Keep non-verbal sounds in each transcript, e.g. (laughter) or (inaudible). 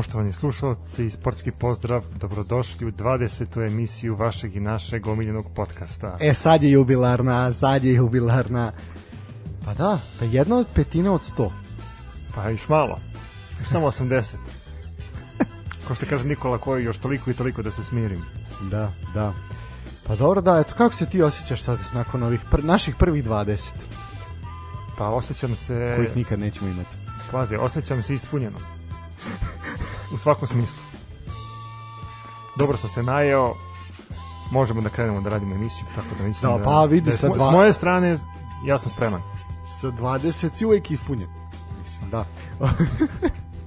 Poštovani slušalci, sportski pozdrav, dobrodošli u 20. emisiju vašeg i našeg omiljenog podcasta. E, sad je jubilarna, sad je jubilarna. Pa da, pa jedna od petina od sto. Pa još malo, još samo 80. Ko što kaže Nikola koji još toliko i toliko da se smirim. Da, da. Pa dobro da, eto, kako se ti osjećaš sad nakon ovih pr naših prvih 20? Pa osjećam se... Kojih nikad nećemo imati. Kvazi, osjećam se ispunjeno. U svakom smislu. Dobro sam se najeo, možemo da krenemo da radimo emisiju, tako da mislim da, da, pa vidi da sa dva... s moje strane ja sam spreman. Sa 20 si uvek ispunjen. Mislim, da.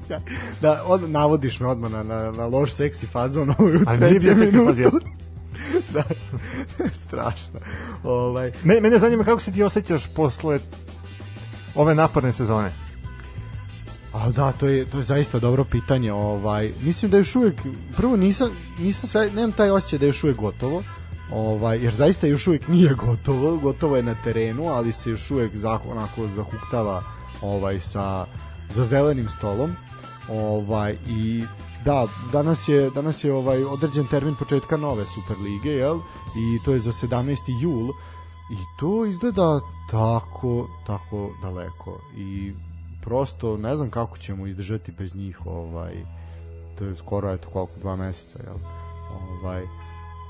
(laughs) da, od, navodiš me odmah na, na, na loš seksi fazon u trećem minutu. (laughs) da, (laughs) strašno. Ovaj. Me, mene zanima kako se ti osjećaš posle ove naporne sezone. A da, to je to je zaista dobro pitanje. Ovaj mislim da još uvek prvo nisam nisam sve nemam taj osjećaj da je još uvek gotovo. Ovaj jer zaista još uvek nije (laughs) gotovo, gotovo je na terenu, ali se još uvek zah, onako zahuktava ovaj sa za zelenim stolom. Ovaj i da, danas je danas je ovaj određen termin početka nove Superlige, jel? I to je za 17. jul i to izgleda tako tako daleko i prosto ne znam kako ćemo izdržati bez njih ovaj to je skoro eto koliko dva meseca jel ovaj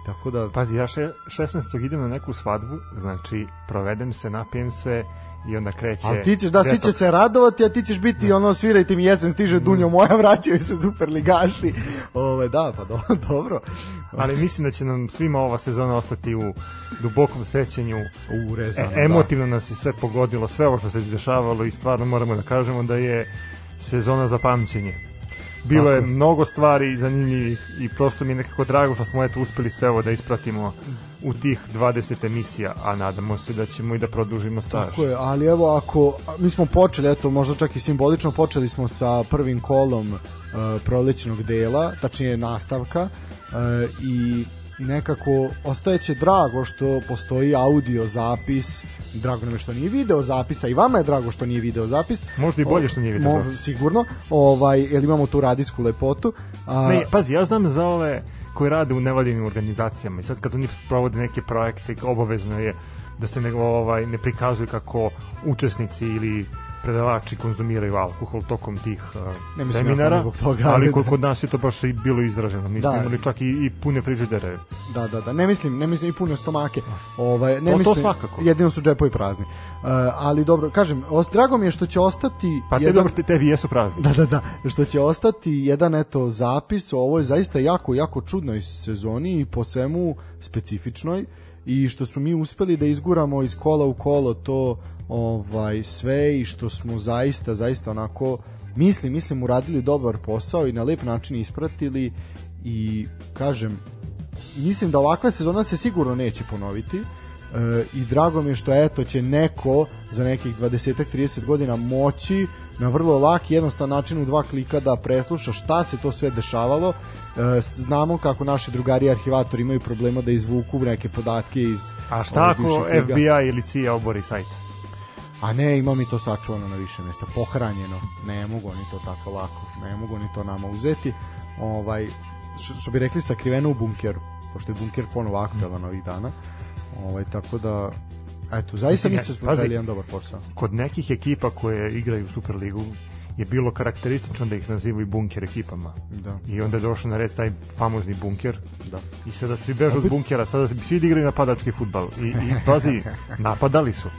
tako da pazi ja še, 16. idem na neku svadbu znači provedem se napijem se i onda kreće A ti ćeš da svi će se radovati, a ti ćeš biti da. ono svirajte mi jesen stiže dunjo moja, (laughs) vraćaju se superligaši. Ove da, pa do, (laughs) dobro. Ali mislim da će nam svima ova sezona ostati u dubokom sećanju. U rezano, e, emotivno da. nas je sve pogodilo, sve ovo što se dešavalo i stvarno moramo da kažemo da je sezona za pamćenje. Bilo je mnogo stvari zanimljivih i prosto mi je nekako drago što smo eto uspeli sve ovo da ispratimo u tih 20 emisija, a nadamo se da ćemo i da produžimo staž. Tako je, ali evo ako mi smo počeli, eto možda čak i simbolično počeli smo sa prvim kolom uh, prolećnog dela, tačnije nastavka uh, i nekako ostajeće drago što postoji audio zapis. Drago nam je što nije video zapisa i vama je drago što nije video zapis. Možda i bolje što nije video zapis. sigurno. Ovaj, jer imamo tu radijsku lepotu? A... ne, pazi, ja znam za ove koji rade u nevladinim organizacijama i sad kad oni provode neke projekte obavezno je da se ne, ovaj, ne prikazuju kako učesnici ili predavači konzumiraju alkohol tokom tih uh, ne seminara, toga, ali kod, kod nas je to baš i bilo izraženo. Mi smo da. imali čak i, i pune frižidere. Da, da, da. Ne mislim, ne mislim i pune stomake. Ovaj, ne to, mislim, to svakako. Jedino su džepovi prazni. Uh, ali dobro, kažem, os, drago mi je što će ostati... Pa jedan, dobro, te, tebi jesu prazni. Da, da, da. Što će ostati jedan, eto, zapis o ovoj zaista jako, jako čudnoj sezoni i po svemu specifičnoj. Uh, i što smo mi uspeli da izguramo iz kola u kolo to ovaj sve i što smo zaista zaista onako mislim mislim uradili dobar posao i na lep način ispratili i kažem mislim da ovakva sezona se sigurno neće ponoviti e, i drago mi je što eto će neko za nekih 20-30 godina moći na vrlo lak i jednostavan način u dva klika da presluša šta se to sve dešavalo. E, znamo kako naši drugari arhivatori imaju problema da izvuku neke podatke iz A šta ako FBI ili CIA obori sajt? A ne, ima mi to sačuvano na više mesta, pohranjeno. Ne mogu oni to tako lako, ne mogu oni to nama uzeti. Ovaj, što, što bi rekli, sakriveno u bunkeru, pošto je bunker ponovo aktualan ovih dana. Ovaj, tako da Eto, zaista mislim da smo radili jedan dobar posao. Kod nekih ekipa koje igraju u Superligu je bilo karakteristično da ih nazivaju bunker ekipama. Da. I onda je došao na red taj famozni bunker. Da. I sada svi bežu od bunkera, sada svi igraju napadački futbal. I, i pazi, (laughs) napadali su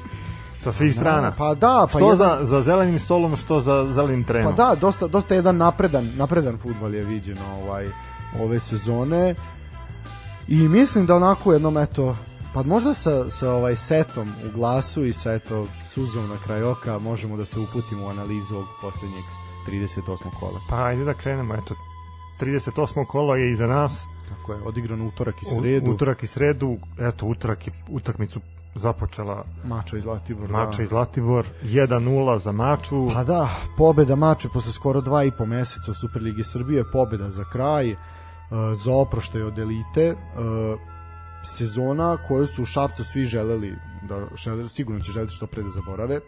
sa svih strana. Pa da, pa što jedan... za, za zelenim stolom, što za zelenim trenom. Pa da, dosta, dosta jedan napredan, napredan futbal je viđeno ovaj, ove sezone. I mislim da onako jednom, eto, Pa možda sa, sa ovaj setom u glasu i sa eto suzom na kraj oka možemo da se uputimo u analizu ovog poslednjeg 38. kola. Pa ajde da krenemo, eto 38. kola je iza nas. Tako je, odigran utorak i sredu. U, utorak i sredu, eto utorak i utakmicu započela Mača iz Zlatibor. Mača da. iz Zlatibor, 1-0 za Maču. Pa da, pobeda Mače posle skoro dva i po meseca u Superligi Srbije, pobeda za kraj, uh, za oproštaj od elite. Uh, sezona koju su u Šapcu svi želeli da žele, sigurno će želiti što pre da zaborave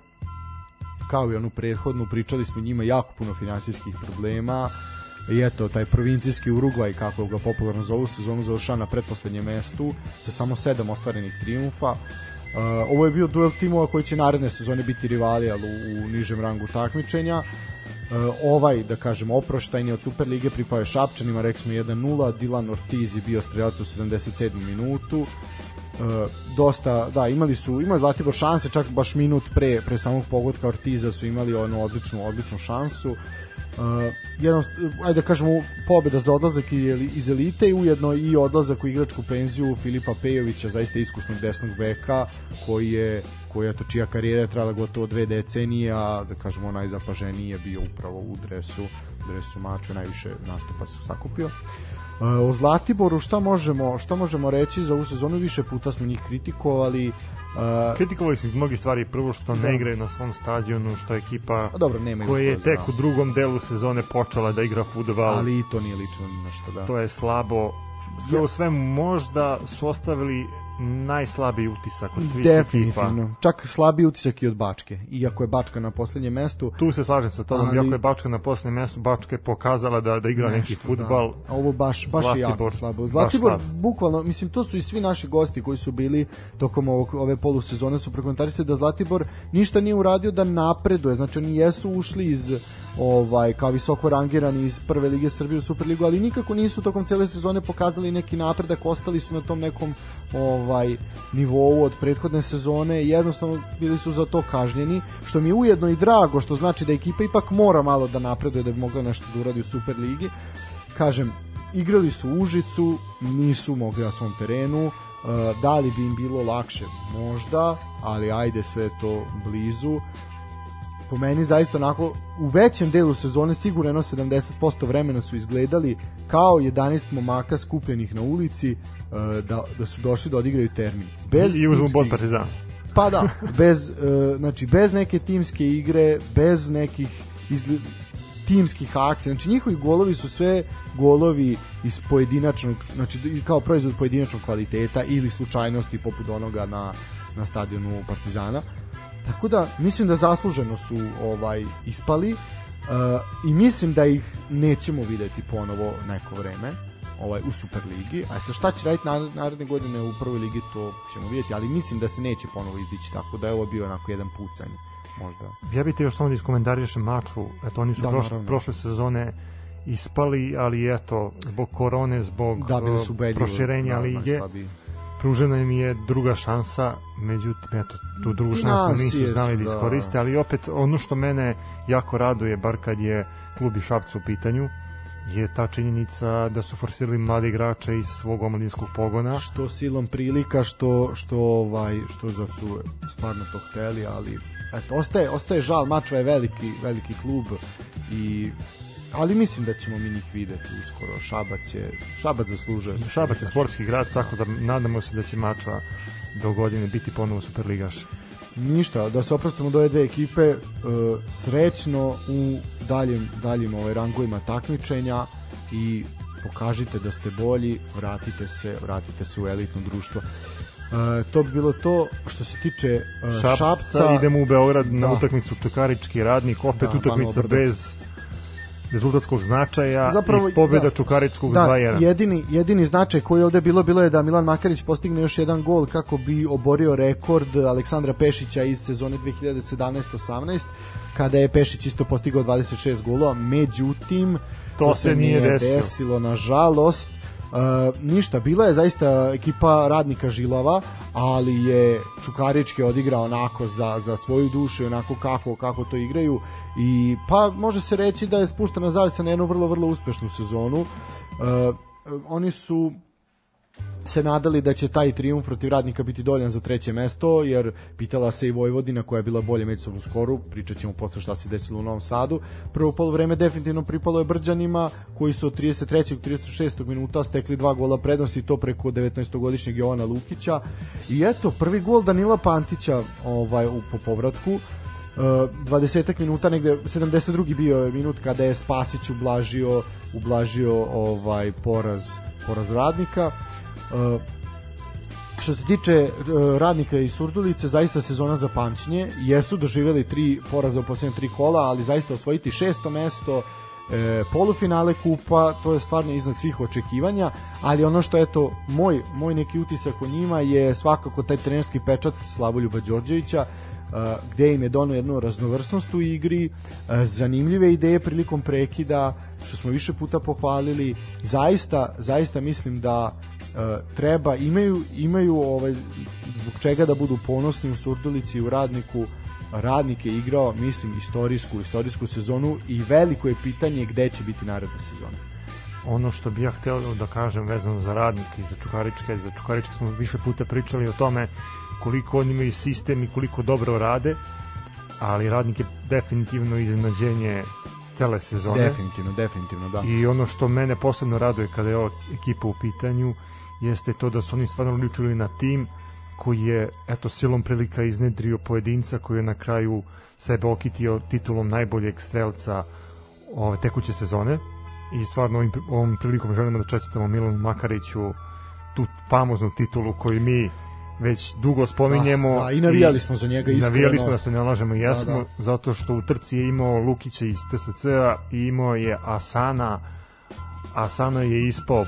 kao i onu prethodnu pričali smo njima jako puno finansijskih problema i eto, taj provincijski Urugvaj, kako ga popularno zovu, sezonu završava na pretposlednjem mestu sa samo sedam ostvarenih triumfa. Uh, ovo je bio duel timova koji će naredne sezone biti rivali ali u, u nižem rangu takmičenja. Uh, ovaj, da kažem, oproštajni od Superlige pripao je Šapčanima, rekli smo 1-0, Dilan Ortiz je bio strelac u 77. minutu. Uh, dosta, da, imali su, imali Zlatibor šanse, čak baš minut pre, pre samog pogodka Ortiza su imali onu odličnu, odličnu šansu. Uh, Uh, jedno, ajde da kažemo, pobeda za odlazak iz elite i ujedno i odlazak u igračku penziju Filipa Pejovića, zaista iskusnog desnog beka, koji je koji je to čija karijera je trajala gotovo dve decenije, a da kažemo najzapaženiji je bio upravo u dresu, dresu mačve, najviše nastupa se sakupio. Uh, o Zlatiboru šta možemo, šta možemo reći za ovu sezonu više puta smo njih kritikovali Uh, Kritikovali su mnogi stvari, prvo što ne da. igraju na svom stadionu, što je ekipa A dobro, nema koja je tek u drugom delu sezone počela da igra futbal. Ali i to nije lično na što da. To je slabo. Sve ja. u svemu možda su ostavili najslabiji utisak od svih Definitivno. ekipa. Čak slabiji utisak i od Bačke. Iako je Bačka na poslednjem mestu. Tu se slažem sa tobom. Ali... Iako je Bačka na poslednjem mestu, Bačka je pokazala da, da igra Nešto, neki futbal. Da. A ovo baš, baš Zlatibor, je jako slabo. Zlatibor, slab. bukvalno, mislim, to su i svi naši gosti koji su bili tokom ovog, ove polusezone su prokomentarisali da Zlatibor ništa nije uradio da napreduje. Znači, oni jesu ušli iz ovaj kao visoko rangirani iz prve lige Srbije u Superligu, ali nikako nisu tokom cele sezone pokazali neki napredak, ostali su na tom nekom ovaj nivou od prethodne sezone, jednostavno bili su za to kažnjeni, što mi je ujedno i drago, što znači da ekipa ipak mora malo da napreduje da bi mogla nešto da uradi u Superligi. Kažem, igrali su Užicu, nisu mogli na svom terenu, da li bi im bilo lakše? Možda, ali ajde sve to blizu po meni zaista onako u većem delu sezone sigurno 70% vremena su izgledali kao 11 momaka skupljenih na ulici da, da su došli da odigraju termin. Bez I uzmu bod Partizan. Pa da, bez, uh, znači, bez neke timske igre, bez nekih izgled, timskih akcija. Znači njihovi golovi su sve golovi iz pojedinačnog, znači kao proizvod pojedinačnog kvaliteta ili slučajnosti poput onoga na, na stadionu Partizana. Tako da mislim da zasluženo su ovaj ispali uh, i mislim da ih nećemo videti ponovo neko vreme ovaj u Superligi. A sa šta će raditi naredne godine u prvoj ligi to ćemo vidjeti, ali mislim da se neće ponovo izdići, tako da je ovo bio onako jedan pucanj možda. Ja bih te još samo da iskomentarišem maču, eto oni su da, prošle, prošle sezone ispali, ali eto, zbog korone, zbog da, su beljivo, proširenja da, lige, pružena im je druga šansa, međutim, eto, tu drugu šansu nisu znali da, da iskoriste, ali opet ono što mene jako raduje, bar kad je klub i Šapcu u pitanju, je ta činjenica da su forsirali mlade igrače iz svog omladinskog pogona. Što silom prilika, što što ovaj što za su stvarno to hteli, ali eto ostaje ostaje žal, Mačva je veliki veliki klub i ali mislim da ćemo mi njih videti uskoro. Šabac je Šabac zaslužuje. Šabac je sportski grad, tako da nadamo se da će Mačva do godine biti ponovo superligaš. Ništa, da se oprostimo do ove dve ekipe, uh, srećno u daljim, daljim ovaj, rangovima takmičenja i pokažite da ste bolji, vratite se, vratite se u elitno društvo. Uh, to bi bilo to što se tiče uh, Šapca. Šapca. Idemo u Beograd na da. utakmicu Čukarički radnik, opet da, utakmica bez rezultatskog značaja Zapravo, i pobjeda da, Čukaričkog da, 2-1. Jedini, jedini značaj koji je ovde bilo, bilo je da Milan Makarić postigne još jedan gol kako bi oborio rekord Aleksandra Pešića iz sezone 2017-18, kada je Pešić isto postigao 26 golova, međutim, to, to se nije desilo. desilo, nažalost, Uh, ništa, bila je zaista ekipa radnika žilava, ali je Čukarički odigrao onako za, za svoju dušu, onako kako, kako to igraju i pa može se reći da je spuštena zavisa na jednu vrlo, vrlo uspešnu sezonu. Uh, oni su se nadali da će taj trijumf protiv radnika biti doljan za treće mesto, jer pitala se i Vojvodina koja je bila bolje međusobnu skoru, pričat ćemo posle šta se desilo u Novom Sadu. Prvo polovreme definitivno pripalo je Brđanima, koji su od 33. i 36. minuta stekli dva gola prednosti, to preko 19-godišnjeg Jovana Lukića. I eto, prvi gol Danila Pantića ovaj, u, po povratku, 20 minuta negde 72. bio je minut kada je Spasić ublažio ublažio ovaj poraz poraz radnika. Uh, što se tiče uh, radnika i Surdulice, zaista sezona za pamćenje, jesu doživeli tri poraza u posljednje tri kola, ali zaista osvojiti šesto mesto e, polufinale kupa, to je stvarno iznad svih očekivanja, ali ono što eto moj moj neki utisak o njima je svakako taj trenerski pečat Slavoljuba Đorđevića gde im je donao jednu raznovrsnost u igri, zanimljive ideje prilikom prekida, što smo više puta pohvalili. Zaista, zaista mislim da treba imaju imaju ovaj zbog čega da budu ponosni u Surdulici i u Radniku Radnik je igrao, mislim, istorijsku, istorijsku sezonu i veliko je pitanje gde će biti naredna sezona. Ono što bih ja hteo da kažem vezano za radnik i za Čukaričke, za Čukaričke smo više puta pričali o tome koliko oni imaju sistem i koliko dobro rade, ali radnik je definitivno iznenađenje cele sezone. Definitivno, definitivno, da. I ono što mene posebno raduje kada je ova ekipa u pitanju jeste to da su oni stvarno ličili na tim koji je eto silom prilika iznedrio pojedinca koji je na kraju sebe okitio titulom najboljeg strelca ove tekuće sezone i stvarno ovim, ovom prilikom želimo da čestitamo Milanu Makariću tu famoznu titulu koju mi već dugo spominjemo. Da, da, i navijali smo za njega iskreno. Navijali smo da se ne lažemo i jesmo, da, da. zato što u trci je imao Lukića iz TSC-a i imao je Asana. Asana je ispao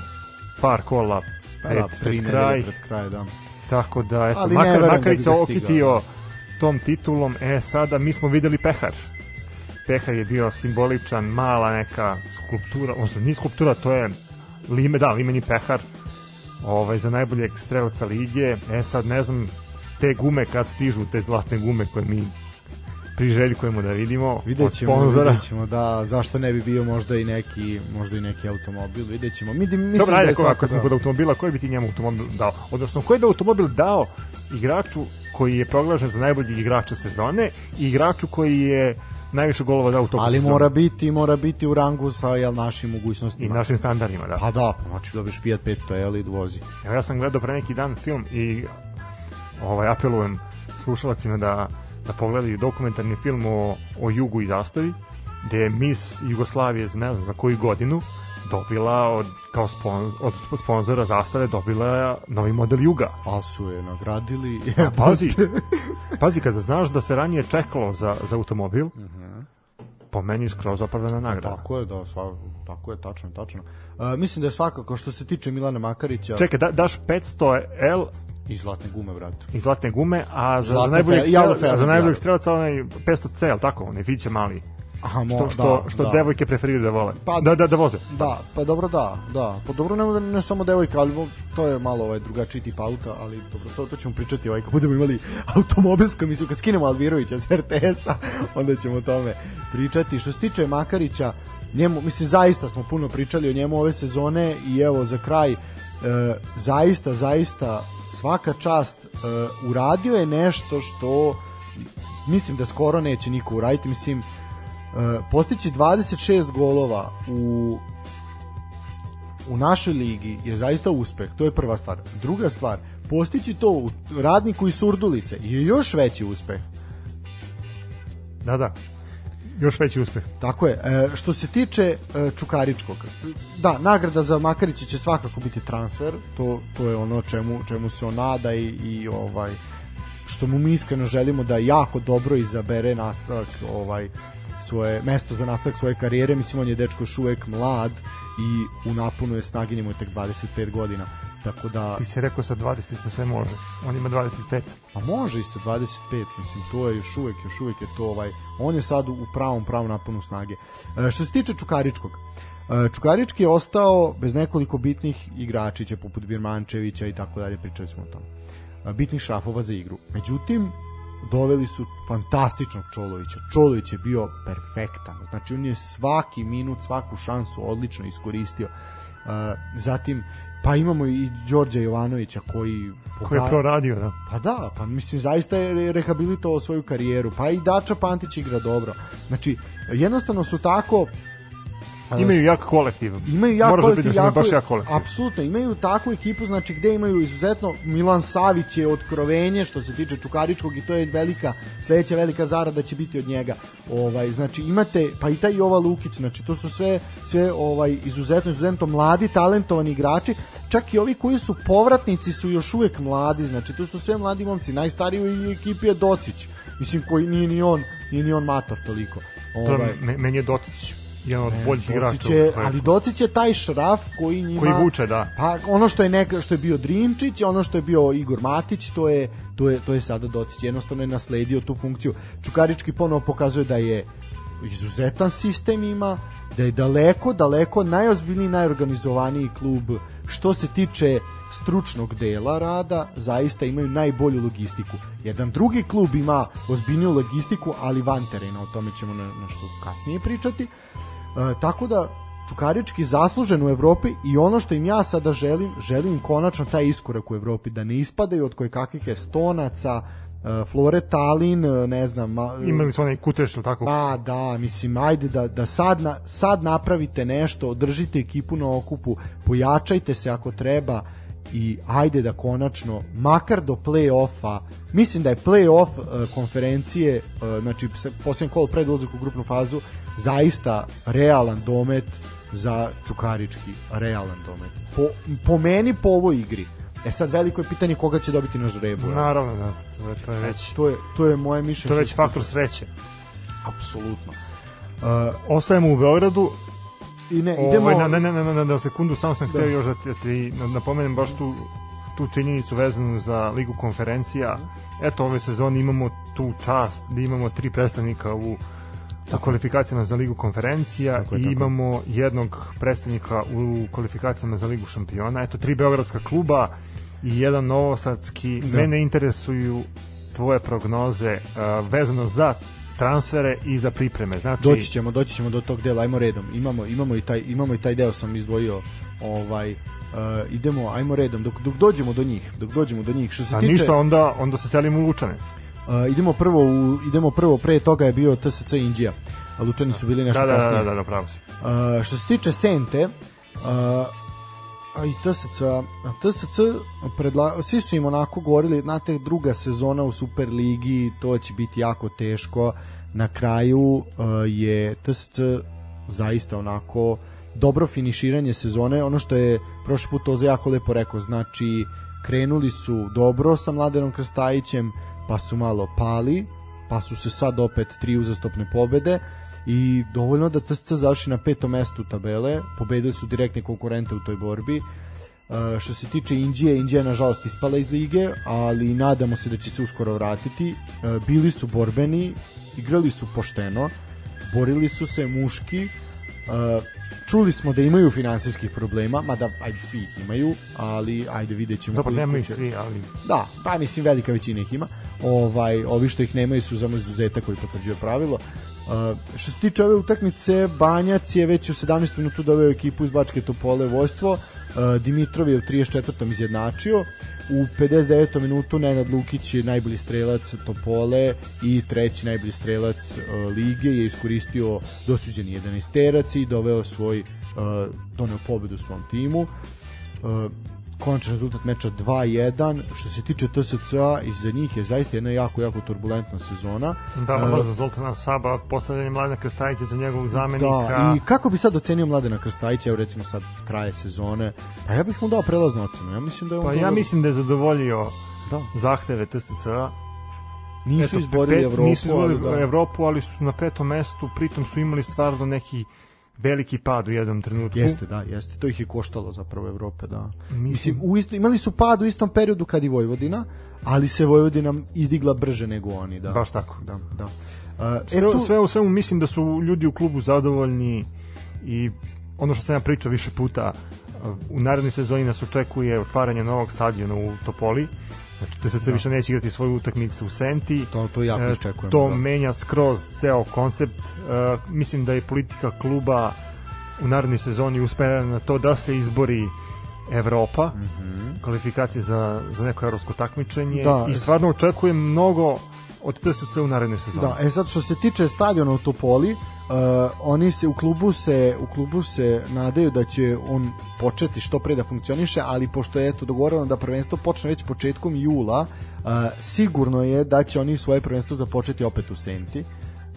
par kola pred, da, pred kraj. Pred kraj da. Tako da, eto, Ali makar, makar da se okitio tom titulom, e sada mi smo videli pehar. Pehar je bio simboličan, mala neka skulptura, odnosno nije skulptura, to je lime, da, limeni pehar ovaj, za najboljeg strelca lige. E sad, ne znam, te gume kad stižu, te zlatne gume koje mi priželjkujemo da vidimo vidjet ćemo, od sponzora. Vidjet ćemo, da, zašto ne bi bio možda i neki, možda i neki automobil, vidjet ćemo. Mi, mislim Dobro, ajde, da ako smo kod automobila, koji bi ti njemu automobil dao? Odnosno, koji bi automobil dao igraču koji je proglašen za najbolji igrača sezone i igraču koji je najviše golova dao u toku Ali mora biti, mora biti u rangu sa jel, našim mogućnostima. I našim standardima, da. Pa da, znači dobiš Fiat 500 L i vozi. Evo ja sam gledao pre neki dan film i ovaj, apelujem slušalacima da da pogledaju dokumentarni film o, o Jugu i zastavi, gde je Miss Jugoslavije, ne znam za koju godinu, dobila od, kao spon, od sponzora zastave dobila novi model Juga. A su je nagradili. A, (laughs) pazi, pazi, kada znaš da se ranije čekalo za, za automobil, uh mhm. -huh. po meni skroz opravdana nagrada. Tako je, da, svak, tako je, tačno, tačno. Uh, mislim da je svakako što se tiče Milana Makarića... Čekaj, da, daš 500 L I zlatne gume, brate. I zlatne gume, a za, za najboljeg strelaca, za najboljeg strelaca onaj 500C, al tako, onaj Fiće mali. Aha, mo, što, što, da, što da. devojke preferiraju da vole. Pa, da, da, da voze. Da, pa dobro da, da. Pa dobro ne, ne samo devojke, ali to je malo ovaj drugačiji tip auta, ali dobro, to, to ćemo pričati ovaj kad budemo imali automobilsku emisiju, kad skinemo Alvirovića s RTS-a, (laughs) onda ćemo o tome pričati. Što se tiče Makarića, njemu, mislim, zaista smo puno pričali o njemu ove sezone i evo za kraj, e, zaista, zaista svaka čast uh, uradio je nešto što mislim da skoro neće niko uraditi mislim postići 26 golova u u našoj ligi je zaista uspeh, to je prva stvar. Druga stvar, postići to u radniku i surdulice je još veći uspeh. Da, da još veći uspeh. Tako je. E, što se tiče e, Čukaričkog, da, nagrada za Makarića će svakako biti transfer, to, to je ono čemu, čemu se on nada i, i ovaj što mu mi iskreno želimo da jako dobro izabere nastavak ovaj svoje mesto za nastavak svoje karijere. Mislim on je dečko još uvek mlad i u napunu je snagi njemu tek 25 godina Tako da... Ti si rekao sa 20 se sve može. On ima 25. A može i sa 25, mislim, to je još uvek, još uvek je to ovaj... On je sad u pravom, pravom naponu snage. E, što se tiče Čukaričkog, e, Čukarički je ostao bez nekoliko bitnih igračića, poput Birmančevića i tako dalje, pričali smo o tom. E, bitnih šrafova za igru. Međutim, doveli su fantastičnog Čolovića. Čolović je bio perfektan. Znači, on je svaki minut, svaku šansu odlično iskoristio. Uh, zatim Pa imamo i Đorđa Jovanovića koji koji je proradio, da. Pa da, pa mislim zaista je rehabilitovao svoju karijeru. Pa i Dača Pantić igra dobro. Znači, jednostavno su tako Imaju jak kolektiv. Imaju jak Moraš da kolektiv, da jako, baš jak kolektiv. Apsolutno, imaju takvu ekipu, znači gde imaju izuzetno Milan Savić je otkrovenje što se tiče Čukaričkog i to je velika sledeća velika zarada će biti od njega. Ovaj znači imate pa i taj Jova Lukić, znači to su sve sve ovaj izuzetno izuzetno mladi talentovani igrači, čak i ovi koji su povratnici su još uvek mladi, znači to su sve mladi momci. Najstariji u ekipi je Docić. Mislim koji nije ni on, nije ni on mator toliko. Ovaj. To, meni je Docić jedan od boljih igrača. Je, ali Docić je taj šraf koji njima... Koji vuče, da. Pa ono što je neka što je bio Drinčić, ono što je bio Igor Matić, to je to je to je sada Docić. Jednostavno je nasledio tu funkciju. Čukarički ponovo pokazuje da je izuzetan sistem ima, da je daleko, daleko najozbiljniji, najorganizovaniji klub što se tiče stručnog dela rada, zaista imaju najbolju logistiku. Jedan drugi klub ima ozbiljniju logistiku, ali van terena, o tome ćemo na, na što kasnije pričati. E, tako da Čukarički zaslužen u Evropi i ono što im ja sada želim, želim konačno taj iskorak u Evropi, da ne ispadaju od koje kakvih estonaca, e, Flore Talin, e, ne znam, ma, Imali su onaj kuteš, ili tako? Pa da, mislim, ajde da, da sad, na, sad napravite nešto, održite ekipu na okupu, pojačajte se ako treba i ajde da konačno, makar do play-offa, mislim da je play-off konferencije, znači posljednji kolo pred ulazak u grupnu fazu, zaista realan domet za Čukarički, realan domet. Po, po meni, po ovoj igri. E sad veliko je pitanje koga će dobiti na žrebu. Naravno, da, to je, to je već, To je, to je moje mišljenje. to je već faktor sreće. Apsolutno. Uh, Ostajemo u Beogradu, I ne, idemo... Ovaj, na, na, na, na, na, na sekundu, samo sam hteo još da ti, da ti na- napomenem baš tu, tu činjenicu vezanu za Ligu konferencija. Eto, ove sezone imamo tu čast da imamo tri predstavnika u u kvalifikacijama za Ligu konferencija Tako je, i tako je. imamo jednog predstavnika u kvalifikacijama za Ligu šampiona. Eto, tri beogradska kluba i jedan novosadski. Da. Mene interesuju tvoje prognoze uh, vezano za transfere i za pripreme. Znači, Doći ćemo, doći ćemo do tog dela, ajmo redom. Imamo, imamo i taj imamo i taj deo sam izdvojio. Ovaj uh, idemo, ajmo redom dok dok dođemo do njih, dok dođemo do njih. Što se a tiče ništa, onda, onda se selimo u Lučane. Uh, idemo prvo u, idemo prvo pre toga je bio TSC Indija. Lučani su bili nešto Da, da, da, kasnije. da, da, pravo si. Uh, što se tiče Sente, uh, a i TSC, a TSC predla, svi su im onako govorili, znate, druga sezona u Superligi, to će biti jako teško. Na kraju uh, je TSC zaista onako dobro finiširanje sezone, ono što je prošli put Oza jako lepo rekao, znači krenuli su dobro sa Mladenom Krstajićem, pa su malo pali, pa su se sad opet tri uzastopne pobede i dovoljno da TSC završi na petom mestu tabele, pobedili su direktne konkurente u toj borbi. Uh, što se tiče Indije, Indija je nažalost ispala iz lige, ali nadamo se da će se uskoro vratiti. Uh, bili su borbeni, igrali su pošteno, borili su se muški, uh, čuli smo da imaju finansijskih problema, mada ajde svi ih imaju, ali ajde vidjet ćemo. Dobro, nemaju će- svi, ali Da, pa mislim velika većina ih ima. Ovaj, ovi što ih nemaju su samo izuzetak koji potvrđuje pravilo. Uh, što se tiče ove utakmice, Banjac je već u 17. minutu doveo ekipu iz Bačke Topole vojstvo. Uh, Dimitrov je u 34. izjednačio. U 59. minutu Nenad Lukić je najbolji strelac Topole i treći najbolji strelac uh, lige je iskoristio dosuđeni 11 terac i doveo svoj uh, doneo pobedu svom timu. Uh, konačan rezultat meča 2-1 što se tiče TSC-a iza njih je zaista jedna jako jako turbulentna sezona. Da, E, uh, za Zoltana Saba, postavljanje Mladena Krstajića za njegovog zamenika. da, i kako bi sad ocenio Mladena Krstajića evo recimo sad kraje sezone? Pa ja bih mu dao prelaznu ocenu. Ja mislim da je on Pa dobro- ja mislim da je zadovoljio da, zahteve TSC-a. nisu Eto, izborili pet- Evropu nisu izborili ali da. Evropu, ali su na petom mestu, pritom su imali stvarno neki veliki pad u jednom trenutku. Jeste, da, jeste. To ih je koštalo zapravo Evrope, da. Mislim- Mislim, u isto, imali su pad u istom periodu kad i Vojvodina, ali se Vojvodina izdigla brže nego oni, da. Baš tako. Da, da. Uh, Sve, sve u svemu mislim da su ljudi u klubu zadovoljni i ono što sam ja pričao više puta u narednoj sezoni nas očekuje otvaranje novog stadiona u Topoli znači TSC Da. više neće igrati svoju utakmicu u Senti To, to jako E, iščekujemo. to da. menja skroz ceo koncept E, mislim da je politika kluba u narednoj sezoni usmerena na to da se izbori Evropa kvalifikacije za, za neko evropsko takmičenje. Da. i stvarno očekujem mnogo od TSC u narednoj sezoni Da, e sad što se tiče stadiona u Topoli, uh, oni se u klubu se u klubu se nadaju da će on početi što pre da funkcioniše, ali pošto je eto dogovoreno da prvenstvo počne već početkom jula, uh, sigurno je da će oni svoje prvenstvo započeti opet u Senti.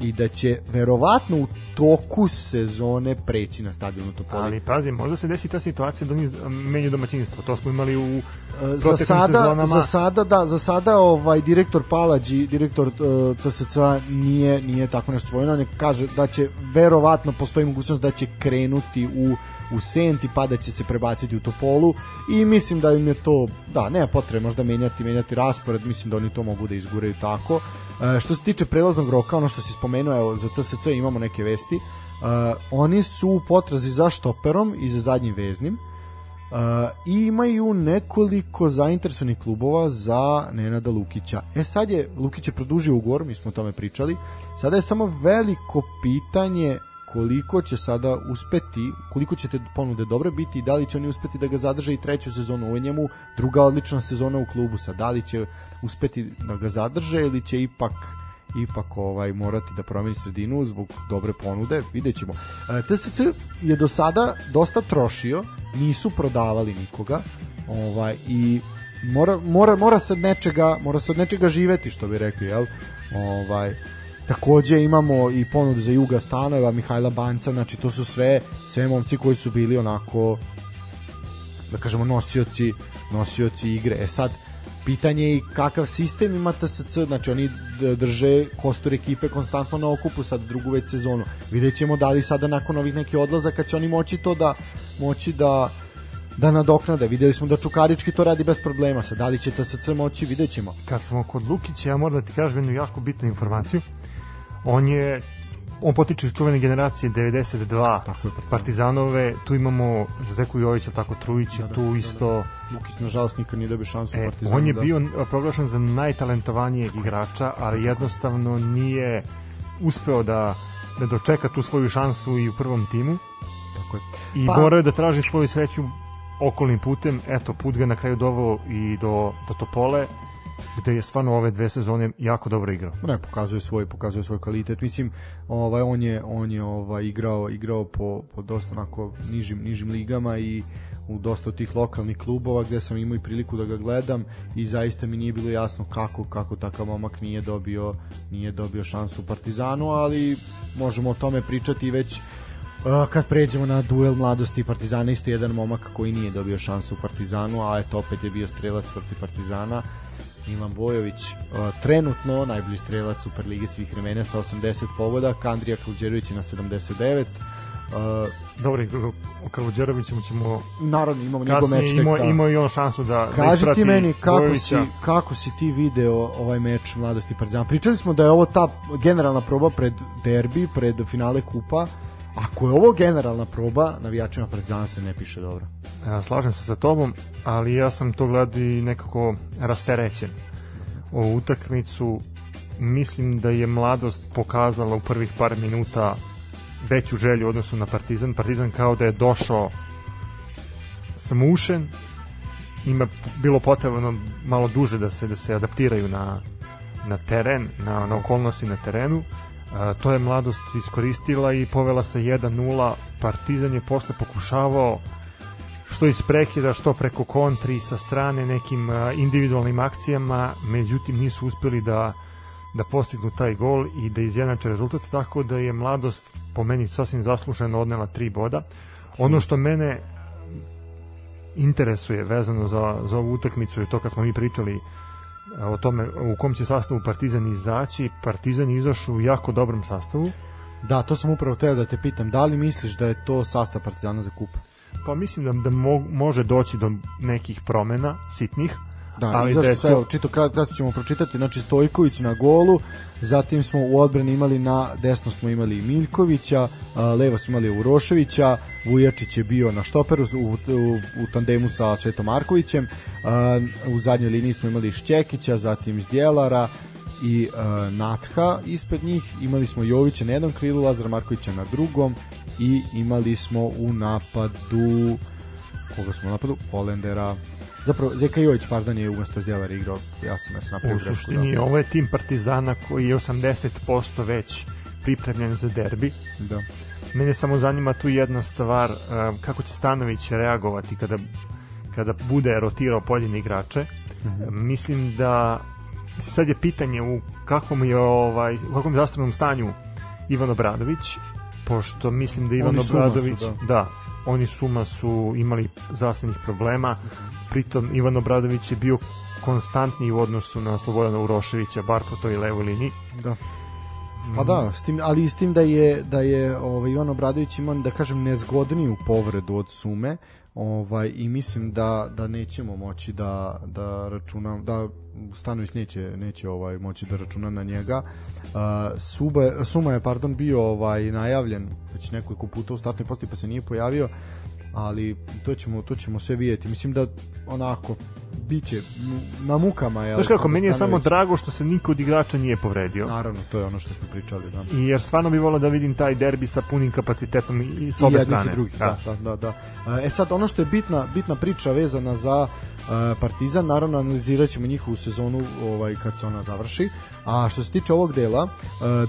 I da će verovatno u toku sezone preći na stadion u Topoli. Ali pazi, možda se desi ta situacija da oni menju domaćinstvo. To smo imali u e, za sada, sezonama. Za sada, da, za sada ovaj direktor Palađi, direktor uh, TSC nije, nije tako nešto spomenuo, ne kaže da će verovatno postoji mogućnost da će krenuti u u Senti pa da će se prebaciti u Topolu i mislim da im je to, da, nema potrebe možda menjati, menjati raspored, mislim da oni to mogu da izguraju tako. E, što se tiče prelaznog roka, ono što si spomenuo, evo, za TSC imamo neke vesti, e, oni su u potrazi za štoperom i za zadnjim veznim, Uh, i imaju nekoliko zainteresovanih klubova za Nenada Lukića. E sad je Lukić je produžio ugovor, mi smo o tome pričali. Sada je samo veliko pitanje koliko će sada uspeti, koliko će te ponude dobre biti i da li će oni uspeti da ga zadrže i treću sezonu. Je njemu druga odlična sezona u klubu. Sad, da li će uspeti da ga zadrže ili će ipak ipak ovaj morati da promeni sredinu zbog dobre ponude, vidjet ćemo. E, TSC je do sada dosta trošio, nisu prodavali nikoga, ovaj i mora, mora, mora se od nečega, mora se od nečega živeti, što bi rekli, jel? Ovaj Takođe imamo i ponudu za Juga Stanova, Mihajla Banca, znači to su sve sve momci koji su bili onako da kažemo nosioci nosioci igre. E sad pitanje je i kakav sistem ima TSC, znači oni drže kostur ekipe konstantno na okupu sad drugu već sezonu. Vidjet ćemo da li sada nakon ovih nekih odlazaka će oni moći to da moći da da nadoknade. Videli smo da Čukarički to radi bez problema. Sad, da li će TSC moći, vidjet ćemo. Kad smo kod Lukića, ja moram da ti kažem jednu jako bitnu informaciju. On je on potiče iz čuvene generacije 92 tako je, Partizanove, tu imamo Zdeku Jovića, tako Trujića, da, da, tu da, isto da, da. Lukić nažalost nikad nije dobio šansu e, Partizanu. On je da. bio proglašen za najtalentovanijeg igrača, ali jednostavno nije uspeo da da dočeka tu svoju šansu i u prvom timu. Tako je. I pa, morao je da traži svoju sreću okolnim putem, eto, put ga na kraju doveo i do, do Topole, gde je stvarno ove dve sezone jako dobro igrao. Ne, pokazuje svoj, pokazuje svoj kvalitet. Mislim, ovaj on je on je ovaj igrao igrao po po dosta onako nižim nižim ligama i u dosta tih lokalnih klubova gde sam imao i priliku da ga gledam i zaista mi nije bilo jasno kako kako takav momak nije dobio nije dobio šansu u Partizanu, ali možemo o tome pričati već kad pređemo na duel mladosti i Partizana, isto jedan momak koji nije dobio šansu u Partizanu, a eto opet je bio strelac protiv Partizana. Milan Bojović, uh, trenutno najbolji strelac Superlige svih vremena sa 80 pogoda, Andrija Kluđerović je na 79. Uh, Dobro, o Kaluđeroviću ćemo naravno imamo njegov meč imao, da. imao i on šansu da, da Kaži da ti meni kako Bojovića. si, kako si ti video ovaj meč mladosti Partizana. Pričali smo da je ovo ta generalna proba pred derbi, pred finale kupa Ako je ovo generalna proba, navijačima pred Zan se ne piše dobro. Ja, slažem se sa tobom, ali ja sam to gledao i nekako rasterećen. O utakmicu mislim da je mladost pokazala u prvih par minuta veću želju odnosu na Partizan. Partizan kao da je došao smušen, ima bilo potrebno malo duže da se da se adaptiraju na na teren, na, na okolnosti na terenu to je mladost iskoristila i povela se 1-0 Partizan je posle pokušavao što iz prekida, što preko kontri sa strane nekim individualnim akcijama, međutim nisu uspeli da da postignu taj gol i da izjednače rezultat, tako da je mladost po meni sasvim zasluženo odnela tri boda. Ono što mene interesuje vezano za, za ovu utakmicu je to kad smo mi pričali o tome u kom će sastavu Partizan izaći. Partizan je izašao u jako dobrom sastavu. Da, to sam upravo teo da te pitam. Da li misliš da je to sastav Partizana za kup? Pa mislim da, da mo, može doći do nekih promena sitnih Da, ali zašto se, to... čito kratko ćemo pročitati, znači Stojković na golu, zatim smo u odbrani imali na desno smo imali Miljkovića, levo smo imali Uroševića, Vujačić je bio na štoperu u, u, u tandemu sa Svetom Markovićem, u zadnjoj liniji smo imali Šćekića, zatim Zdjelara, i uh, Natha ispred njih, imali smo Jovića na jednom krilu, Lazar Markovića na drugom i imali smo u napadu koga smo u napadu? Polendera Zapravo, Zeka Jović, pardon, je umesto Zjelara igrao, ja sam ja sam napravio grešku. U suštini, da. ovo je tim Partizana koji je 80% već pripremljen za derbi. Da. Mene samo zanima tu jedna stvar, kako će Stanović reagovati kada, kada bude rotirao poljene igrače. -hmm. Mislim da sad je pitanje u kakvom je ovaj u kakvom zdravstvenom stanju Ivan Obradović pošto mislim da Ivan Obradović da. da oni Suma su imali zdravstvenih problema. Pritom Ivan Obradović je bio konstantni u odnosu na Slobodana Uroševića bar po toj levoj liniji. Da. Pa da, s tim, ali s tim da je da je ovaj Ivan Obradović imao da kažem nezgodniju povredu od sume, ovaj i mislim da da nećemo moći da da računam da Stanović neće neće ovaj moći da računa na njega. Uh, Suba, Suma je pardon bio ovaj najavljen već nekoliko puta u startnoj postaji pa se nije pojavio ali to ćemo to ćemo sve vidjeti. Mislim da onako biće na mukama je. Znaš kako, meni je samo drago što se niko od igrača nije povredio. Naravno, to je ono što smo pričali. Da. I jer stvarno bi volio da vidim taj derbi sa punim kapacitetom i s obe I strane. I drugih, da. da, da, da. E sad, ono što je bitna, bitna priča vezana za uh, Partizan, naravno analizirat ćemo njihovu sezonu ovaj, kad se ona završi. A što se tiče ovog dela, uh,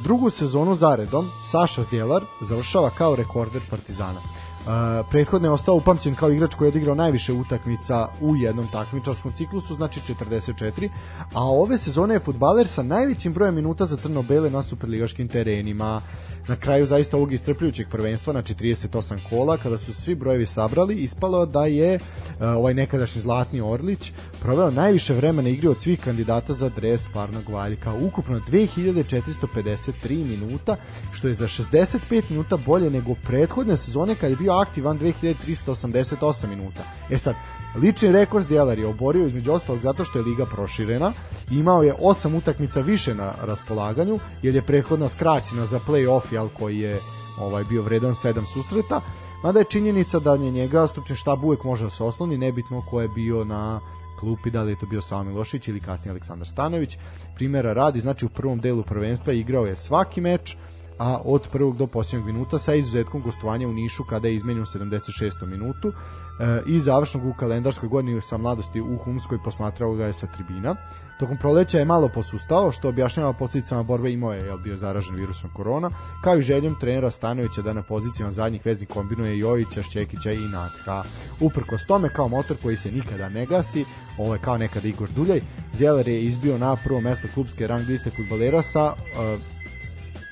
drugu sezonu zaredom Saša Zdjelar završava kao rekorder Partizana. Uh, prethodno je ostao upamćen kao igrač koji je odigrao najviše utakmica u jednom takmičarskom ciklusu, znači 44, a ove sezone je futbaler sa najvećim brojem minuta za crno-bele na superligaškim terenima. Na kraju zaista ovog istrpljujućeg prvenstva, znači 38 kola, kada su svi brojevi sabrali, ispalo da je uh, ovaj nekadašnji Zlatni Orlić proveo najviše vremena igri od svih kandidata za dres parnog valjka, ukupno 2453 minuta, što je za 65 minuta bolje nego prethodne sezone kada je bio aktivan 2388 minuta. E sad, lični rekord Djelar je oborio između ostalog zato što je liga proširena, imao je 8 utakmica više na raspolaganju, jer je prethodna skraćena za play-off, jel, koji je ovaj bio vredan 7 susreta, mada je činjenica da je njega stručni štab uvek može da se osloni, nebitno ko je bio na klupi, da li je to bio Savo Milošić ili kasnije Aleksandar Stanović. Primera radi, znači u prvom delu prvenstva igrao je svaki meč, a od prvog do posljednjeg minuta sa izuzetkom gostovanja u Nišu kada je izmenjen u 76. minutu e, i završnog u kalendarskoj godini sa mladosti u Humskoj posmatrao ga je sa tribina. Tokom proleća je malo posustao, što objašnjava posljedicama borbe imao je jel, bio zaražen virusom korona, kao i željom trenera Stanovića da na pozicijama zadnjih veznih kombinuje Jovića, Šćekića i Natka. Uprkos tome, kao motor koji se nikada ne gasi, ovo je kao nekada Igor Duljaj, Zeler je izbio na prvo mesto klubske rang liste futbalera sa uh,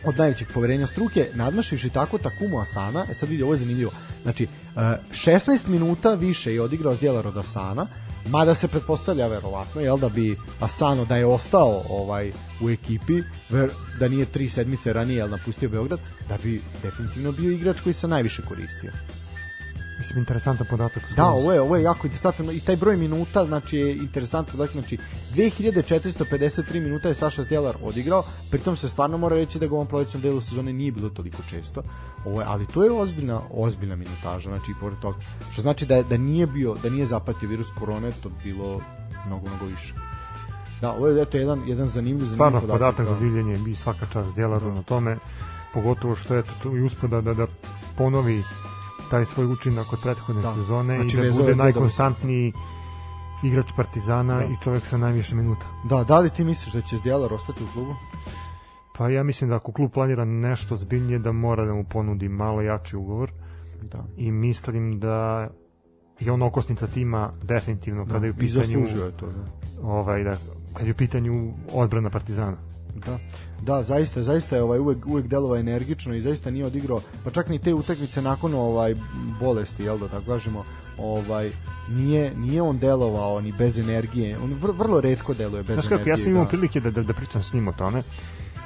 od najvećeg poverenja struke, nadmašivši tako Takumu Asana, e sad vidi, ovo je zanimljivo, znači, 16 minuta više je odigrao Zdjelar od Asana, mada se pretpostavlja verovatno, jel, da bi Asano, da je ostao ovaj u ekipi, ver, da nije tri sedmice ranije, jel, napustio Beograd, da bi definitivno bio igrač koji se najviše koristio. Mislim, interesantan podatak. Da, ovo je, ovo je jako interesantno i taj broj minuta, znači je interesantan podatak, znači 2453 minuta je Saša Zdjelar odigrao, pritom se stvarno mora reći da ga u ovom prolećnom delu sezone nije bilo toliko često, ovo je, ali to je ozbiljna, ozbiljna minutaža, znači i pored toga, što znači da, da nije bio, da nije zapatio virus korone, to bi bilo mnogo, mnogo više. Da, ovo je eto jedan, jedan zanimljiv, zanimljiv Stvarno, podatak, podatak za divljenje i svaka čast Zdjelaru da. na tome, pogotovo što je to i uspada da, da ponovi taj svoj učinak od prethodne da. sezone znači, i da bude najkonstantniji igrač Partizana da. i čovjek sa najviše minuta. Da, da li ti misliš da će Zdjelar ostati u klubu? Pa ja mislim da ako klub planira nešto zbiljnije da mora da mu ponudi malo jači ugovor. Da. I mislim da je on okosnica tima definitivno kada da, je u pitanju je to, da. ovaj da kad je u pitanju odbrana Partizana. Da. Da, zaista, zaista je ovaj uvek uvek delovao energično i zaista nije odigrao, pa čak ni te utakmice nakon ovaj bolesti, jel da tako kažemo, ovaj nije nije on delovao ni bez energije. On vr, vrlo retko deluje bez Znaš kako, energije. ja sam imao da. prilike da, da, da pričam s njim o tome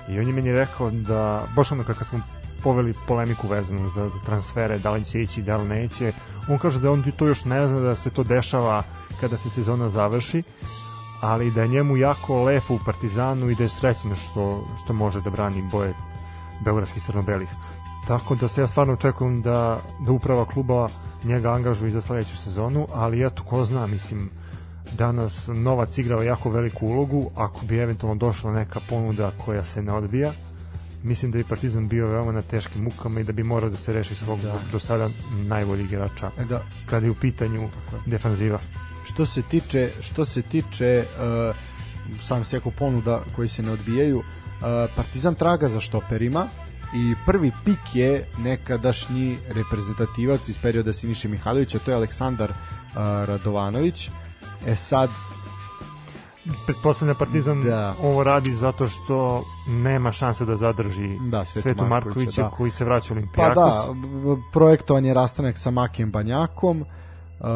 i on je meni rekao da baš ono kad smo poveli polemiku vezanu za, za transfere, da li će ići, da li neće. On kaže da on to još ne zna da se to dešava kada se sezona završi, ali da je njemu jako lepo u Partizanu i da je srećno što, što može da brani boje beogradskih crnobelih. Tako da se ja stvarno očekujem da, da uprava kluba njega angažuje za sledeću sezonu, ali eto ko zna, mislim, danas Novac igrao jako veliku ulogu, ako bi eventualno došla neka ponuda koja se ne odbija, mislim da bi Partizan bio veoma na teškim mukama i da bi morao da se reši svog da. do sada najboljih igrača e, da. kada je u pitanju defanziva što se tiče što se tiče uh, sam seko ponuda koji se ne odbijaju uh, Partizan traga za štoperima i prvi pik je nekadašnji reprezentativac iz perioda Siniše Mihajlovića, to je Aleksandar uh, Radovanović. E sad pretpostavlja Partizan da. ovo radi zato što nema šanse da zadrži da, Svetu, Svetu Markovića da. koji se vraća u Olimpijakos. Pa da, projektovan je rastanak sa Makijem Banjakom, uh,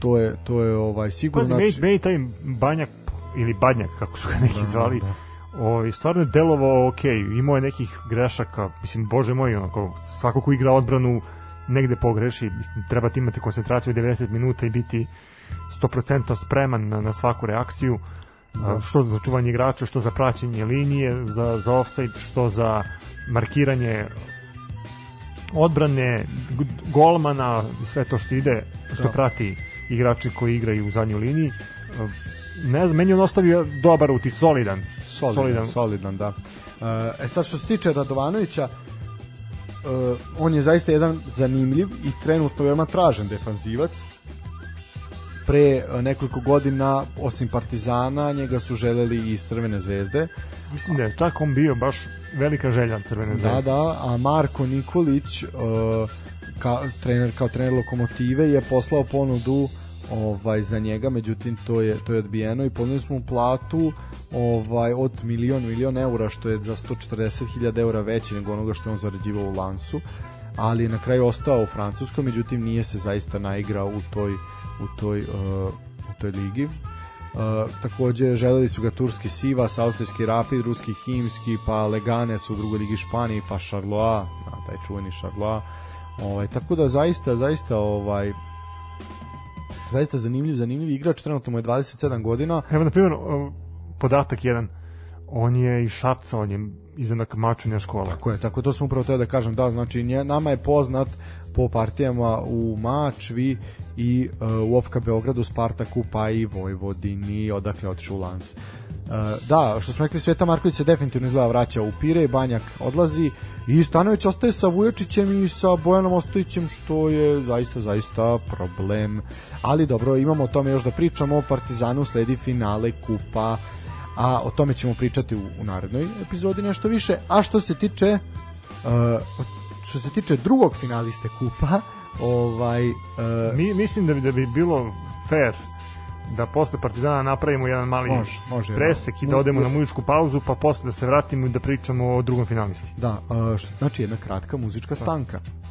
to je, to je ovaj, sigurno... Pazi, znači... meni, taj Banjak ili Badnjak, kako su ga neki da, zvali, da. O, i stvarno je delovao ok, imao je nekih grešaka, mislim, bože moj, onako, svako ko igra odbranu negde pogreši, mislim, treba ti imati koncentraciju 90 minuta i biti 100% spreman na, na svaku reakciju, da. što za čuvanje igrača, što za praćenje linije, za, za offside, što za markiranje odbrane, golmana i sve to što ide, što da. prati igrači koji igraju u zadnjoj liniji. Ne znam, meni on ostavio dobar utis, solidan. Solidan, solidan, solidan da. E sad što se tiče Radovanovića, uh, on je zaista jedan zanimljiv i trenutno veoma tražen defanzivac pre e, nekoliko godina osim Partizana njega su želeli i Crvene zvezde mislim da je čak on bio baš velika želja Crvene da, zvezde da da a Marko Nikolić uh, ka, trener, kao trener Lokomotive je poslao ponudu ovaj za njega, međutim to je to je odbijeno i ponudili smo mu platu ovaj od milion milion eura što je za 140.000 eura veći nego onoga što je on zarađivao u Lansu ali je na kraju ostao u Francuskoj, međutim nije se zaista naigrao u toj u toj, uh, u toj ligi. Uh, takođe želeli su ga turski Siva, austrijski Rapid, ruski Himski, pa Leganes u drugoj ligi Španiji, pa Charloa, na, taj čuveni Charloa. Ovaj, tako da zaista, zaista ovaj, zaista zanimljiv, zanimljiv igrač, trenutno mu je 27 godina. Evo, na primjer, podatak jedan, on je iz Šapca, on je izanak mačunja škola. Tako je, tako to sam upravo teo da kažem, da, znači nje, nama je poznat po partijama u Mačvi i uh, u Ofka Beogradu, Spartaku, pa i Vojvodini, odakle otišao u Lans. Uh, da, što smo rekli, Sveta Marković se definitivno izgleda vraća u Pire, Banjak odlazi i Stanović ostaje sa Vujočićem i sa Bojanom Ostojićem, što je zaista, zaista problem. Ali dobro, imamo o tome još da pričamo, o Partizanu sledi finale Kupa, a o tome ćemo pričati u, u narednoj epizodi nešto više. A što se tiče uh, što se tiče drugog finaliste kupa, ovaj uh, Mi, mislim da bi da bi bilo fair da posle Partizana napravimo jedan mali može, može, presek da. i da odemo na muzičku pauzu, pa posle da se vratimo i da pričamo o drugom finalisti. Da, što znači jedna kratka muzička stanka. Da.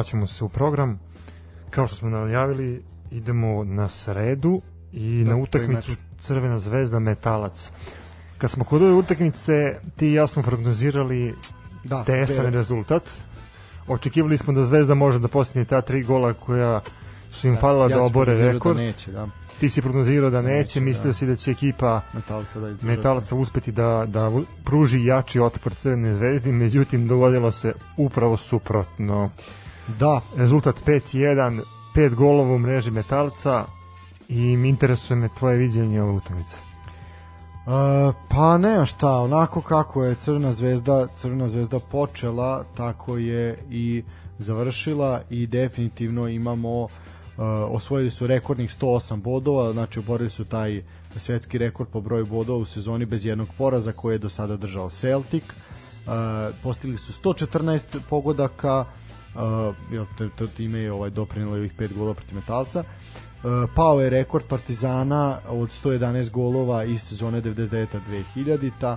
Vraćamo se u program. Kao što smo najavili, idemo na sredu i da, na utakmicu Crvena zvezda Metalac. Kad smo kod ove utakmice, ti i ja smo prognozirali da, tesan te... rezultat. Očekivali smo da Zvezda može da postigne ta tri gola koja su im da, falila ja da obore da rekord. Da neće, da. Ti si prognozirao da neće, neće mislio da. si da će ekipa Metalca, da Metalca uspeti da, da pruži jači otpor Crvene zvezdi, međutim dogodilo se upravo suprotno. Da. Rezultat 5-1, 5 golova u mreži Metalca i interesuje me tvoje viđenje ove utakmice. Uh, pa ne, šta, onako kako je Crvena zvezda, Crvena zvezda počela, tako je i završila i definitivno imamo uh, osvojili su rekordnih 108 bodova, znači oborili su taj svetski rekord po broju bodova u sezoni bez jednog poraza koje je do sada držao Celtic. Uh, postigli su 114 pogodaka, jel, time je ovaj doprinilo ovih 5 golova protiv Metalca. Uh, pao je rekord Partizana od 111 golova iz sezone 99-2000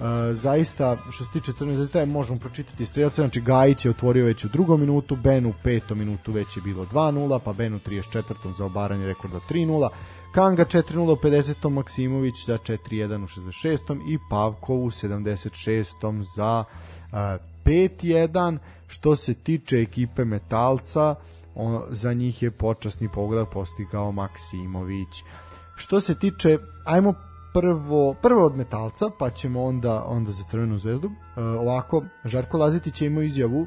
Uh, zaista što se tiče Crne zvezde možemo pročitati strelce znači Gajić je otvorio već u drugom minutu Ben u petom minutu već je bilo 2-0 pa Ben u 34. za obaranje rekorda 3-0 Kanga 4-0 u 50. Maksimović za 4-1 u 66. i Pavkov u 76. za uh, 5-1 što se tiče ekipe Metalca on, za njih je počasni pogled postigao Maksimović što se tiče ajmo prvo, prvo od metalca, pa ćemo onda onda za Crvenu zvezdu. E, ovako, Žarko Lazetić je imao izjavu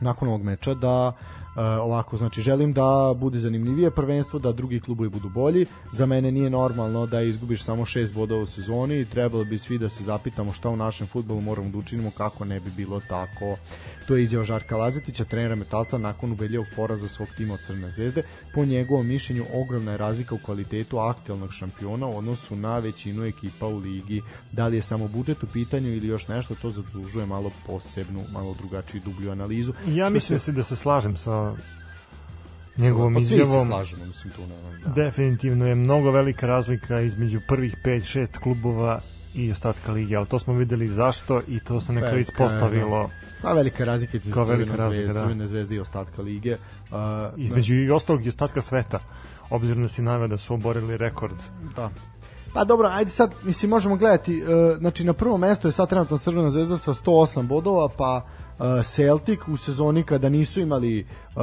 nakon ovog meča da ovako, znači želim da bude zanimljivije prvenstvo, da drugi klubovi budu bolji. Za mene nije normalno da izgubiš samo 6 bodova u sezoni i trebalo bi svi da se zapitamo šta u našem fudbalu moramo da učinimo kako ne bi bilo tako. To je izjava Žarka Lazetića, trenera Metalca nakon ubedljivog poraza svog tima od Crne zvezde. Po njegovom mišljenju ogromna je razlika u kvalitetu aktualnog šampiona u odnosu na većinu ekipa u ligi. Da li je samo budžet u pitanju ili još nešto, to zadružuje malo posebnu, malo drugačiju dublju analizu. Ja mislim se da se slažem sa njegovom pa izjavom. slažemo, mislim, tu nema, da. Definitivno je mnogo velika razlika između prvih 5-6 klubova i ostatka lige, ali to smo videli zašto i to se nekako ispostavilo. Da. Pa velika razlika između Kao velika razlika, zvezde, da. Crvene zvezde i ostatka lige. Uh, između da. i ostalog i ostatka sveta, obzirom da si naveo da su oborili rekord. Da. Pa dobro, ajde sad, mislim, možemo gledati, uh, znači na prvom mestu je sad trenutno Crvena zvezda sa 108 bodova, pa Celtic u sezoni kada nisu imali uh,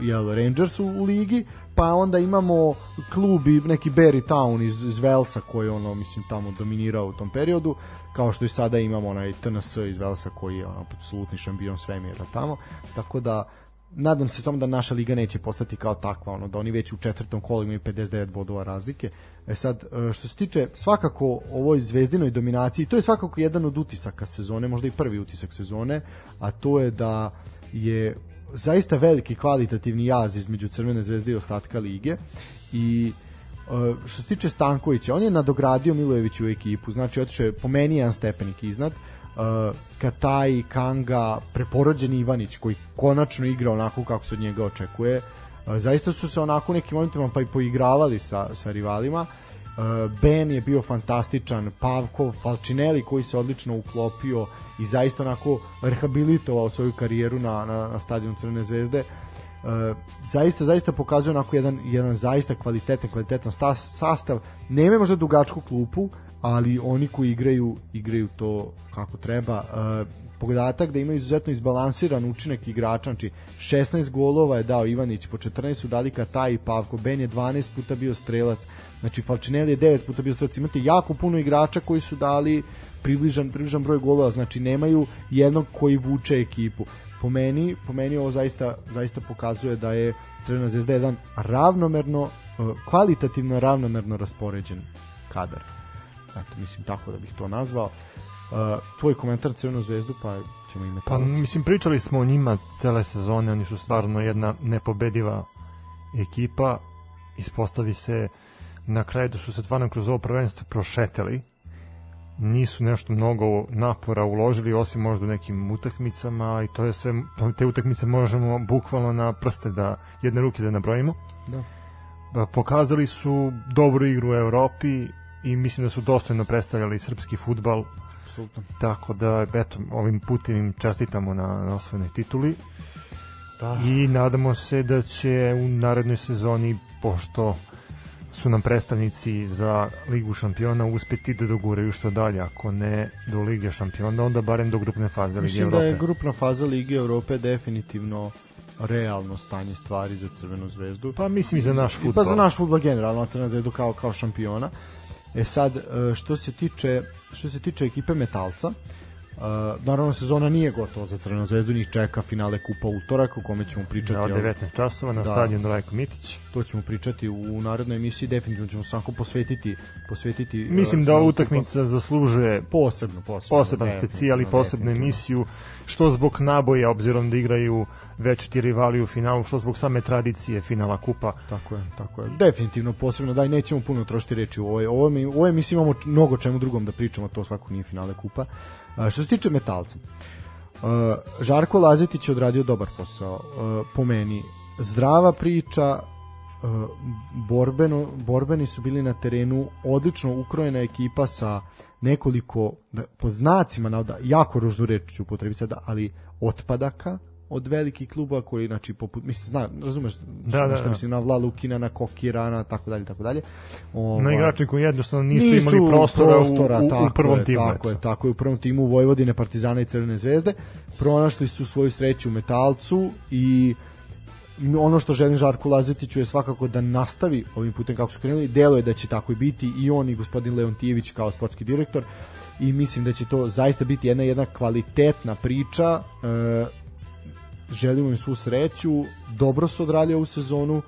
jel, Rangers u, u ligi, pa onda imamo klub i neki Barry Town iz, iz Velsa koji ono mislim tamo dominirao u tom periodu kao što i sada imamo onaj TNS iz Velsa koji je ono, apsolutni šampion svemira tamo tako da nadam se samo da naša liga neće postati kao takva, ono, da oni već u četvrtom kolu imaju 59 bodova razlike. E sad, e, što se tiče svakako ovoj zvezdinoj dominaciji, to je svakako jedan od utisaka sezone, možda i prvi utisak sezone, a to je da je zaista veliki kvalitativni jaz između Crvene zvezde i ostatka lige i e, što se tiče Stankovića, on je nadogradio Milojeviću ekipu, znači otišao je po meni jedan stepenik iznad, uh, Kataj, Kanga, preporođeni Ivanić koji konačno igra onako kako se od njega očekuje. Uh, zaista su se onako nekim momentima pa i poigravali sa, sa rivalima. Uh, ben je bio fantastičan, Pavkov, Falčinelli koji se odlično uklopio i zaista onako rehabilitovao svoju karijeru na, na, na stadionu Crne zvezde. Uh, zaista zaista pokazuje onako jedan jedan zaista kvalitetan kvalitetan sastav. Nema možda dugačku klupu, ali oni koji igraju igraju to kako treba. Podatak da imaju izuzetno izbalansiran učinak igrača znači 16 golova je dao Ivanić po 14 su dali Kataj i Pavko. Ben je 12 puta bio strelac. Znači Falčinelli je 9 puta bio strelac. Imate jako puno igrača koji su dali približan, približan broj golova. Znači nemaju jednog koji vuče ekipu po meni, po meni ovo zaista, zaista pokazuje da je Crvena zvezda jedan ravnomerno, kvalitativno ravnomerno raspoređen kadar. Eto, mislim tako da bih to nazvao. Uh, tvoj komentar Crvenu zvezdu, pa ćemo imati. Pa, mislim, pričali smo o njima cele sezone, oni su stvarno jedna nepobediva ekipa. Ispostavi se na kraju da su se stvarno kroz ovo prvenstvo prošeteli. Nisu nešto mnogo napora uložili, osim možda u nekim utakmicama i to je sve, te utakmice možemo bukvalno na prste da jedne ruke da nabrojimo. Da. Pokazali su dobru igru u Evropi, i mislim da su dostojno predstavljali srpski futbal. Absolutno. Tako da, eto, ovim putem im čestitamo na, na osvojenoj tituli. Da. I nadamo se da će u narednoj sezoni, pošto su nam predstavnici za Ligu šampiona uspeti da doguraju što dalje, ako ne do Lige šampiona, onda barem do grupne faze Lige Mislim Evrope. Mislim da je grupna faza Lige Evrope definitivno realno stanje stvari za Crvenu zvezdu. Pa mislim i za naš futbol. Pa za naš futbol generalno, Crvena zvezdu kao, kao šampiona. E sad, e, što se tiče, što se tiče ekipe Metalca, Uh, naravno sezona nije gotova za Crvenu zvezdu, njih čeka finale kupa utorak o kome ćemo pričati. Da, 19 časova na da, stadionu Rajko Mitić. To ćemo pričati u narednoj emisiji, definitivno ćemo svako posvetiti posvetiti Mislim da ova utakmica zaslužuje posebno, posebno poseban specijal i posebnu emisiju što zbog naboja obzirom da igraju večiti rivali u finalu, što zbog same tradicije finala kupa. Tako je, tako je. Definitivno posebno, daj nećemo puno trošiti reči u ovoj. Ovo mi, ovo mi imamo mnogo čemu drugom da pričamo, to svako nije finale kupa. A, što se tiče metalca, a, Žarko Lazetić je odradio dobar posao. A, po meni, zdrava priča, borbeno, borbeni su bili na terenu odlično ukrojena ekipa sa nekoliko da, po znacima jako ružnu reč ću upotrebiti sada, ali otpadaka od velikih klubova koji znači poput mislim zna razumeš da, da, šta da. mislim na Vla Lukina na Kokirana tako dalje tako dalje. Ovaj, na igrači koji jednostavno nisu, nisu imali prostora, prostora u, u, u prvom je, timu tako je tako je u prvom timu Vojvodine Partizana i Crvene zvezde. Pronašli su svoju sreću u Metalcu i ono što želim Žarku Lazetiću je svakako da nastavi ovim putem kako su krenuli, delo je da će tako i biti i on i gospodin Leontijević kao sportski direktor i mislim da će to zaista biti jedna jedna kvalitetna priča e, želimo im svu sreću dobro su odradili ovu sezonu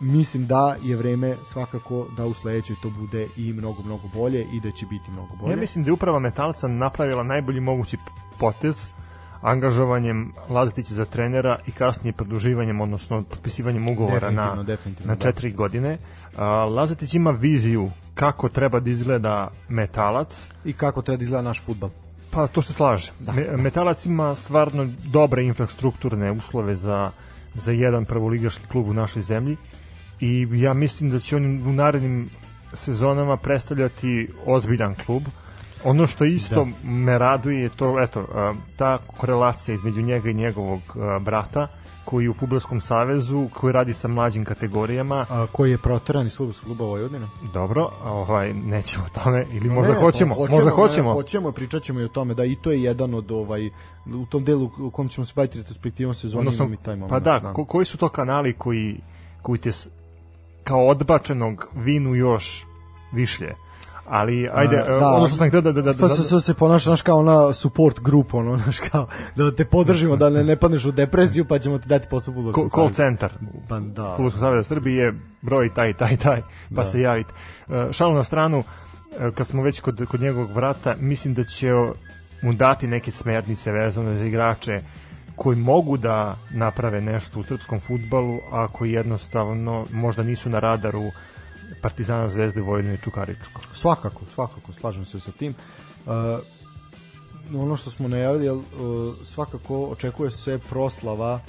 mislim da je vreme svakako da u sledećoj to bude i mnogo, mnogo bolje i da će biti mnogo bolje. Ja mislim da je uprava Metalca napravila najbolji mogući potez angažovanjem Lazetića za trenera i kasnije produživanjem, odnosno potpisivanjem ugovora definitivno, na, definitivno, na četiri da. godine. Lazetić ima viziju kako treba da izgleda metalac i kako treba da izgleda naš futbal. Pa to se slaže. Da. Metalac ima stvarno dobre infrastrukturne uslove za, za jedan prvoligaški klub u našoj zemlji i ja mislim da će oni u narednim sezonama predstavljati ozbiljan klub. Ono što isto da. me raduje je to, eto, ta korelacija između njega i njegovog brata, koji u Fudbalskom savezu, koji radi sa mlađim kategorijama. A, koji je proteran iz Fudbalskog kluba Vojvodina? Dobro, ovaj, nećemo o tome, ili možda ne, hoćemo, hoćemo, možda hoćemo. Ne, hoćemo, pričat ćemo i o tome, da i to je jedan od, ovaj, u tom delu u kom ćemo se baviti retrospektivom sezoni, Odnosno, imam i taj moment. Pa da, da. Ko, koji su to kanali koji, koji te kao odbačenog vinu još višlje? Ali ajde, da, ono što sam htio da... da, da, da, da, se ponaša naš kao ona support grup, ono, (laughs) naš kao, da te podržimo, da ne, ne padneš u depresiju, pa ćemo ti dati posao futbolskog Call centar. Pa da. Futbolskog savjeza Srbije, broj taj, taj, taj, pa da. se javite. Šalu na stranu, kad smo već kod, kod njegovog vrata, mislim da će mu dati neke smernice vezane za igrače koji mogu da naprave nešto u srpskom futbalu, a koji jednostavno možda nisu na radaru Partizana, Zvezde, Vojvodine i Čukaričko. Svakako, svakako, slažem se sa tim. Uh, ono što smo najavili, uh, svakako očekuje se proslava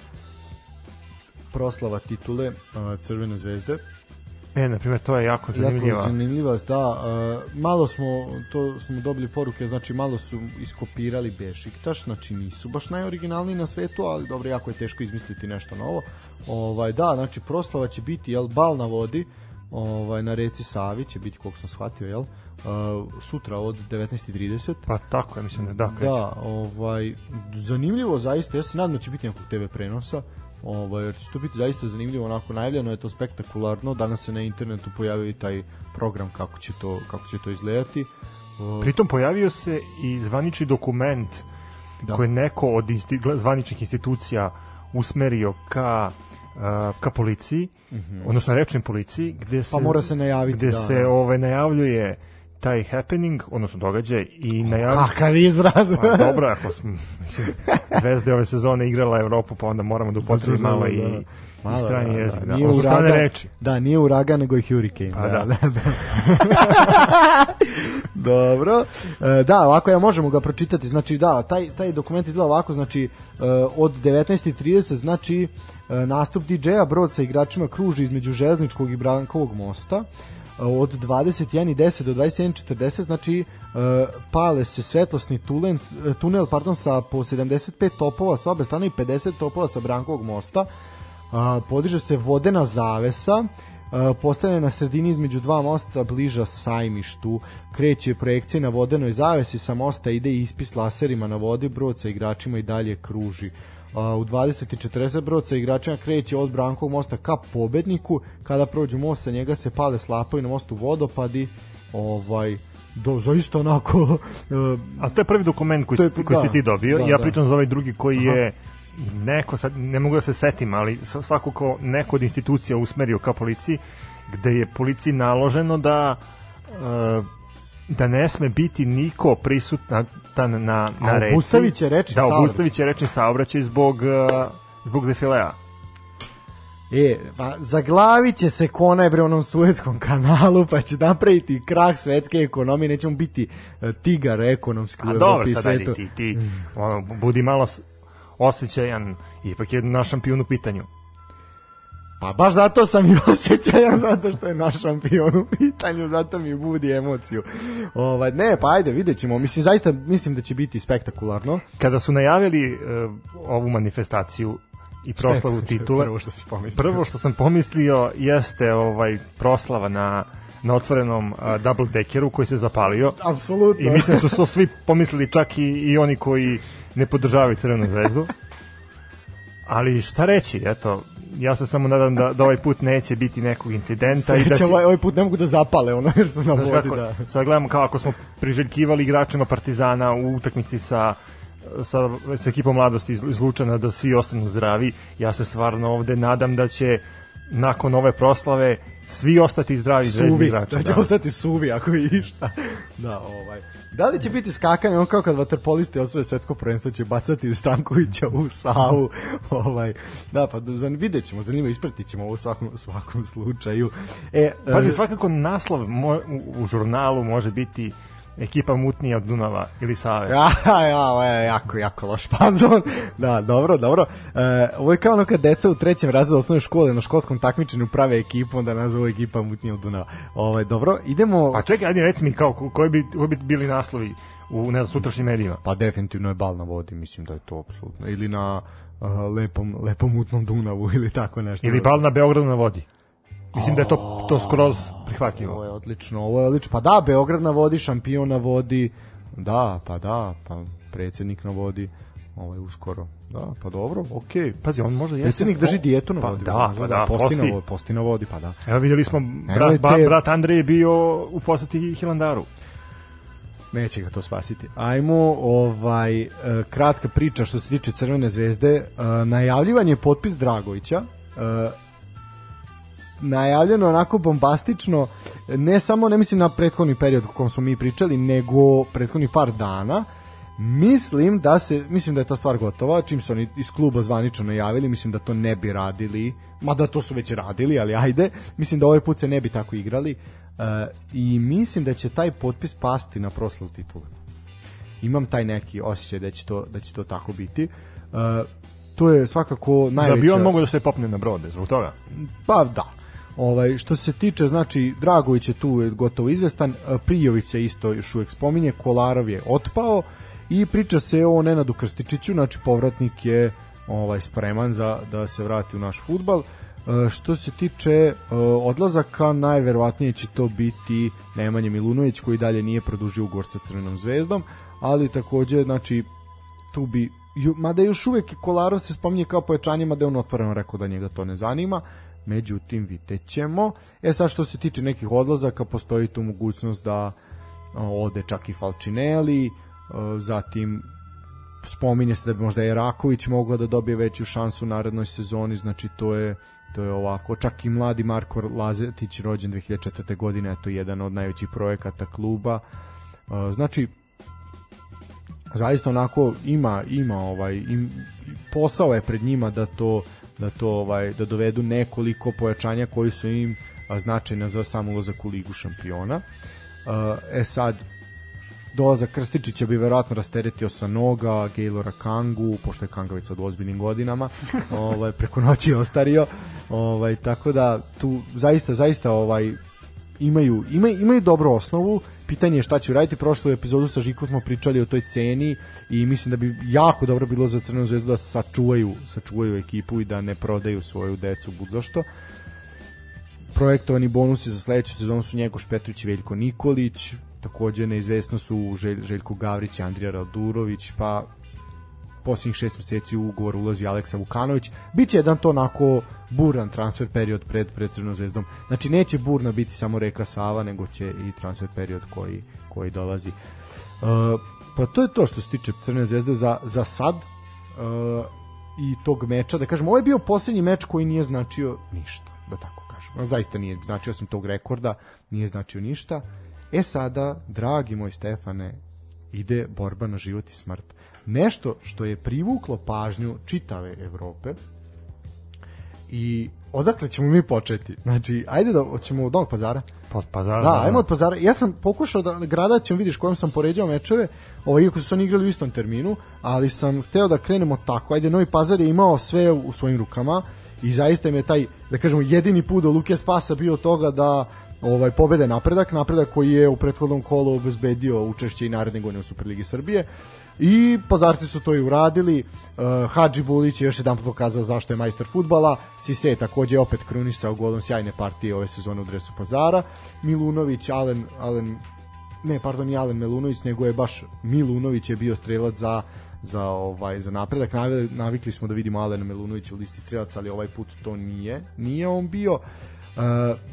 proslava titule uh, Crvene zvezde. E, na primjer, to je jako zanimljiva. Jako zanimljiva, da. Uh, malo smo, to smo dobili poruke, znači malo su iskopirali Bešiktaš, znači nisu baš najoriginalniji na svetu, ali dobro, jako je teško izmisliti nešto novo. Ovaj, da, znači proslava će biti, jel, bal na vodi, ovaj, na reci Savi će biti, koliko sam shvatio, jel? Uh, sutra od 19.30. Pa tako, ja mislim da da. Da, ovaj, zanimljivo zaista, ja se nadam da će biti nekog TV prenosa, ovaj, jer će to biti zaista zanimljivo, onako najavljeno je to spektakularno, danas se na internetu pojavio i taj program kako će to, kako će to izgledati. Uh, Pritom pojavio se i zvanični dokument da. koji neko od insti, zvaničnih institucija usmerio ka ka policiji, mm -hmm. odnosno rečnoj policiji, gde se, pa mora se najaviti, gde da, se da. ovaj, najavljuje taj happening, odnosno događaj i najavljuje... Kakav izraz! A, dobro, ako smo, mislim, zvezde ove sezone igrala Evropu, pa onda moramo da upotrebi malo i, da. Malo, i strani da, jezik. Da, da. Nije uragan, reči. Da, nije uragan, nego i hurricane. Pa, da, da. da, da. (laughs) Dobro. E, da, ovako ja možemo ga pročitati. Znači, da, taj, taj dokument izgleda ovako, znači, e, od 19.30, znači, e, nastup DJ-a, brod sa igračima kruži između železničkog i Brankovog mosta. od 21.10 do 21.40 znači e, pale se svetlosni tulen, tunel pardon, sa po 75 topova sa obe strane i 50 topova sa Brankovog mosta podiže se vodena zavesa postavljena na sredini između dva mosta bliža sajmištu. Kreće projekcije na vodenoj zavesi sa mosta ide ispis laserima na vodi brod sa igračima i dalje kruži. U 20.40 brod sa igračima kreće od Brankovog mosta ka pobedniku. Kada prođu most sa njega se pale slapovi na mostu vodopadi. Ovaj do zaista onako uh, (laughs) a to je prvi dokument koji, je, koji da, si ti dobio. da, ja da. pričam za ovaj drugi koji Aha. je neko sad ne mogu da se setim ali svakako neko od institucija usmerio ka policiji gde je policiji naloženo da uh, da ne sme biti niko prisutna na, na, na reci. Obustavić će reči da, Obustavić će reči saobraćaj zbog, uh, zbog defilea. E, pa zaglavit će se konaj bre onom suetskom kanalu, pa će napraviti krah svetske ekonomije, nećemo biti uh, tigar ekonomski u Evropi i svetu. Ti, ti, ono, budi malo osjećajan, ipak je naš šampion u pitanju. Pa baš zato sam i (laughs) osjećajan, zato što je naš šampion u pitanju, zato mi budi emociju. Ovaj, ne, pa ajde, vidjet ćemo. Mislim, zaista mislim da će biti spektakularno. Kada su najavili uh, ovu manifestaciju i proslavu titule, prvo što, si pomislio. prvo što sam pomislio jeste ovaj proslava na na otvorenom uh, double deckeru koji se zapalio. Apsolutno. I mislim da su svi pomislili, čak i, i oni koji ne podržavaju Crvenu zvezdu. Ali šta reći, eto, ja se samo nadam da, da ovaj put neće biti nekog incidenta Sreća, i da će... ovaj, ovaj put ne mogu da zapale ono jer su na vodi, kako, da. Sad gledamo kao ako smo priželjkivali igračima Partizana u utakmici sa sa, sa ekipom mladosti iz Lučana da svi ostanu zdravi. Ja se stvarno ovde nadam da će nakon ove proslave svi ostati zdravi zvezdni igrači. Da će da. ostati suvi ako je išta. Da, ovaj. Da li će biti skakanje, on kao kad vaterpolisti osvoje svetsko prvenstvo će bacati Stankovića u Savu, (laughs) ovaj, da, pa vidjet ćemo, zanima, ispratit ćemo ovo u svakom, svakom slučaju. E, e, svakako naslov mo, u, u žurnalu može biti ekipa mutnija od Dunava ili Save. (laughs) Ja, ja, ovo je jako, jako loš fazon. (laughs) Da, dobro, dobro. E, ovo je kao ono kad deca u trećem razredu osnovne škole na školskom takmičenju prave ekipu, onda nazovu ekipa mutnija od Dunava. Ovo ovaj, je dobro, idemo... A čekaj, ajde reci mi kao, koji bi, koji bi bili naslovi u ne znam, sutrašnjim medijima? Pa definitivno je bal na vodi, mislim da je to apsolutno. Ili na uh, lepom, lepom mutnom Dunavu (laughs) ili tako nešto. Ili bal na Beogradu na vodi. Mislim da je to, to skroz prihvatljivo. Ovo je odlično, ovo je odlično. Pa da, Beograd na vodi, šampion na vodi, da, pa da, pa predsednik na vodi, ovo je uskoro. Da, pa dobro, okej. Okay. Pazi, on može jeste. Predsednik drži dijetu na pa vodi. Da, pa da, da posti, na vodi, posti na vodi, pa da. Evo vidjeli smo, brat, brat, brat Andrej je bio u poseti Hilandaru neće ga to spasiti. Ajmo, ovaj, e, kratka priča što se tiče Crvene zvezde. E, najavljivanje potpis Dragovića. Najavljeno onako bombastično, ne samo, ne mislim na prethodni period u kom smo mi pričali, nego prethodni par dana, Mislim da se mislim da je ta stvar gotova, čim su oni iz kluba zvanično najavili, mislim da to ne bi radili, mada to su već radili, ali ajde, mislim da ovaj put se ne bi tako igrali uh, i mislim da će taj potpis pasti na proslavu titula. Imam taj neki osjećaj da će to, da će to tako biti. Uh, to je svakako najveća... Da bi on mogao da se popne na brode, zbog toga? Pa da, Ovaj, što se tiče, znači, Dragović je tu gotovo izvestan, e, Prijović se isto još uvek spominje, Kolarov je otpao i priča se o Nenadu Krstičiću, znači povratnik je ovaj spreman za da se vrati u naš futbal. E, što se tiče e, odlazaka, najverovatnije će to biti Nemanja Milunović koji dalje nije produžio ugovor sa Crvenom zvezdom, ali takođe, znači, tu bi mada još uvek Kolarov se spominje kao pojačanje, mada je on otvoreno rekao da njega to ne zanima, međutim vidjet ćemo. E sad što se tiče nekih odlazaka, postoji tu mogućnost da ode čak i Falcinelli, zatim spominje se da bi možda Eraković mogla da dobije veću šansu u narednoj sezoni, znači to je to je ovako, čak i mladi Marko Lazetić rođen 2004. godine, to je jedan od najvećih projekata kluba. Znači, zaista onako ima ima ovaj im, posao je pred njima da to da to ovaj da dovedu nekoliko pojačanja koji su im značajna za sam ulazak u ligu šampiona. E sad dolazak Krstičića bi verovatno rasteretio sa noga Gaylora Kangu, pošto je Kangović sad u ozbiljnim godinama, (laughs) ovaj, preko noći je ostario, ovaj, tako da tu zaista, zaista ovaj, imaju, imaju, imaju dobru osnovu, pitanje je šta će uraditi, prošlu epizodu sa Žikom smo pričali o toj ceni i mislim da bi jako dobro bilo za Crvenu zvezdu da sačuvaju, sačuvaju ekipu i da ne prodaju svoju decu bud zašto. Projektovani bonusi za sledeću sezonu su Njegoš Petrović i Veljko Nikolić, takođe neizvesno su Želj, Željko Gavrić i Andrija Radurović, pa posljednjih šest meseci u ugovor ulazi Aleksa Vukanović. Biće jedan to onako buran transfer period pred, pred Crvenom zvezdom. Znači neće burna biti samo reka Sava, nego će i transfer period koji, koji dolazi. Uh, pa to je to što se tiče Crvene zvezde za, za sad uh, i tog meča. Da kažem, ovo je bio poslednji meč koji nije značio ništa, da tako kažem. Zaista nije značio sam tog rekorda, nije značio ništa. E sada, dragi moj Stefane, ide borba na život i smrt nešto što je privuklo pažnju čitave Evrope i odakle ćemo mi početi? Znači, ajde da ćemo od Novog pazara. Od pazara. Da, ajmo od pazara. Ja sam pokušao da gradacijom vidiš kojom sam poređao mečeve, ovaj, iako su se oni igrali u istom terminu, ali sam hteo da krenemo tako. Ajde, Novi pazar je imao sve u svojim rukama i zaista im je taj, da kažemo, jedini put do Luke Spasa bio toga da ovaj pobede napredak, napredak koji je u prethodnom kolu obezbedio učešće i naredne godine u Superligi Srbije. I Pazarci su to i uradili. Uh, Hadži Bulić je još jedan pokazao zašto je majstor futbala. Sise takođe je opet krunisao golom sjajne partije ove sezone u dresu Pazara. Milunović, Alen, Alen ne, pardon, i Alen Milunović, nego je baš Milunović je bio strelac za za ovaj za napredak. Navikli smo da vidimo Alena Melunovića u listi strelaca, ali ovaj put to nije. Nije on bio. Uh,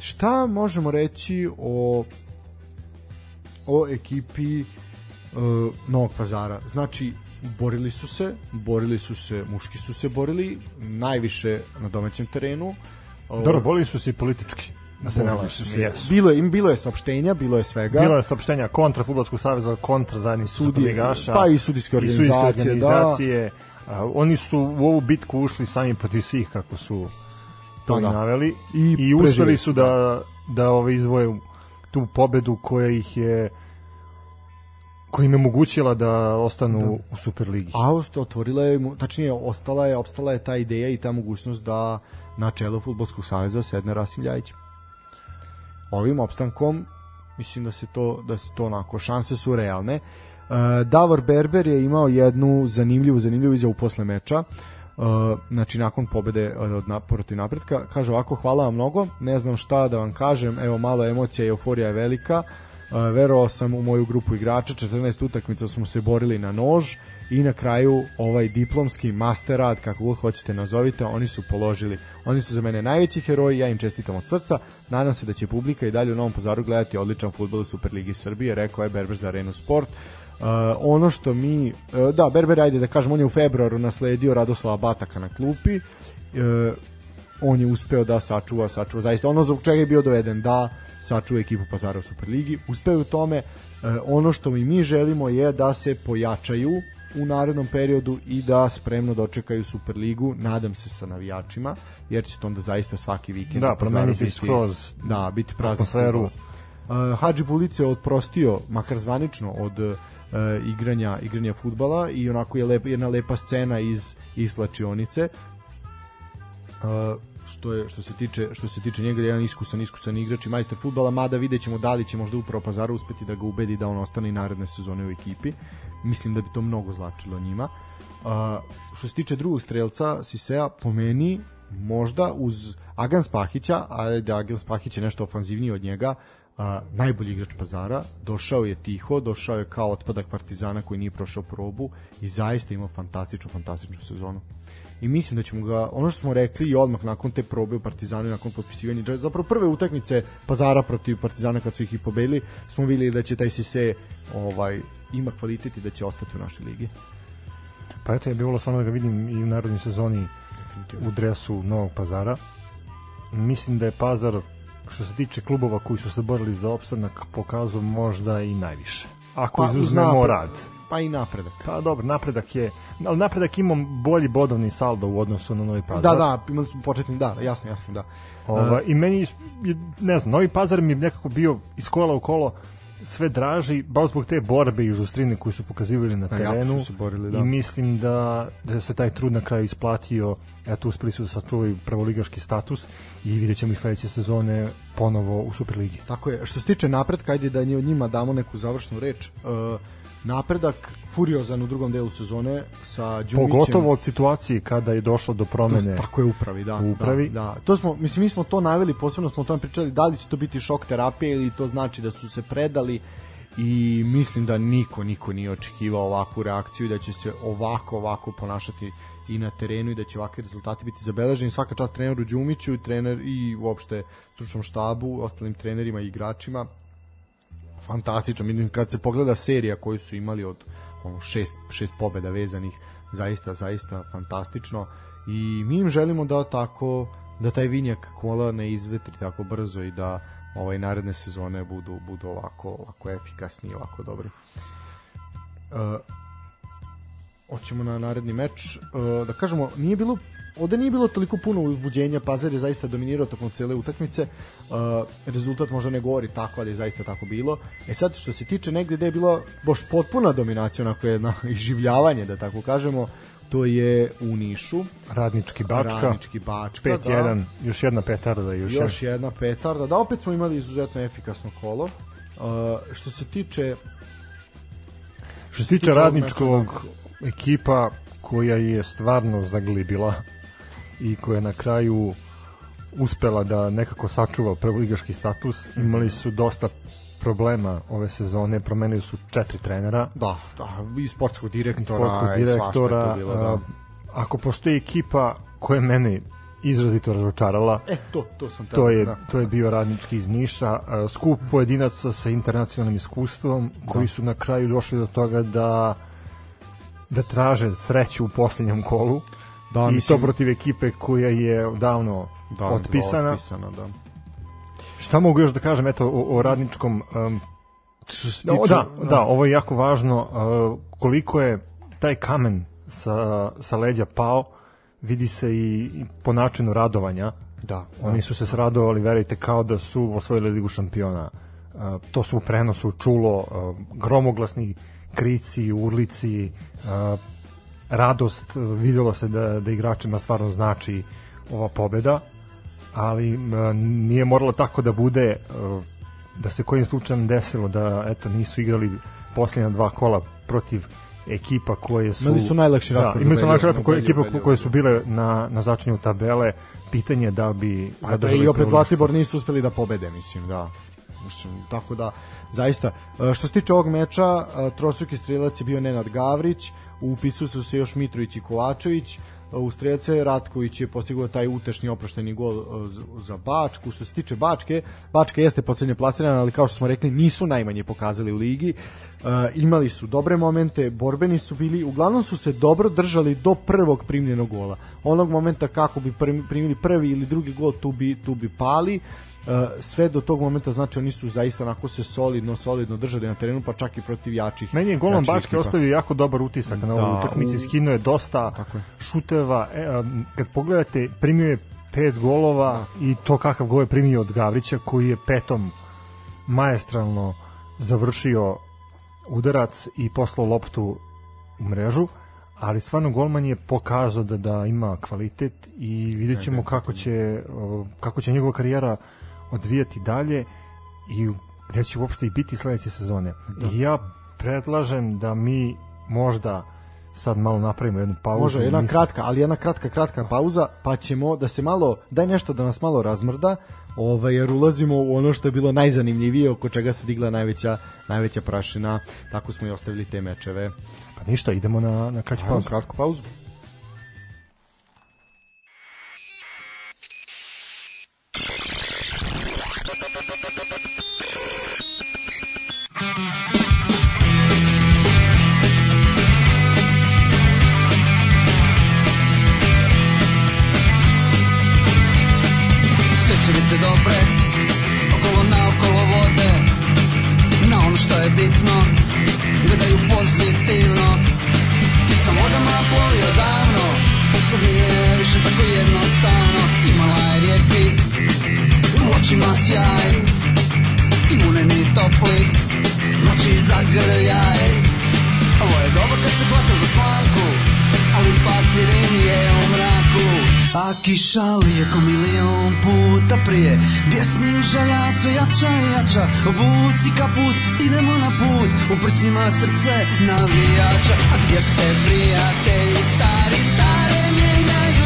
šta možemo reći o o ekipi uh, Novog pazara. Znači, borili su se, borili su se, muški su se borili, najviše na domaćem terenu. Uh, Dobro, borili su se i politički. Da se ne su se. Jesu. Bilo je, im bilo je saopštenja, bilo je svega. Bilo je saopštenja kontra fudbalskog saveza, kontra zajednih sudiligaša. Pa i sudijske organizacije, i organizacije. Da. Uh, oni su u ovu bitku ušli sami protiv svih kako su to pa, da. naveli i, i uspeli su da da, da ove izvoje tu pobedu koja ih je koja im je omogućila da ostanu da. u Superligi. A otvorila je, tačnije, ostala je, opstala je ta ideja i ta mogućnost da na čelo Futbolskog saveza sedne Rasim Ljajić. Ovim opstankom mislim da se to da se to onako šanse su realne. E, Davor Berber je imao jednu zanimljivu zanimljivu izjavu posle meča. Uh, znači nakon pobede od na, napretka kaže ovako hvala vam mnogo ne znam šta da vam kažem evo malo emocija i euforija je velika verovao sam u moju grupu igrača, 14 utakmica smo se borili na nož i na kraju ovaj diplomski master rad, kako god hoćete nazovite, oni su položili. Oni su za mene najveći heroji, ja im čestitam od srca. Nadam se da će publika i dalje u Novom Pazaru gledati odličan futbol u Superligi Srbije, rekao je Berber za Arenu Sport. Uh, ono što mi, uh, da, Berber, ajde da kažem, on je u februaru nasledio Radoslava Bataka na klupi, uh, on je uspeo da sačuva, sačuva zaista ono zbog čega je bio doveden da sačuva ekipu Pazara u Superligi. Uspeo u tome. E, ono što mi mi želimo je da se pojačaju u narednom periodu i da spremno dočekaju Superligu, nadam se sa navijačima, jer će to onda zaista svaki vikend da, promeniti skroz da, biti prazna atmosferu. Uh, Hadži Bulic je odprostio, makar zvanično, od uh, igranja igranja futbala i onako je lepa, jedna lepa scena iz, iz slačionice. Uh, što je što se tiče što se tiče njega jedan iskusan iskusan igrač i majstor fudbala mada videćemo da li će možda upravo Pazar uspeti da ga ubedi da on ostane i naredne sezone u ekipi mislim da bi to mnogo značilo njima a, što se tiče drugog strelca Sisea po meni možda uz Agan Spahića a da Agan Spahić je nešto ofanzivniji od njega a, najbolji igrač Pazara došao je tiho, došao je kao otpadak Partizana koji nije prošao probu i zaista imao fantastičnu fantastičnu sezonu i mislim da ćemo ga, ono što smo rekli i odmah nakon te probe u Partizanu nakon potpisivanja, zapravo prve utakmice Pazara protiv Partizana kad su ih i pobedili, smo videli da će taj Sise ovaj, ima kvalitet i da će ostati u našoj ligi. Pa eto, je bilo stvarno da ga vidim i u narodnoj sezoni u dresu Novog Pazara. Mislim da je Pazar što se tiče klubova koji su se borili za opstanak pokazao možda i najviše. Ako pa, izuzmemo rad pa i napredak. Pa dobro, napredak je, ali napredak ima bolji bodovni saldo u odnosu na Novi Pazar. Da, da, imali smo početni, da, jasno, jasno, da. Ova, I meni, ne znam, Novi Pazar mi je nekako bio iz kola u kolo sve draži, baš zbog te borbe i žustrine koju su pokazivali na terenu. se borili, da. I mislim da, da se taj trud na kraju isplatio. Eto, uspeli su da sačuvaju prvoligaški status i vidjet ćemo i sledeće sezone ponovo u Superligi. Tako je. Što se tiče napretka, ajde da njima damo neku završnu reč. Uh, napredak furiozan u drugom delu sezone sa Đumićem. Pogotovo od situacije kada je došlo do promene. To, tako je upravi, da. U upravi. Da, da. To smo, mislim, mi smo to naveli, posebno smo o tome pričali, da li će to biti šok terapije ili to znači da su se predali i mislim da niko, niko nije očekivao ovakvu reakciju da će se ovako, ovako ponašati i na terenu i da će ovakvi rezultati biti zabeleženi. Svaka čast treneru Đumiću i trener i uopšte stručnom štabu, ostalim trenerima i igračima. Fantastično. Mislim, kad se pogleda serija koju su imali od ono, šest, šest pobeda vezanih, zaista, zaista fantastično. I mi im želimo da tako da taj vinjak kola ne izvetri tako brzo i da ovaj naredne sezone budu budu ovako ovako efikasni ovako dobri. Uh, hoćemo na naredni meč. Uh, da kažemo, nije bilo ovde nije bilo toliko puno uzbuđenja, Pazar je zaista dominirao tokom cele utakmice, uh, rezultat možda ne govori tako, ali je zaista tako bilo. E sad, što se tiče negde gde je bilo baš potpuna dominacija, onako jedno (laughs) iživljavanje, da tako kažemo, to je u Nišu. Radnički Bačka. Radnički Bačka, 5-1, da. još jedna petarda. Još, još jedna petarda. Da, opet smo imali izuzetno efikasno kolo. Uh, što se tiče što se tiče radničkog ekipa koja je stvarno zaglibila i koja je na kraju uspela da nekako sačuva prvoligaški status. Imali su dosta problema ove sezone, promenili su četiri trenera. Da, da, i sportskog direktora, i sportskog direktora. I bilo, da. Ako postoji ekipa koja mene izrazito razočarala. E, to, to sam to je, da. to je bio radnički iz Niša. Skup pojedinaca sa internacionalnim iskustvom da. koji su na kraju došli do toga da da traže sreću u poslednjem kolu. Da, I mislim... to protiv ekipe koja je davno da, otpisana. otpisana da. Šta mogu još da kažem eto o, o radničkom um, da, da, da, ovo je jako važno uh, koliko je taj kamen sa, sa leđa pao vidi se i, i po načinu radovanja da, oni da, su se sradovali verujte kao da su osvojili ligu šampiona uh, to su u prenosu čulo uh, gromoglasni krici, urlici uh, radost, videlo se da, da igračima stvarno znači ova pobeda ali nije moralo tako da bude e, da se kojim slučajem desilo da eto nisu igrali posljednja dva kola protiv ekipa koje su imali su najlakši raspored da, imali su najlakši raspored koje ekipa koje su bile na na začinju tabele pitanje da bi a da i opet Zlatibor nisu uspeli da pobede mislim da. Mislim tako da zaista. Što se tiče ovog meča trostruki strelac je bio Nenad Gavrić u upisu su se još Mitrović i Kovačević u strelce Ratković je postigao taj utešni oprošteni gol za Bačku. Što se tiče Bačke, Bačka jeste poslednje plasirana, ali kao što smo rekli, nisu najmanje pokazali u ligi. Imali su dobre momente, borbeni su bili, uglavnom su se dobro držali do prvog primljenog gola. Onog momenta kako bi primili prvi ili drugi gol, tu bi, tu bi pali. Sve do tog momenta znači oni su zaista onako se solidno solidno držali na terenu pa čak i protiv jačih. Meni je golom Bačke ostavio jako dobar utisak da, na utakmici, skinuo je dosta šuteva. E, kad pogledate, primio je pet golova da. i to kakav gol je primio od Gavrića koji je petom maestralno završio udarac i poslao loptu u mrežu ali stvarno golman je pokazao da da ima kvalitet i vidjet ćemo kako će kako će njegova karijera odvijati dalje i gde će uopšte i biti sledeće sezone. Da. I ja predlažem da mi možda sad malo napravimo jednu pauzu. Može, jedna mislim... kratka, ali jedna kratka, kratka pauza, pa ćemo da se malo, daj nešto da nas malo razmrda, ovaj, jer ulazimo u ono što je bilo najzanimljivije, oko čega se digla najveća, najveća prašina, tako smo i ostavili te mečeve. Pa ništa, idemo na, na kraću pauzu. Kratku pauzu. se nije više tako jednostavno. Imala je rijetki u očima sjaj. Imune ni topli, noći zagrljaj Ovo je dobro kad se plata za slanku Ali pak papir je u mraku. A kiša lijeko milion puta prije. Bjesni želja sve jača i jača. Obuci kaput, idemo na put. U prsima srce navijača. A gdje ste prijatelji stari, stari?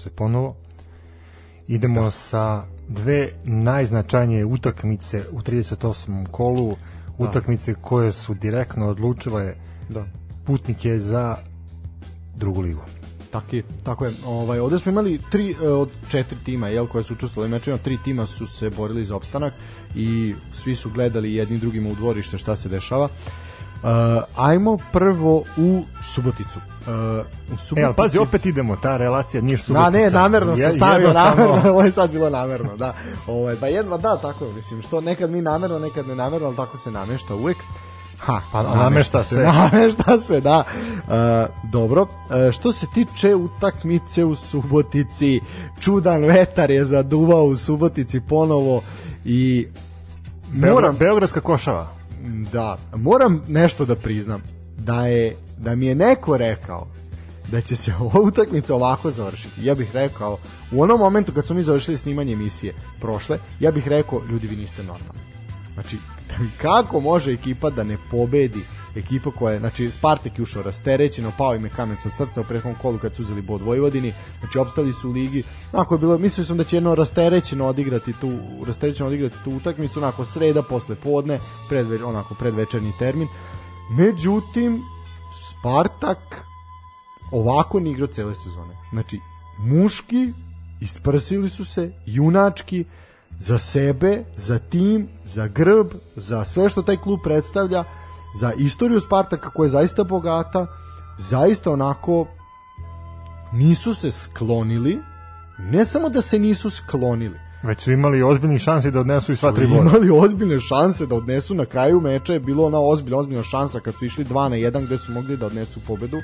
se ponovo. Idemo da. sa dve najznačajnije utakmice u 38. kolu, da. utakmice koje su direktno odlučile da. putnike za drugu ligu. Tako je, tako je. Ovaj, ovde smo imali tri e, od četiri tima jel, koje su učestvovali u mečima, tri tima su se borili za opstanak i svi su gledali jedni drugima u dvorište šta se dešava. Uh, ajmo prvo u Suboticu. Uh, u Subotici... E, ali pazi, opet idemo, ta relacija nije Subotica. Da, ne, namerno se stavio, namerno, (laughs) ovo je sad bilo namerno, da. Ovaj, pa jedva, da, tako, mislim, što nekad mi namerno, nekad ne namerno, ali tako se namešta uvek. Ha, pa namešta se. (laughs) Namešta se, da. Uh, dobro, uh, što se tiče utakmice u Subotici, čudan vetar je zaduvao u Subotici ponovo i moram... Beogradska košava. Da, moram nešto da priznam. Da je da mi je neko rekao da će se (laughs) ova utakmica ovako završiti. Ja bih rekao, u onom momentu kad smo mi završili snimanje emisije prošle, ja bih rekao, ljudi vi niste normalni. Znači, kako može ekipa da ne pobedi ekipa koja je, znači Spartak je ušao rasterećeno, pao im je kamen sa srca u prethodnom kolu kad su uzeli bod Vojvodini, znači opstali su u ligi, onako je bilo, mislio sam da će jedno rasterećeno odigrati tu, rasterećeno odigrati tu utakmicu, onako sreda, posle podne, pred, onako predvečerni termin, međutim, Spartak ovako ni igrao cele sezone. Znači, muški isprsili su se, junački, za sebe, za tim, za grb, za sve što taj klub predstavlja, za istoriju Spartaka koja je zaista bogata, zaista onako nisu se sklonili, ne samo da se nisu sklonili, Već su imali ozbiljne šanse da odnesu i sva tri boda. Imali ozbiljne šanse da odnesu na kraju meča je bilo ona ozbiljna, ozbiljna šansa kad su išli 2 na 1 gde su mogli da odnesu pobedu.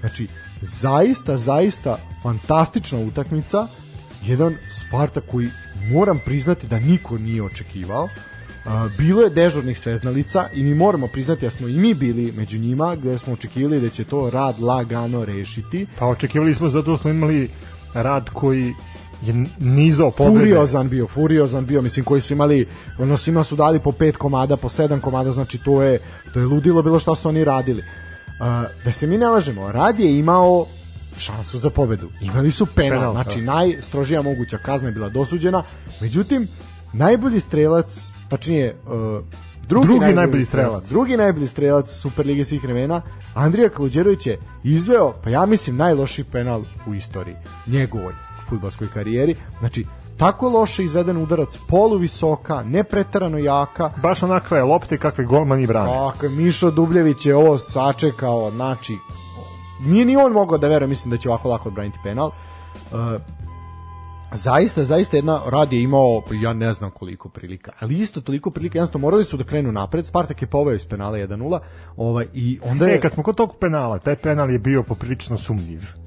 Znači, zaista, zaista fantastična utakmica. Jedan Sparta koji moram priznati da niko nije očekivao. bilo je dežurnih sveznalica i mi moramo priznati da smo i mi bili među njima gde smo očekivali da će to rad lagano rešiti. Pa očekivali smo zato smo imali rad koji je nizao pobede. furiozan bio, furiozan bio, mislim koji su imali, ono svima su dali po pet komada, po sedam komada, znači to je, to je ludilo bilo što su oni radili. Uh, da se mi ne lažemo, Rad je imao šansu za pobedu. Imali su penal, Penal, znači da. najstrožija moguća kazna je bila dosuđena, međutim, najbolji strelac, tačnije, uh, drugi, Drugi najbolji, najbolji strelac, strelac. drugi najbolji strelac Superlige svih vremena, Andrija Kaluđerović je izveo, pa ja mislim, najlošiji penal u istoriji njegovoj futbalskoj karijeri. Znači, tako loše izveden udarac, polu visoka, ne preterano jaka, Baš onakve lopte kakve golman i brane. Tako, je, Mišo Dubljević je ovo sačekao, znači, nije ni on mogao da veruje, mislim da će ovako lako odbraniti penal. Uh, zaista, zaista jedna rad je imao, ja ne znam koliko prilika, ali isto toliko prilika, jednostavno morali su da krenu napred, Spartak je poveo iz penala 1-0, ovaj, i onda je... E, kad smo kod tog penala, taj penal je bio poprilično sumnjiv.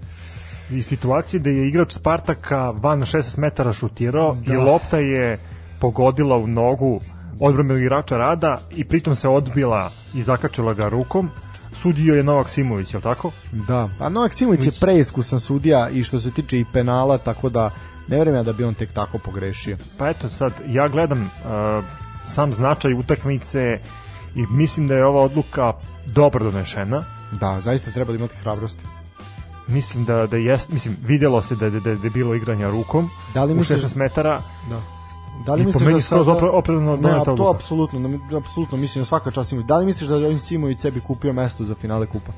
I situacije da je igrač Spartaka van 16 metara šutirao i lopta je pogodila u nogu odbrambenog igrača Rada i pritom se odbila i zakačila ga rukom. Sudio je Novak Simović, je li tako? Da, a Novak Simović je preiskusan sudija i što se tiče i penala, tako da ne verujem ja da bi on tek tako pogrešio. Pa eto sad, ja gledam uh, sam značaj utakmice i mislim da je ova odluka dobro donešena. Da, zaista treba imati hrabrosti. Mislim da da jest, mislim videlo se da da, da, da je bilo igranja rukom Da li misliš- 16 metara. Da. Da li misliš da sada- opre- opravdano Ne, a to apsolutno, da mi- apsolutno mislim da svaka čast Simović. Da li misliš da je ovim Simović sebi kupio mesto za finale kupa?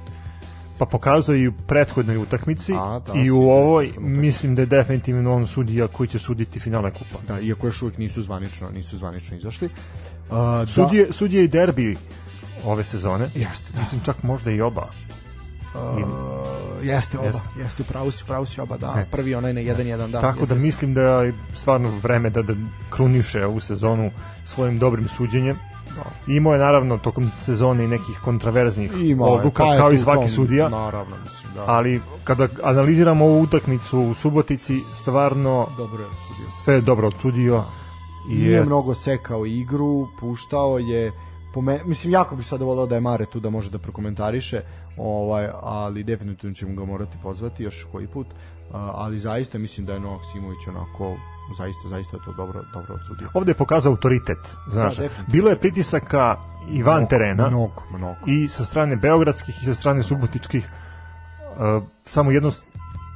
Pa pokazao i u prethodnoj utakmici A, da, i u ovoj sigurno. mislim da je definitivno on sudija koji će suditi finale kupa. Da, iako još uvijek nisu zvanično, nisu zvanično izašli. Uh, da, Sudije, sudije i derbi ove sezone. Jeste, da. Mislim čak možda i oba. Uh, jeste oba, jeste, jeste upravo si, upravo si oba, da. E. Prvi onaj na 1-1, da. Tako jeste, da jeste. mislim da je stvarno vreme da, da kruniše ovu sezonu svojim dobrim suđenjem. Imao je naravno tokom sezone i nekih kontraverznih Imao je, odluka pa je kao i svaki tom- sudija. Naravno, mislim, da. Ali kada analiziramo ovu utakmicu u Subotici, stvarno Dobro je sve je dobro odsudio. I Nije je, mnogo sekao igru, puštao je po me, mislim jako bih sada volao da je Mare tu da može da prokomentariše, ovaj ali definitivno ćemo ga morati pozvati još koji put. Ali zaista mislim da je Novak Simović onako zaista zaista to dobro dobro odsudio. ovde je pokazao autoritet. Znaš, Da, bilo je pritisaka i van terena. Mnogo, mnogo. i sa strane beogradskih i sa strane subotičkih uh, samo jedno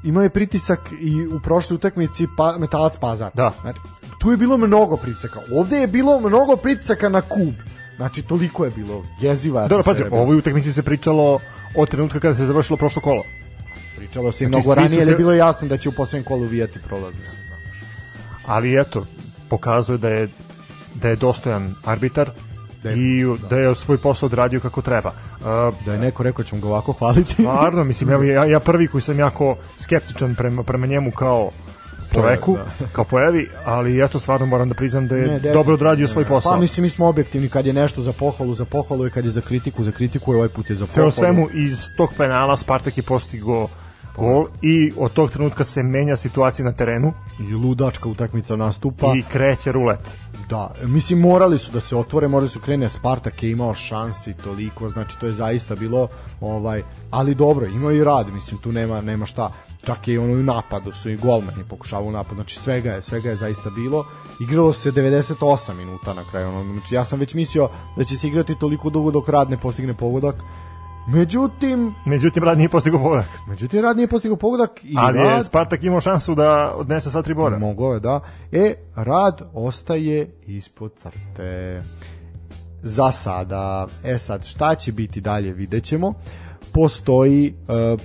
Imao je pritisak i u prošloj utakmici pa, Metalac Pazar. Da. Znači, tu je bilo mnogo pritisaka. Ovde je bilo mnogo pritisaka na kub. Znači, toliko je bilo jeziva. Dobro, pazi, o ovoj utakmici se pričalo od trenutka kada se završilo prošlo kolo. Pričalo se i Znači, mnogo ranije, jer je se- bilo jasno da će u poslednjem kolu vijati prolaz. Mislim. Ali eto, pokazuje da je da je dostojan arbitar i da je svoj posao odradio kako treba. Uh, Da je neko rekao ćemo ga ovako hvaliti. Stvarno, mislim, ja, ja prvi koji sam jako skeptičan prema, prema njemu kao čoveku, kao pojavi, ali eto stvarno moram da priznam da je Ne, definitivno. dobro odradio svoj posao. Pa mislim mi smo objektivni kad je nešto za pohvalu, za pohvalu i kad je za kritiku, za kritiku i ovaj put je za Sve pohvalu. o svemu iz tog penala Spartak je postigao gol i od tog trenutka se menja situacija na terenu I ludačka utakmica nastupa. i kreće rulet. Da, mislim morali su da se otvore, morali su krene Spartak je imao šansi toliko, znači to je zaista bilo ovaj, ali dobro, imao je i rad, mislim tu nema nema šta. Čak je i ono u napadu su i golmani pokušavaju u napad, znači svega je, svega je zaista bilo. Igralo se 98 minuta na kraju, ono, znači ja sam već mislio da će se igrati toliko dugo dok rad ne postigne pogodak. Međutim, Međutim, Rad nije postigao pogodak. međutim rad nije postigao pogodak i Ali je rad Spartak imao šansu da odnese sva tri bora. Mogao je, da. E, rad ostaje ispod crte. Za sada. E sad, šta će biti dalje, vidjet ćemo. Postoji e,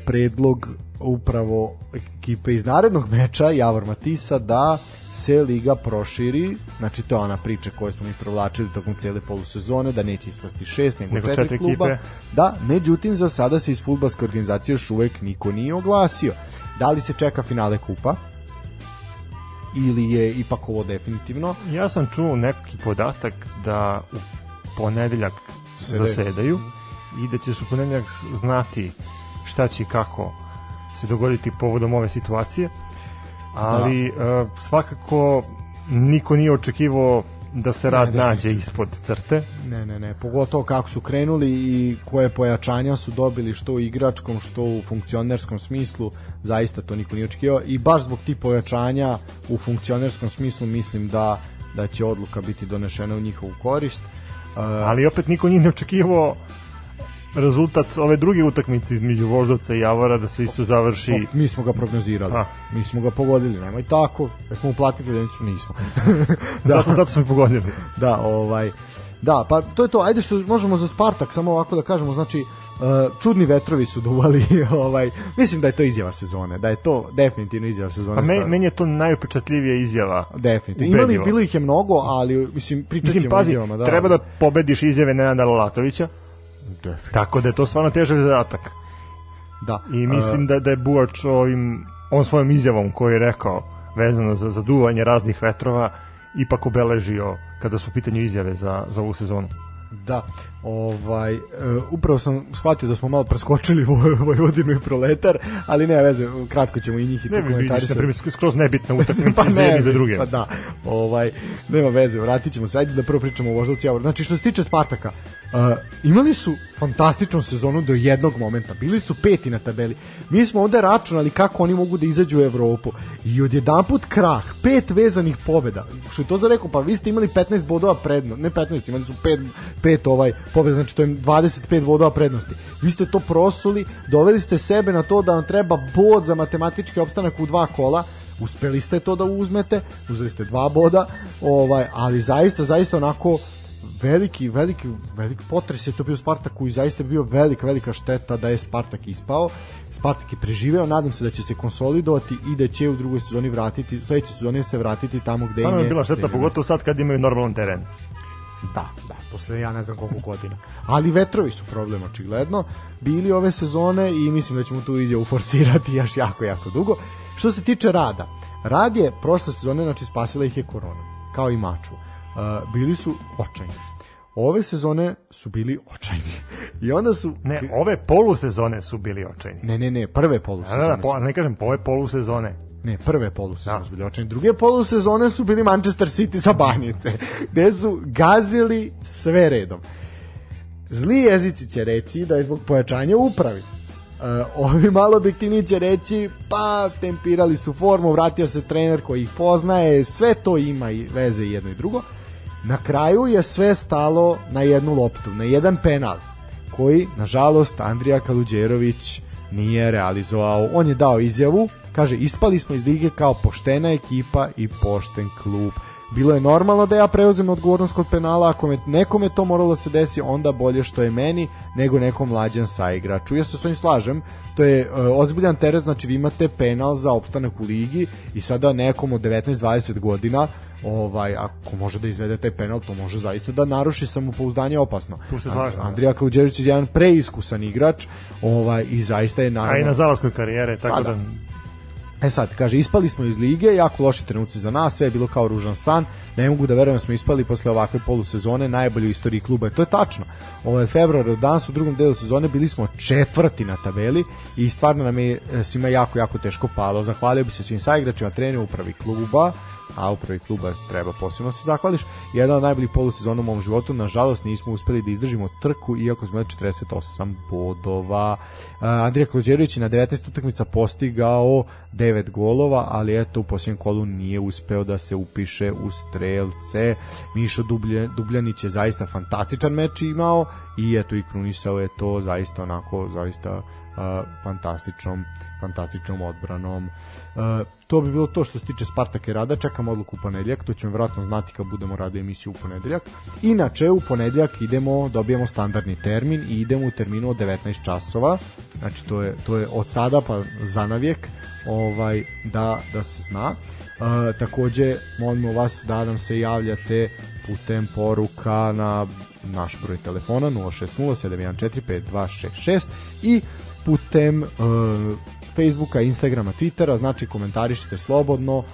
predlog upravo ekipe iz narednog meča, Javor Matisa, da se liga proširi, znači to je ona priča koju smo mi provlačili tokom cele polusezone, da neće ispasti šest, nego, Nego četiri, četiri kluba. ekipe. Da, međutim za sada se iz futbalske organizacije još uvek niko nije oglasio. Da li se čeka finale kupa? Ili je ipak ovo definitivno? Ja sam čuo neki podatak da u ponedeljak Zasedaju. zasedaju i da će se u ponedeljak znati šta će kako se dogoditi povodom ove situacije. Ali Da. e, svakako niko nije očekivao da se rad nađe ispod crte. Ne, ne, ne, pogotovo kako su krenuli i koje pojačanja su dobili što u igračkom, što u funkcionerskom smislu, zaista to niko nije očekivao i baš zbog tih pojačanja u funkcionerskom smislu mislim da da će odluka biti donešena u njihovu korist. Uh, Ali opet niko njih ne očekivao rezultat ove druge utakmice između Voždovca i Javora da se isto završi. O, mi smo ga prognozirali. A. Mi smo ga pogodili, nemoj tako. Da smo uplatili da nismo. (laughs) da. zato, zato smo pogodili. Da, ovaj Da, pa to je to. Ajde što možemo za Spartak samo ovako da kažemo, znači Uh, čudni vetrovi su duvali (laughs) ovaj mislim da je to izjava sezone da je to definitivno izjava sezone pa me, meni je to najupečatljivija izjava definitivno imali bilo ih je mnogo ali mislim pričaćemo izjavama da treba da pobediš izjave Nenada Lalatovića Tako da je to stvarno težak zadatak. Da. I mislim uh, da, da je Buač ovim, on svojom izjavom koju je rekao vezano za zaduvanje raznih vetrova ipak obeležio kada su u pitanju izjave za, za ovu sezonu. Da, ovaj, uh, upravo sam shvatio da smo malo preskočili (laughs) Vojvodinu i Proletar, ali ne veze, kratko ćemo i njih i ne, vidiš, na primjer, skroz nebitna (laughs) utakmica pa za jedni za druge. Pa da, ovaj, nema veze, vratit ćemo se, ajde da prvo pričamo o Voždovcu Javor. Znači, što se tiče Spartaka, uh, imali su fantastičnu sezonu do jednog momenta, bili su peti na tabeli. Mi smo ovde računali kako oni mogu da izađu u Evropu i odjedanput krah, pet vezanih pobeda. Što je to za rekao, pa vi ste imali 15 bodova predno, ne 15, imali su pet, pet ovaj pobeda, znači to je 25 bodova prednosti. Vi ste to prosuli, doveli ste sebe na to da vam treba bod za matematički opstanak u dva kola, uspeli ste to da uzmete, uzeli ste dva boda, ovaj, ali zaista, zaista onako veliki, veliki, veliki potres je to bio Spartaku i zaista je bio velika, velika šteta da je Spartak ispao. Spartak je preživeo, nadam se da će se konsolidovati i da će u drugoj sezoni vratiti, sledeće sezone se vratiti tamo gde Stvarno im je bila šteta, pogotovo sad kad imaju normalan teren. Da, da, posle ja ne znam koliko godina. Ali vetrovi su problem očigledno bili ove sezone i mislim da ćemo tu izjavu forsirati još jako, jako dugo. Što se tiče rada, rad je prošle sezone, znači spasila ih je korona, kao i maču. Uh, bili su očajni. Ove sezone su bili očajni. I onda su... Ne, ove polusezone su bili očajni. Ne, ne, ne, prve polusezone. Da, da, po, ne kažem, ove polusezone. Ne, prve polusezone da. su bili očajni. Druge polusezone su bili Manchester City sa banjice, (laughs) gde su gazili sve redom. Zli jezici će reći da je zbog pojačanja upravi. Uh, ovi malo objektivni će reći pa tempirali su formu, vratio se trener koji ih poznaje, sve to ima i veze jedno i drugo. Na kraju je sve stalo na jednu loptu, na jedan penal koji, nažalost, Andrija Kaluđerović nije realizovao. On je dao izjavu, kaže, ispali smo iz lige kao poštena ekipa i pošten klub. Bilo je normalno da ja preuzem odgovornost kod penala, ako me, nekome to moralo da se desi, onda bolje što je meni nego nekom mlađan saigraču. Ja se s ovim slažem, to je uh, ozbiljan teret, znači vi imate penal za opstanak u ligi i sada nekom od 19-20 godina ovaj ako može da izvede taj penal to može zaista da naruši samopouzdanje opasno. Tu se slažem. Da. Andrija Kaluđerić je jedan preiskusan igrač, ovaj i zaista je naravno. A i na zalaskoj karijere tako pa da, da E sad, kaže, ispali smo iz lige, jako loši trenuci za nas, sve je bilo kao ružan san, ne mogu da verujem da smo ispali posle ovakve polusezone, najbolje u istoriji kluba. To je tačno. Ovo je februar, danas u drugom delu sezone bili smo četvrti na tabeli i stvarno nam je e, svima jako, jako teško palo. Zahvalio bi se svim saigračima, treneru upravi kluba, a upravi kluba treba posebno se zahvališ. Jedan od najboljih polusezona u mom životu, nažalost nismo uspeli da izdržimo trku, iako smo imali 48 bodova. Uh, Andrija Klođerović na 19 utakmica postigao 9 golova, ali eto u posljednjem kolu nije uspeo da se upiše u strelce. Mišo Dubljanić je zaista fantastičan meč imao i eto i krunisao je to zaista onako, zaista fantastičnom, fantastičnom odbranom. To bi bilo to što se tiče Spartaka i Rada, čekam odluku u ponedeljak, to ćemo vjerojatno znati kad budemo radili emisiju u ponedeljak. Inače, u ponedeljak idemo, dobijemo standardni termin i idemo u terminu od 19 časova, znači to je, to je od sada pa za navijek, ovaj, da, da se zna. Uh, takođe, molimo vas da nam se javljate putem poruka na naš broj telefona 060 i putem uh, Facebooka, Instagrama, Twittera, znači komentarišite slobodno,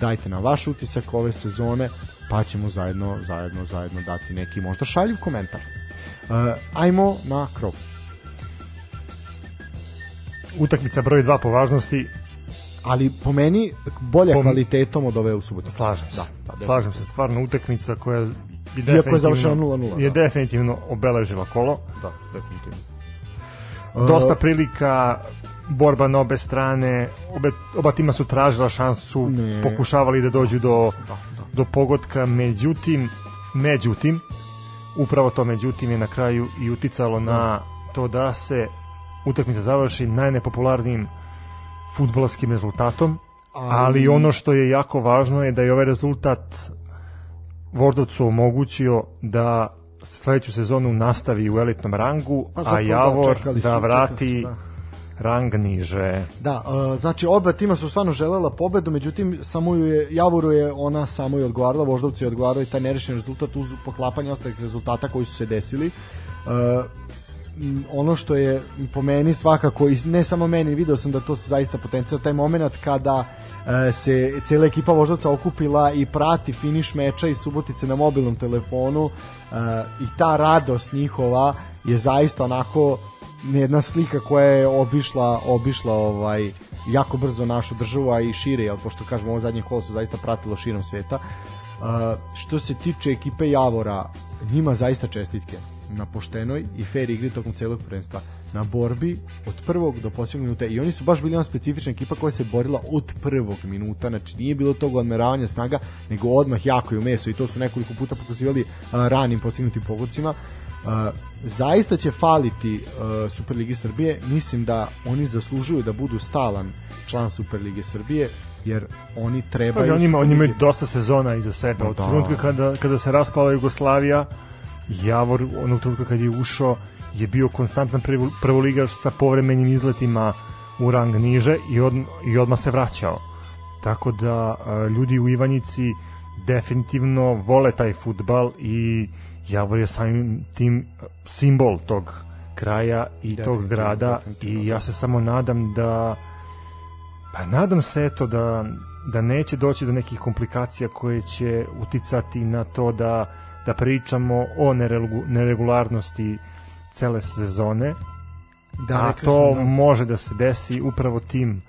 dajte nam vaš utisak ove sezone, pa ćemo zajedno, zajedno, zajedno dati neki možda šaljiv komentar. Uh, ajmo na krov. Utakmica broj 2 po važnosti ali po meni bolja Po- kvalitetom od ove u Subotici. Slažem se. Da, da, da. Slažem se, stvarno utakmica koja je definitivno, završena 0:0, je da. definitivno obeležila kolo. Da, definitivno. Dosta prilika, borba na obe strane, obe, oba tima su tražila šansu, Ne. pokušavali da dođu do, Da, da. do pogotka, međutim, međutim, upravo to međutim je na kraju i uticalo na to da se utakmica završi najnepopularnijim futbolskim rezultatom, ali ono što je jako važno je da je ovaj rezultat Vordovcu omogućio da sledeću sezonu nastavi u elitnom rangu, Pa a da, Javor čekali da čekali vrati su, da. Rang niže. Da, uh, znači oba tima su stvarno želela pobedu, međutim samo ju je, Javoru je ona samo i odgovarala, Voždovcu je odgovarao i taj nerešen rezultat uz poklapanje ostalih rezultata koji su se desili. Uh, ono što je po meni svakako i ne samo meni, video sam da to se zaista potencijal taj moment kada e, se cela ekipa Voždovca okupila i prati finiš meča iz Subotice na mobilnom telefonu e, i ta radost njihova je zaista onako jedna slika koja je obišla obišla ovaj jako brzo našu državu a i šire jel pošto kažemo ovo zadnje kolo se zaista pratilo širom sveta. Uh, što se tiče ekipe Javora, njima zaista čestitke na poštenoj i fair igri tokom celog prvenstva. Na borbi od prvog do posljednjeg minuta i oni su baš bili ona specifična ekipa koja se borila od prvog minuta znači nije bilo tog odmeravanja snaga nego odmah jako i u meso i to su nekoliko puta pokazivali uh, ranim postignutim pogodcima Uh, zaista će faliti uh, Superligi Srbije mislim da oni zaslužuju da budu stalan član Superlige Srbije jer oni Pa, trebaju on ima, on Superligi- imaju dosta sezona iza sebe. Od Da. trenutka kada, kada se raspala Jugoslavija, Javor, onog trenutka kad je ušao, je bio konstantan prvo- prvoligaš sa povremenim izletima u rang niže i, od, i odmah se vraćao. Tako da a, ljudi u Ivanjici definitivno vole taj futbal i Javor je samim tim a, simbol tog kraja i tog Definitivno, grada definitivno, i ja se samo nadam da Pa nadam se eto da, da neće doći do nekih komplikacija koje će uticati na to da, da pričamo o neregu, neregularnosti cele sezone, Da, a to da- može da se desi upravo tim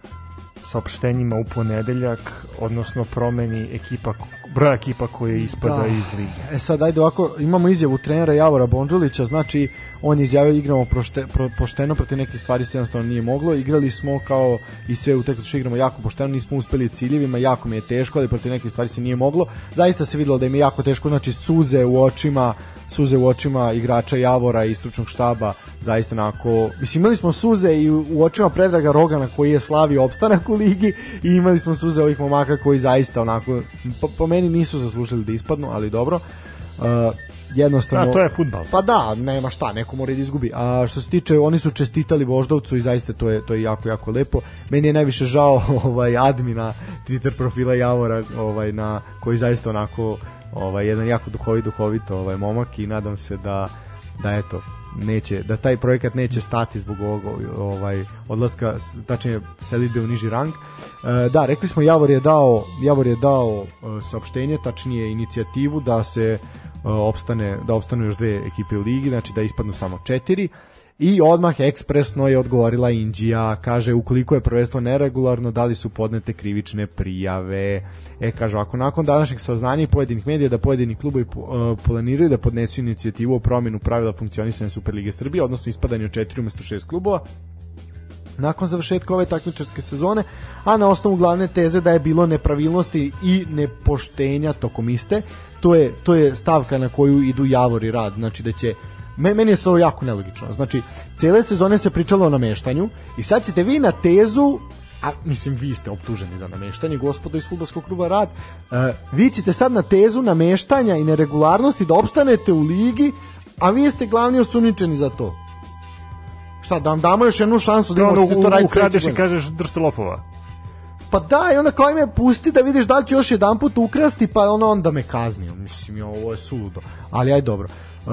saopštenjima u ponedeljak, odnosno promeni ekipa, broja ekipa koje ispada Da. iz lige. E sad, ajde ovako, imamo izjavu trenera Javora Bonđulića, znači on je izjavio igramo prošte, pro, pošteno, protiv nekih stvari se jednostavno nije moglo, igrali smo kao i sve u tekstu što igramo jako pošteno, nismo uspeli ciljevima, jako mi je teško, ali protiv nekih stvari se nije moglo, zaista se videlo da im je jako teško, znači suze u očima, suze u očima igrača Javora i stručnog štaba, zaista onako, mislim imali smo suze i u, očima Predraga Rogana koji je slavio opstanak u ligi i imali smo suze ovih momaka koji zaista onako, po, po meni nisu zaslužili da ispadnu, ali dobro. Uh, jednostavno A, to je futbal. pa da, nema šta, neko mora da izgubi. A što se tiče, oni su čestitali Voždovcu i zaista to je to je jako jako lepo. Meni je najviše žao (laughs) ovaj admina Twitter profila Javora, ovaj na koji zaista onako ovaj jedan jako duhovit duhovit ovaj momak i nadam se da da eto neće da taj projekat neće stati zbog ovog ovaj odlaska tačnije selidbe u niži rang. E, da, rekli smo Javor je dao Javor je dao e, saopštenje, tačnije inicijativu da se opstane da opstanu još dve ekipe u ligi, znači da ispadnu samo četiri. I odmah ekspresno je odgovorila Indija, kaže ukoliko je prvenstvo neregularno, da li su podnete krivične prijave. E, kaže, ako nakon današnjeg saznanja i pojedinih medija da pojedini klubovi e, planiraju da podnesu inicijativu o promjenu pravila funkcionisanja Superlige Srbije, odnosno ispadanje od četiri umesto šest klubova, nakon završetka ove takmičarske sezone, a na osnovu glavne teze da je bilo nepravilnosti i nepoštenja tokom iste, to je, to je stavka na koju idu Javor i Rad, znači da će Me- meni je ovo jako nelogično. Znači, cijele sezone se pričalo o nameštanju i sad ćete vi na tezu a mislim vi ste optuženi za nameštanje gospodo iz fudbalskog kluba Rad e, vi ćete sad na tezu nameštanja i neregularnosti da opstanete u ligi a vi ste glavni osumnjičeni za to šta da vam damo još jednu šansu da ono, imamo u, to raditi ukradeš i kažeš držte lopova. Pa da, i onda kao ime pusti da vidiš da li će još jedan put ukrasti, pa ono onda me kazni. Mislim, jo, ovo je suludo. Ali aj dobro. E,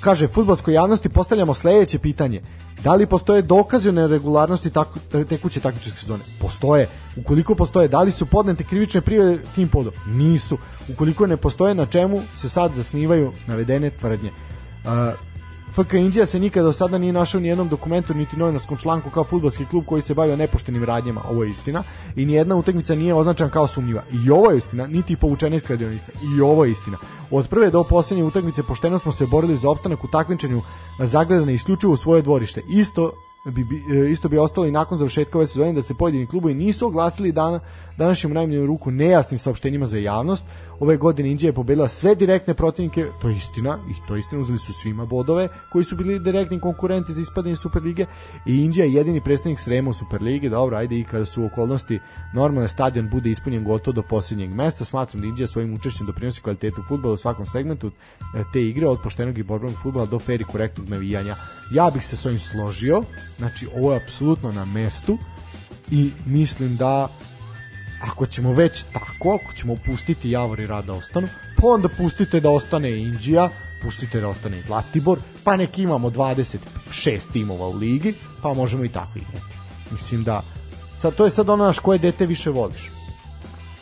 kaže, futbolskoj javnosti postavljamo sledeće pitanje. Da li postoje dokazi o neregularnosti tako, te- tekuće takmičarske sezone? Postoje. Ukoliko postoje, da li su podnete krivične prijave tim podom? Nisu. Ukoliko ne postoje, na čemu se sad zasnivaju navedene tvrdnje? E, FK Indija se nikada do sada nije našao ni jednom dokumentu niti novinarskom članku kao futbolski klub koji se bavio nepoštenim radnjama, ovo je istina, i ni jedna utakmica nije označena kao sumnjiva. I ovo je istina, niti povučena iz kladionica. I ovo je istina. Od prve do poslednje utakmice pošteno smo se borili za opstanak u takmičenju zagledane isključivo u svoje dvorište. Isto bi, e, isto bi ostalo i nakon završetka ove sezone da se pojedini klubovi nisu oglasili dan, današnjem najmanju ruku nejasnim saopštenjima za javnost. Ove godine Indija je pobedila sve direktne protivnike, to je istina, i to je istina, uzeli su svima bodove koji su bili direktni konkurenti za ispadanje Superlige i Indija je jedini predstavnik Srema u Superligi, dobro, ajde i kada su okolnosti normalne stadion bude ispunjen gotovo do posljednjeg mesta, smatram da Indija svojim učešćem doprinosi kvalitetu fudbala u svakom segmentu e, te igre, od poštenog i borbenog fudbala do fair i korektnog navijanja. Ja bih se s ovim složio, znači ovo je apsolutno na mestu i mislim da ako ćemo već tako, ako ćemo pustiti Javor i Rad da ostanu, pa onda pustite da ostane Indija, pustite da ostane i Zlatibor, pa nek imamo 26 timova u ligi, pa možemo i tako igrati. Mislim da, sad, to je sad ono naš koje dete više voliš.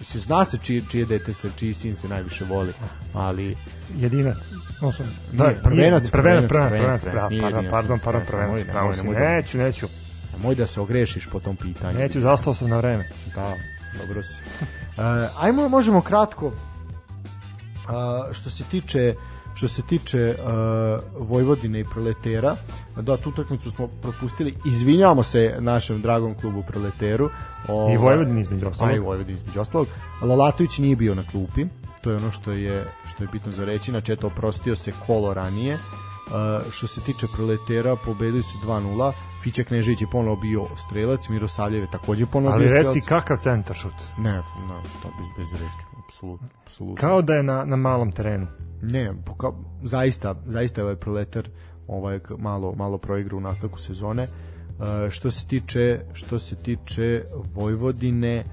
Mislim, zna se čije, čije dete se, čiji sin se najviše voli, ali... Jedinac. Osam. Da, prvenac, prvenac, prvenac, prvenac, prvenac, pardon, pardon, prvenac, pravo da- Neću, neću, Moj da se ogrešiš po tom pitanju. neću, zastao sam na vreme. Da, dobro si. Uh, (laughs) ajmo, možemo kratko, uh, što se tiče što se tiče uh, Vojvodine i Proletera, da tu utakmicu smo propustili. Izvinjavamo se našem dragom klubu Proleteru. Ovaj, I Vojvodini između ostalog. A i Vojvodini između ostalog. Lalatović nije bio na klupi. To je ono što je što je bitno za reći. Znači, eto, oprostio se kolo ranije. Uh, što se tiče Proletera, pobedili su 2-0. Fića Knežević je ponovo bio strelac, Mirosavljev je takođe ponovo Ali bio reci strelac. kakav centar šut. Ne, ne, šta bez, bez reči, apsolutno, apsolutno. Kao da je na, na malom terenu. Ne, poka, zaista, zaista je ovaj proletar ovaj malo malo proigra u nastavku sezone. E, što se tiče što se tiče Vojvodine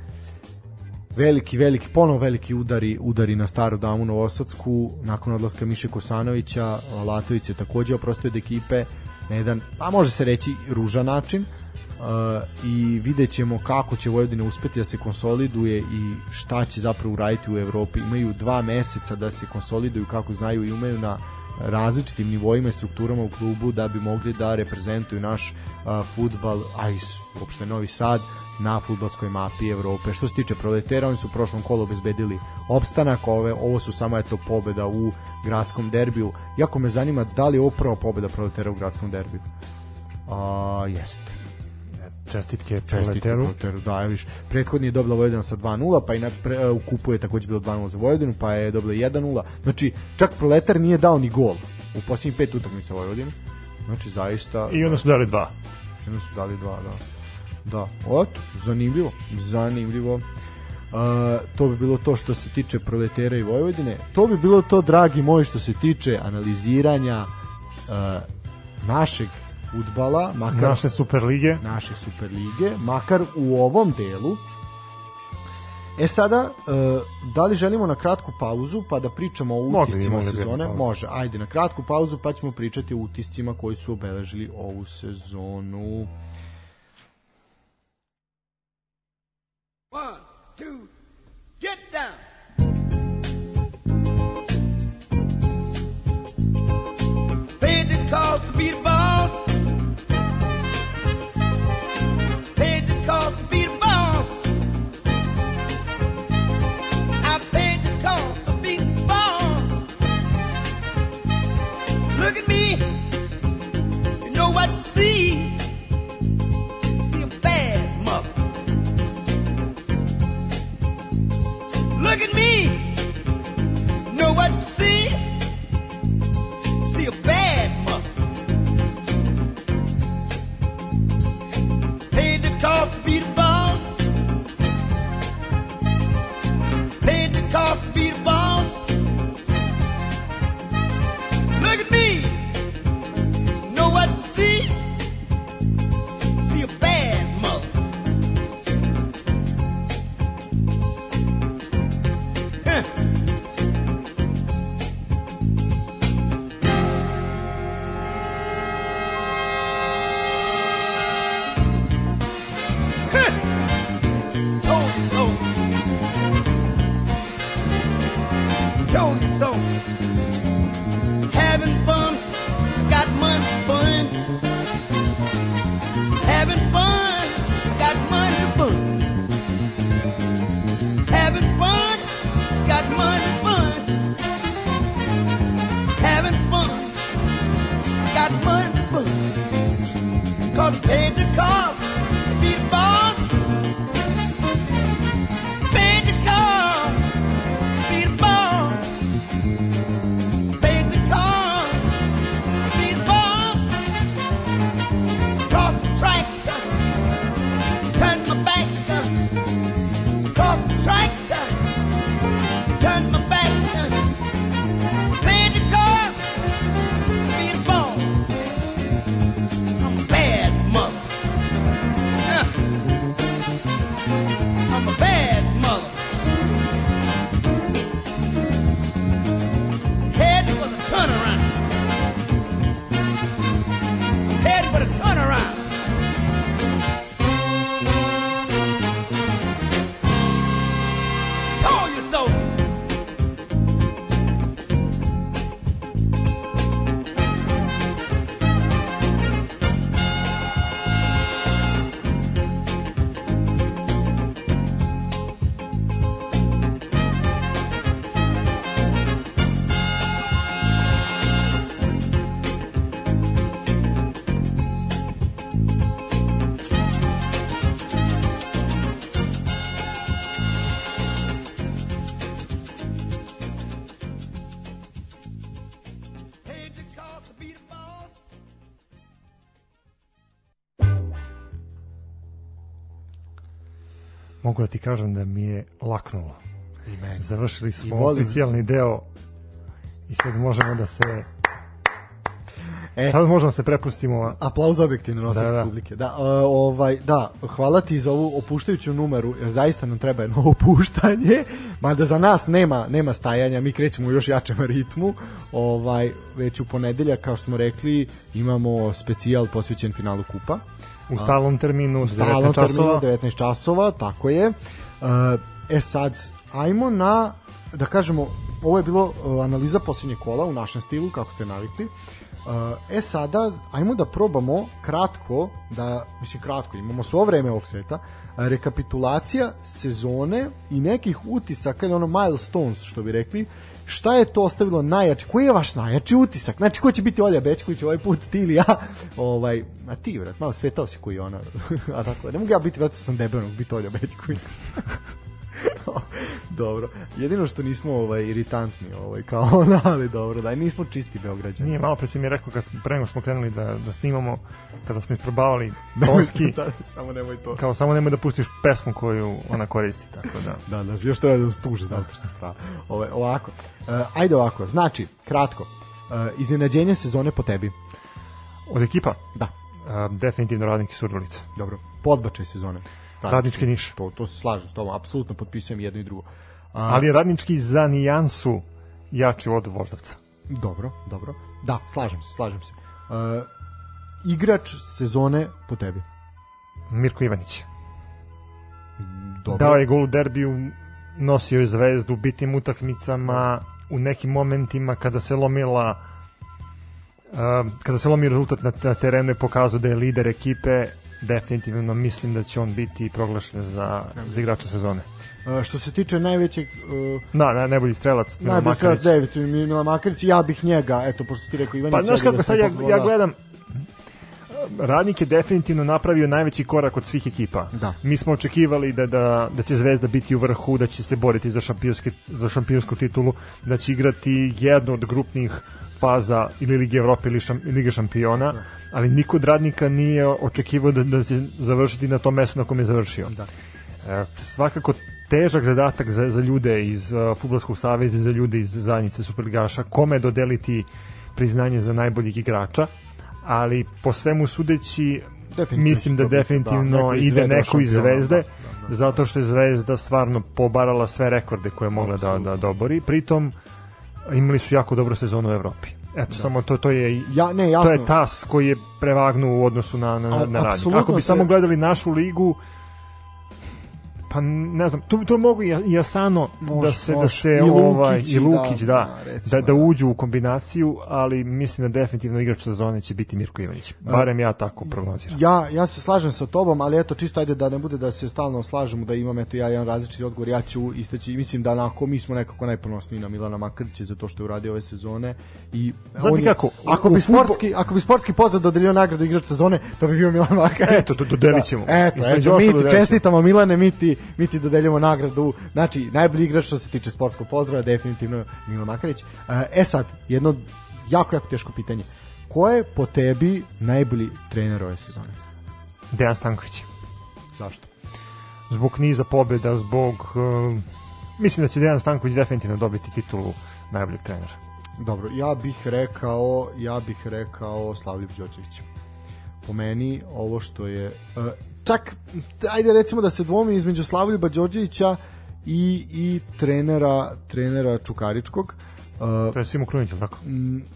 veliki veliki ponovo veliki udari udari na staru damu Novosadsku nakon odlaska Miše Kosanovića Latović je takođe oprostio od ekipe na jedan pa može se reći ružan način Uh, i vidjet ćemo kako će Vojvodina uspeti da se konsoliduje i šta će zapravo uraditi u Evropi. Imaju dva meseca da se konsoliduju kako znaju i umeju na različitim nivoima i strukturama u klubu da bi mogli da reprezentuju naš uh, futbal, a i uopšte Novi Sad na futbalskoj mapi Evrope. Što se tiče proletera, oni su u prošlom kolu obezbedili opstanak, ove, ovo su samo eto pobeda u gradskom derbiju. Jako me zanima da li je ovo prva pobeda proletera u gradskom derbiju. A, jeste. Čestitke Čestitke Proleteru. Da, je viš. Prethodni je dobila Vojvodina sa 2-0, pa i na pre, u kupu je takođe bilo 2-0 za Vojvodinu, pa je dobila 1-0. Znači, čak Proletar nije dao ni gol u posljednjih pet utakmica Vojvodine. Znači, zaista... I onda su dali dva. Jedno su dali dva, da. Da, eto, zanimljivo, zanimljivo. Uh, to bi bilo to što se tiče proletera i Vojvodine. To bi bilo to, dragi moji, što se tiče analiziranja uh, našeg futbala, makar Naše Superlige. naše Superlige, makar u ovom delu. E sada, e, da li želimo na kratku pauzu pa da pričamo o utiscima mogli sezone? pauzu. Može, ajde na kratku pauzu pa ćemo pričati o utiscima koji su obeležili ovu sezonu. One, two, get down. Paid the cost to be the ti kažem da mi je laknulo. I meni. Završili smo volim. oficijalni deo i sad možemo da se E. sad možemo da se prepustimo Aplauz objektivno nosac Da, da. publike. Da, ovaj, da, hvala ti za ovu opuštajuću numeru, jer zaista nam treba jedno (laughs) opuštanje, mada za nas nema, nema stajanja, mi krećemo u još jačem ritmu, ovaj, već u ponedeljak, kao što smo rekli, imamo specijal posvećen finalu kupa. U stalnom terminu U stalnom 19 časova. terminu 19 časova, tako je. E sad, ajmo na, da kažemo, ovo je bilo e, analiza posljednje kola u našem stilu, kako ste navikli. E sada, ajmo da probamo kratko, da, mislim kratko, imamo svo vreme ovog sveta, rekapitulacija sezone i nekih utisaka, ili ono milestones, što bi rekli, šta je to ostavilo najjači, koji je vaš najjači utisak? Znači, ko će biti Olja Bečković ovaj put, ti ili ja? Ovaj, a ti, vrat, malo svetao si koji ona. (laughs) a tako, ne mogu ja biti, vrat, sam debel, mogu biti Olja Bečković. (laughs) dobro. Jedino što nismo ovaj iritantni, ovaj kao ona, ali dobro, da nismo čisti beograđani. Nije, malo pre si mi rekao kad smo, pre nego smo krenuli da, da snimamo, kada smo isprobavali (laughs) Nemoj- tonski, da, samo nemoj to. kao samo nemoj da pustiš pesmu koju ona koristi, tako da. Da, da, još treba da stuže zato što pravo. Ove, ovako. E, ajde ovako, znači, kratko. E, iznenađenje sezone po tebi. Od ekipa, Da, a, definitivno radnik iz Surdulice. dobro. Podbačaj sezone. Radnički Niš. To, to se slažem s tobom, apsolutno potpisujem jedno i drugo. A, Ali je radnički za nijansu jači od Voždovca. Dobro, dobro. Da, slažem se, slažem se. E, igrač sezone po tebi. Mirko Ivanić. Dobro. Dao je gol u derbiju, nosio je zvezdu u bitnim utakmicama, u nekim momentima kada se lomila uh, kada se lomi rezultat na terenu je pokazao da je lider ekipe definitivno mislim da će on biti proglašen za, za igrača sezone. E, što se tiče najvećeg... E, Da, na, najbolji strelac Milan Najbolji strelac David Mila Makarić, ja bih njega, eto, pošto ti rekao Ivanić. Pa znaš kako da sad ja, ja gledam Radnik je definitivno napravio najveći korak od svih ekipa. Da. Mi smo očekivali da, da, da će Zvezda biti u vrhu, da će se boriti za, šampionski, za šampionsku titulu, da će igrati jednu od grupnih faza ili Lige Evrope ili šam, Lige šampiona, ali niko od radnika nije očekivao da, da će završiti na tom mestu na kom je završio. Da. E, svakako težak zadatak za, za ljude iz uh, Futbolskog saveza i za ljude iz zajednice Superligaša, kome dodeliti priznanje za najboljeg igrača, ali po svemu sudeći mislim da definitivno da, ide neko iz Zvezde, da, da, da. zato što je Zvezda stvarno pobarala sve rekorde koje je mogla da, da dobori, pritom imali su jako dobru sezonu u Evropi. Eto, samo to, to je Ja, ne, to jasno. je tas koji je prevagnuo u odnosu na, na, A- na radnik. Ako bi se- samo gledali našu ligu, pa ne znam, tu, tu mogu i Asano Može, da se, da može. se I ovaj, Lukić, i Lukić, da, da, da, da, recimo, da, da. uđu u kombinaciju, ali mislim da definitivno igrač sezone će biti Mirko Ivanić. Barem ja tako prognoziram. Ja, ja se slažem sa tobom, ali eto čisto ajde da ne bude da se stalno slažemo da imam eto ja jedan različiti odgovor, ja ću istaći mislim da onako mi smo nekako najponosniji na Milana Makrća za to što je uradio ove sezone i Znate kako, ako bi sportski ako bi sportski pozad dodelio nagradu igrač sezone, to bi bio Milan Makrć. Eto, do- dodelit ćemo. Da, eto, eto, mi čestitamo Milane, mi ti, mi ti dodeljujemo nagradu. Znači, najbolji igrač što se tiče sportskog pozdrava definitivno Milan Makarić. E sad, jedno jako, jako teško pitanje. Ko je po tebi najbolji trener ove sezone? Dejan Stanković. Zašto? Zbog niza pobjeda, zbog... um, mislim da će Dejan Stanković definitivno dobiti titulu najboljeg trenera. Dobro, ja bih rekao, ja bih rekao Slavljiv Đorđević. Po meni ovo što je uh, čak ajde recimo da se dvomi između Slavljuba Đorđevića i i trenera trenera Čukaričkog. Uh, To je Simo Krunić, tako?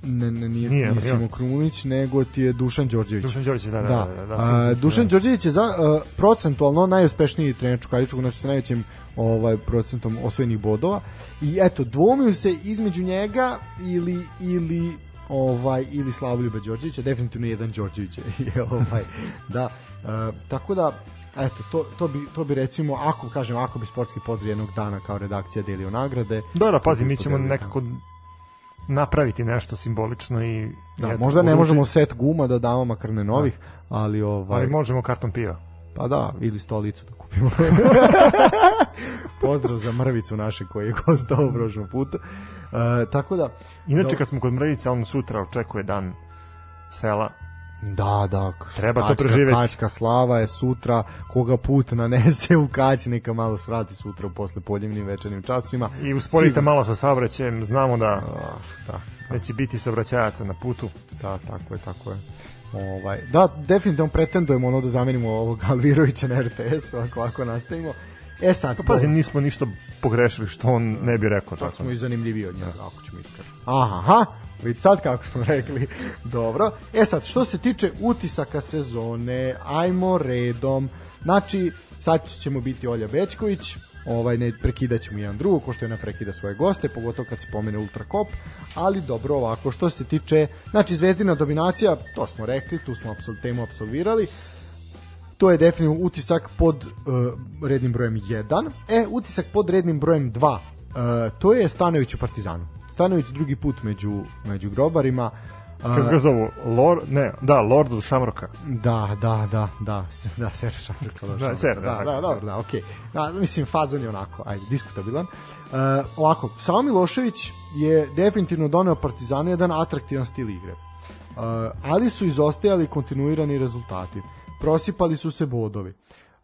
ne, ne, nije, Nije, nije, Simo Krunić, nego ti je Dušan Đorđević. Dušan Đorđević, da, da, Da, da. da, da, Simo- Dušan da. Đorđević je za uh, procentualno najuspešniji trener Čukaričkog, znači sa najvećim ovaj procentom osvojenih bodova. I eto, dvomiju se između njega ili ili ovaj ili Slavoljuba Đorđevića, definitivno jedan Đorđević je (laughs) ovaj da uh, tako da eto to, to bi to bi recimo ako kažem ako bi sportski pozdrav jednog dana kao redakcija delio nagrade Dobro, pazi, mi ćemo delio. nekako napraviti nešto simbolično i da, eto, možda ne možemo set guma da damo makar ne novih ali ovaj ali možemo karton piva Pa da, ili stolicu da kupimo. (laughs) Pozdrav za mrvicu naše koji je gostao u prošlom putu. E, tako da, Inače Do- kad smo kod Mrvice, on sutra očekuje dan sela. da, da, Treba to kačka, preživeti. Kačka slava je sutra, koga put nanese u kać, neka malo svrati sutra u posle podnevnim večernim časima. I usporite Sigurno. malo sa saobraćajem, znamo da, Ah, da, da će biti saobraćajaca na putu. da, tako je, tako je. Ovaj, da, definitivno pretendujemo ono da zamenimo ovog Alvirovića na RTS-u ako, ako nastavimo. E sad, Pa pazi, nismo ništa pogrešili što on ne bi rekao. Čak Tako. smo i zanimljiviji od njega, ako ćemo iskreno. Aha, aha, vidi sad kako smo rekli. (laughs) Dobro. E sad, što se tiče utisaka sezone, ajmo redom. Znači, sad ćemo biti Olja Bečković, ovaj ne prekidat ćemo jedan drugo, ko što je ona prekida svoje goste, pogotovo kad se pomene Ultrakop, ali dobro ovako, što se tiče, znači Zvezdina dominacija, to smo rekli, tu smo apsol, temu apsolvirali, to je definitivno utisak pod uh, rednim brojem 1. E, utisak pod rednim brojem 2, uh, to je Stanović u Partizanu. Stanović drugi put među, među grobarima. Uh, Kako ga zovu? Lord, ne, da, Lord od Šamroka. da, da, da, da, da, Ser Šamrka. Da, Ser, da, da, da, dobro, da, okej. Da, mislim, fazon je onako, ajde, diskutabilan. Uh, ovako, Samo Milošević je definitivno doneo Partizanu jedan atraktivan stil igre. Uh, ali su izostajali kontinuirani rezultati. Prosipali su se bodovi.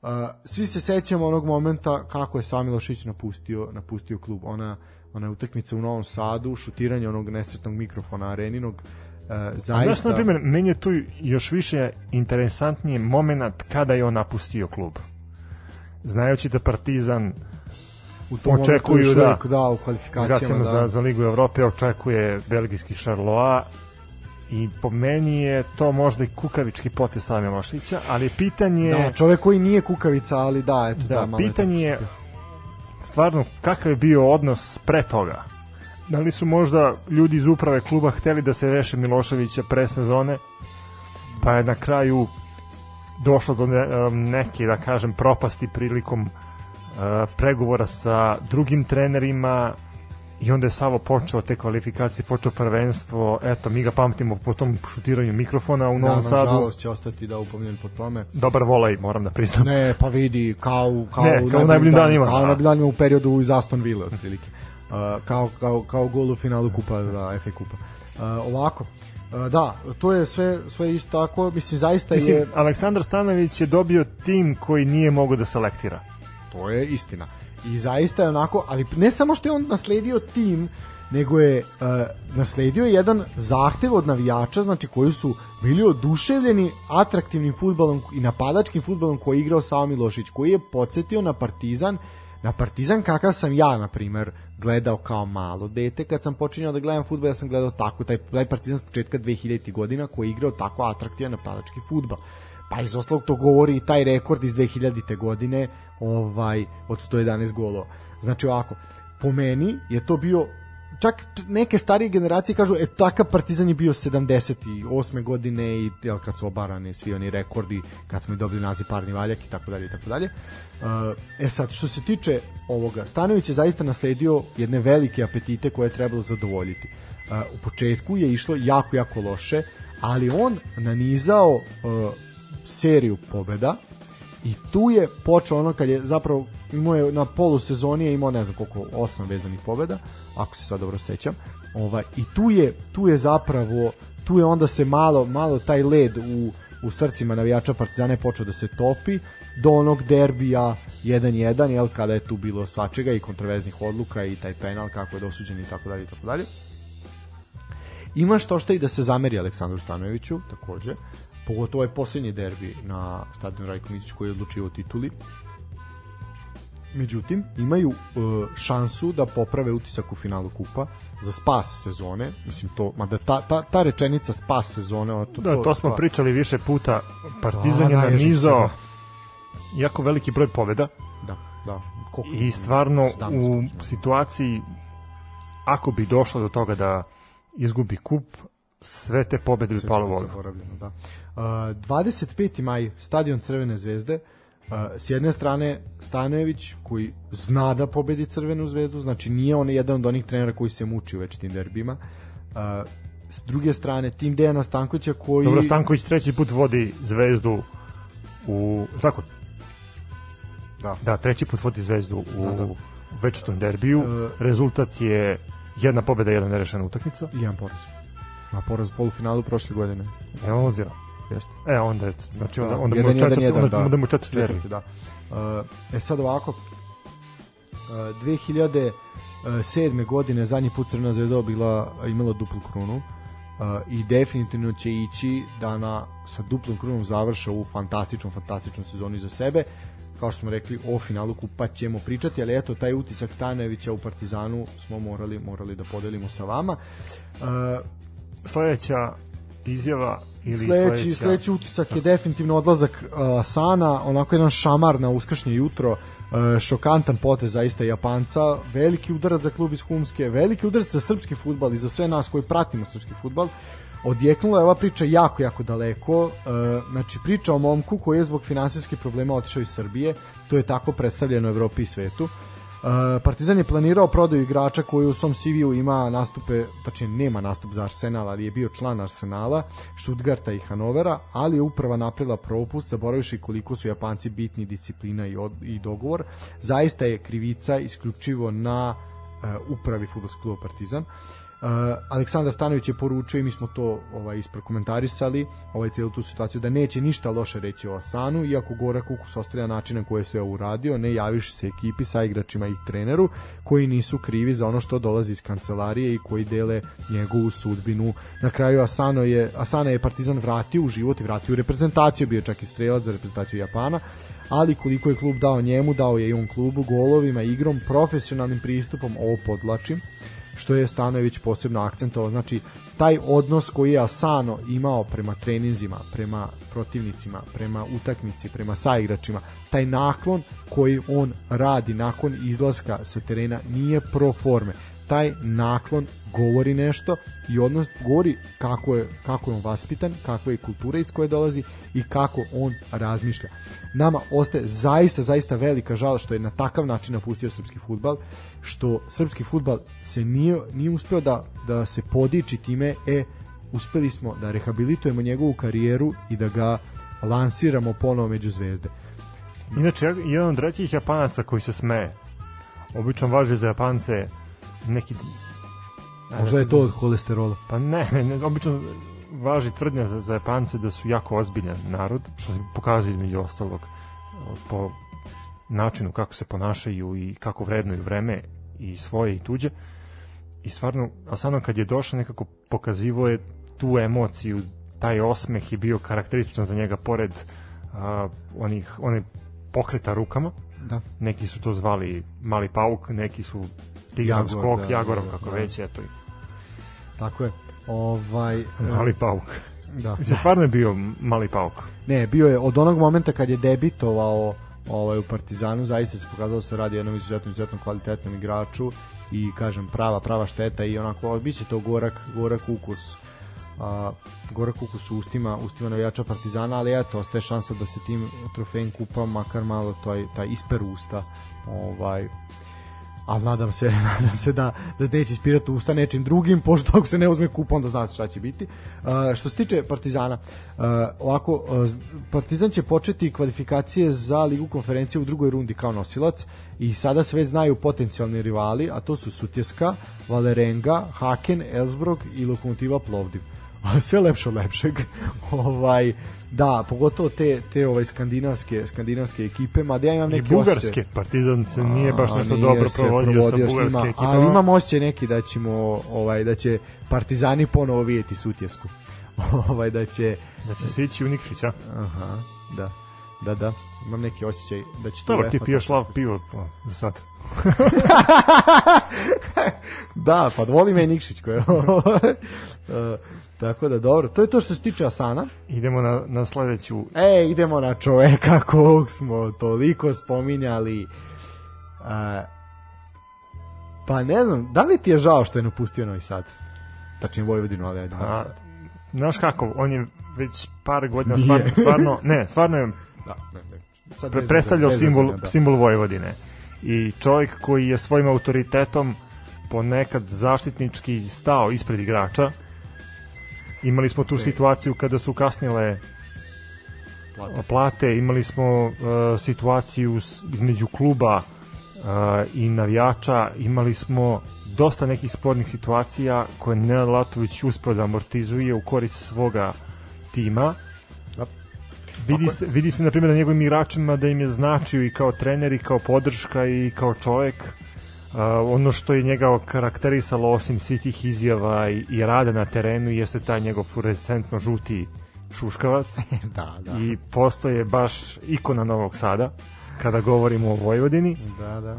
Uh, svi se sećamo onog momenta kako je Sami Milošević napustio, napustio klub. Ona, ona utakmica u Novom Sadu, šutiranje onog nesretnog mikrofona areninog, uh, Znaš, zaista... na primjer, meni je tu još više interesantniji moment kada je on napustio klub. Znajući da Partizan u tom očekuju, da, da, u kvalifikacijama, da. za, za Ligu Evrope očekuje belgijski Charleroi i po meni je to možda i kukavički potez Sami Miloševića, ali pitanje Da, čovek koji nije kukavica, ali da, eto, da, Da, malo je pitanje je stvarno kakav je bio odnos pre toga. Da li su možda ljudi iz uprave kluba hteli da se reše Miloševića pre sezone, pa je na kraju došlo do ne, neke, da kažem, propasti prilikom uh, pregovora sa drugim trenerima i onda je Savo počeo te kvalifikacije, počeo prvenstvo, eto, mi ga pamtimo po tom šutiranju mikrofona u Novom da, Sadu. nažalost će ostati da upomljen po tome. Dobar volej, moram da priznam. Ne, pa vidi, kao, kao, Ne, kao u najboljim danima, Kao u da. najboljim danima u periodu iz Aston Villa, otprilike. Uh, kao, kao, kao gol u finalu kupa, da, FA kupa. Uh, ovako, uh, da, to je sve, sve isto tako, mislim, zaista Mislim, je, Aleksandar Stanović je dobio tim koji nije mogao da selektira. to je istina. I zaista je onako, ali ne samo što je on nasledio tim, nego je uh, nasledio jedan zahtev od navijača, znači koji su bili oduševljeni atraktivnim futbalom i napadačkim futbalom koji je igrao Savo Milošić, koji je podsjetio na Partizan, na Partizan kakav sam ja, na primer, gledao kao malo dete kad sam počinjao da gledam fudbal, ja sam gledao tako taj, taj Partizan s početka 2000 godina koji je igrao tako atraktivan napadački fudbal. Pa iz ostalog to govori i taj rekord iz 2000. godine ovaj od 111 golova. Znači ovako, po meni je to bio čak neke starije generacije kažu e takav Partizan je bio 78. godine i jel, kad su obarani svi oni rekordi kad smo dobili naziv parni valjak i tako dalje i tako dalje. Uh, E sad što se tiče ovoga Stanović je zaista nasledio jedne velike apetite koje je trebalo zadovoljiti. Uh, u početku je išlo jako jako loše, ali on nanizao uh, seriju pobeda. I tu je počeo ono kad je zapravo imao je na polusezoni je imao ne znam koliko osam vezanih pobeda ako se sad dobro sećam. Ovaj i tu je tu je zapravo tu je onda se malo malo taj led u u srcima navijača Partizana je počeo da se topi do onog derbija 1-1 jel kada je tu bilo svačega i kontroverznih odluka i taj penal kako je dosuđen i tako dalje i tako dalje. Ima što što i da se zameri Aleksandru Stanojeviću takođe pogotovo je posljednji derbi na stadionu Rajko Mitić koji je odlučio o tituli međutim imaju uh, šansu da poprave utisak u finalu kupa za spas sezone mislim to mada ta, ta, ta rečenica spas sezone ono, to, Da, to smo to- pričali više puta. Partizan Da, je nanizao jako veliki broj pobeda da, da. Koliko? i stvarno 17 u situaciji ako bi došlo do toga da izgubi kup, sve te pobede bi palo vodu. da. Uh, 25. maj, stadion Crvene zvezde, s jedne strane Stanojević koji zna da pobedi Crvenu zvezdu, znači nije on jedan od onih trenera koji se muči u već tim derbima. S druge strane, tim Dejana Stankovića koji... Dobro, Stanković treći put vodi zvezdu u... Tako, Da. da, treći put vodi zvezdu u Da, da. večitom derbiju. E, Rezultat je jedna pobeda, jedna nerešena utakmica. I jedan poraz. Na poraz u polufinalu prošle godine. Evo ovdje. Jeste. E, onda, je, znači, onda, Da, onda, mu jedan, je jedan, onda, da. onda mu je četvrti da. Uh, e sad ovako, uh, 2007. godine zadnji put Crvena zvezda bila imala duplu krunu uh, i definitivno će ići da na, sa duplom krunom završa u fantastičnom, fantastičnom sezoni za sebe kao što smo rekli o finalu kupa ćemo pričati, ali eto taj utisak Stanojevića u Partizanu smo morali morali da podelimo sa vama. Uh, Sledeća izjava ili sledeći, sledeća... sledeći utisak je definitivno odlazak uh, Sana, onako jedan šamar na uskršnje jutro, uh, šokantan potez zaista Japanca, veliki udarac za klub iz Humske, veliki udarac za srpski futbal i za sve nas koji pratimo srpski futbal. Odjeknula je ova priča jako, jako daleko. Uh, znači, priča o momku koji je zbog finansijskih problema otišao iz Srbije. To je tako predstavljeno u Evropi i svetu. Uh, Partizan je planirao prodaju igrača koji u svom CV-u ima nastupe, tačnije nema nastup za Arsenal, ali je bio član Arsenala, Stuttgarta i Hanovera, ali je uprava napravila propust, zaboravivši koliko su Japanci bitni disciplina i, od, i dogovor. Zaista je krivica isključivo na uh, upravi fudbalskog kluba Partizan. Uh, Aleksandar Stanović je poručio i mi smo to ovaj isprokomentarisali ovaj celu tu situaciju da neće ništa loše reći o Asanu iako Gora Kukus ostavlja način na koji je sve uradio ne javiš se ekipi sa igračima i treneru koji nisu krivi za ono što dolazi iz kancelarije i koji dele njegovu sudbinu. Na kraju Asano je, Asana je Partizan vratio u život i vratio u reprezentaciju bio čak i strelac za reprezentaciju Japana ali koliko je klub dao njemu dao je i on klubu golovima igrom profesionalnim pristupom ovo podlačim što je Stanojević posebno akcentovao. Znači, taj odnos koji je Asano imao prema treninzima, prema protivnicima, prema utakmici, prema saigračima, taj naklon koji on radi nakon izlaska sa terena nije pro forme. Taj naklon govori nešto i odnos govori kako je, kako je on vaspitan, kako je kultura iz koje dolazi i kako on razmišlja. Nama ostaje zaista, zaista velika žal što je na takav način napustio srpski futbal, što srpski futbal se nije, nije uspeo da, da se podiči time, e, uspeli smo da rehabilitujemo njegovu karijeru i da ga lansiramo ponovo među zvezde. Inače, jedan od rećih Japanaca koji se smeje, obično važi za Japance neki... Možda je to od holesterola. Pa ne, ne, obično važi tvrdnja za, za Japance da su jako ozbiljan narod, što se pokazuje između ostalog po načinu kako se ponašaju i kako vrednuju vreme i svoje i tuđe. I stvarno, Asano kad je došao nekako pokazivo je tu emociju, taj osmeh je bio karakterističan za njega pored a, onih, one pokreta rukama. Da. Neki su to zvali mali pauk, neki su Jagor, skok, da, jagorov da, kako da. već, eto. Tako je. Ovaj, Mali pauk. Da. Mislim, stvarno je bio mali pauk. Ne, bio je od onog momenta kad je debitovao ovaj, u Partizanu, zaista se pokazalo da se radi jednom izuzetno, izuzetno kvalitetnom igraču i kažem prava, prava šteta i onako, bit će to gorak, gorak ukus a, gorak ukus ustima, ustima navijača Partizana, ali eto, ostaje šansa da se tim trofejim kupa makar malo taj, taj isper usta ovaj, ali nadam se, (laughs) nadam se da, da neće ispirati usta nečim drugim, pošto ako se ne uzme kup, onda zna se šta će biti. Uh, što se tiče Partizana, uh, ovako, uh, Partizan će početi kvalifikacije za Ligu konferencije u drugoj rundi kao nosilac i sada sve znaju potencijalni rivali, a to su Sutjeska, Valerenga, Haken, Elsbrog i Lokomotiva Plovdiv. (laughs) sve lepše od lepšeg. (laughs) ovaj, Da, pogotovo te te ovaj skandinavske skandinavske ekipe, ma da ja imam neki bugarske, osjećaj- Partizan se nije baš nešto dobro se provodio, sa bugarskim ekipama. Ali imam osjećaj neki da ćemo ovaj da će Partizani ponovo vidjeti Sutjesku. (laughs) ovaj da će Da će se ići u Nikšića. aha, da. Da, da. Imam neki osjećaj da će to Dobro, ti piješ lav pivo pa, za sad. (laughs) Da, pa voli me Nikšić koje. E, (laughs) tako da dobro, to je to što se tiče Asana. Idemo na, na sledeću E, idemo na čoveka (laughs) kog smo toliko spominjali. E, pa ne znam, da li ti je žao što je napustio Novi Sad? Tačnije Vojvodinu, ali ajde Novi Sad. znaš kako, on je već par godina (laughs) Nije. stvarno, stvarno, ne, stvarno je Da, ne, ne. Sad pre, predstavljao bez simbol, da. simbol Vojvodine. I čovjek koji je svojim autoritetom ponekad zaštitnički stao ispred igrača. Imali smo tu situaciju kada su kasnile Plate. plate, imali smo uh, situaciju s, između kluba uh, i navijača, imali smo dosta nekih spornih situacija koje Nenad Latović uspio da amortizuje u korist svoga tima. Da. Vidi se, vidi se na primjer na njegovim igračima da im je značio i kao trener i kao podrška i kao čovek Uh, ono što je njega karakterisalo osim svih tih izjava i, i rada na terenu jeste taj njegov fluorescentno žuti šuškavac (laughs) da, da. i postoje baš ikona Novog Sada kada govorimo o Vojvodini. Da, da.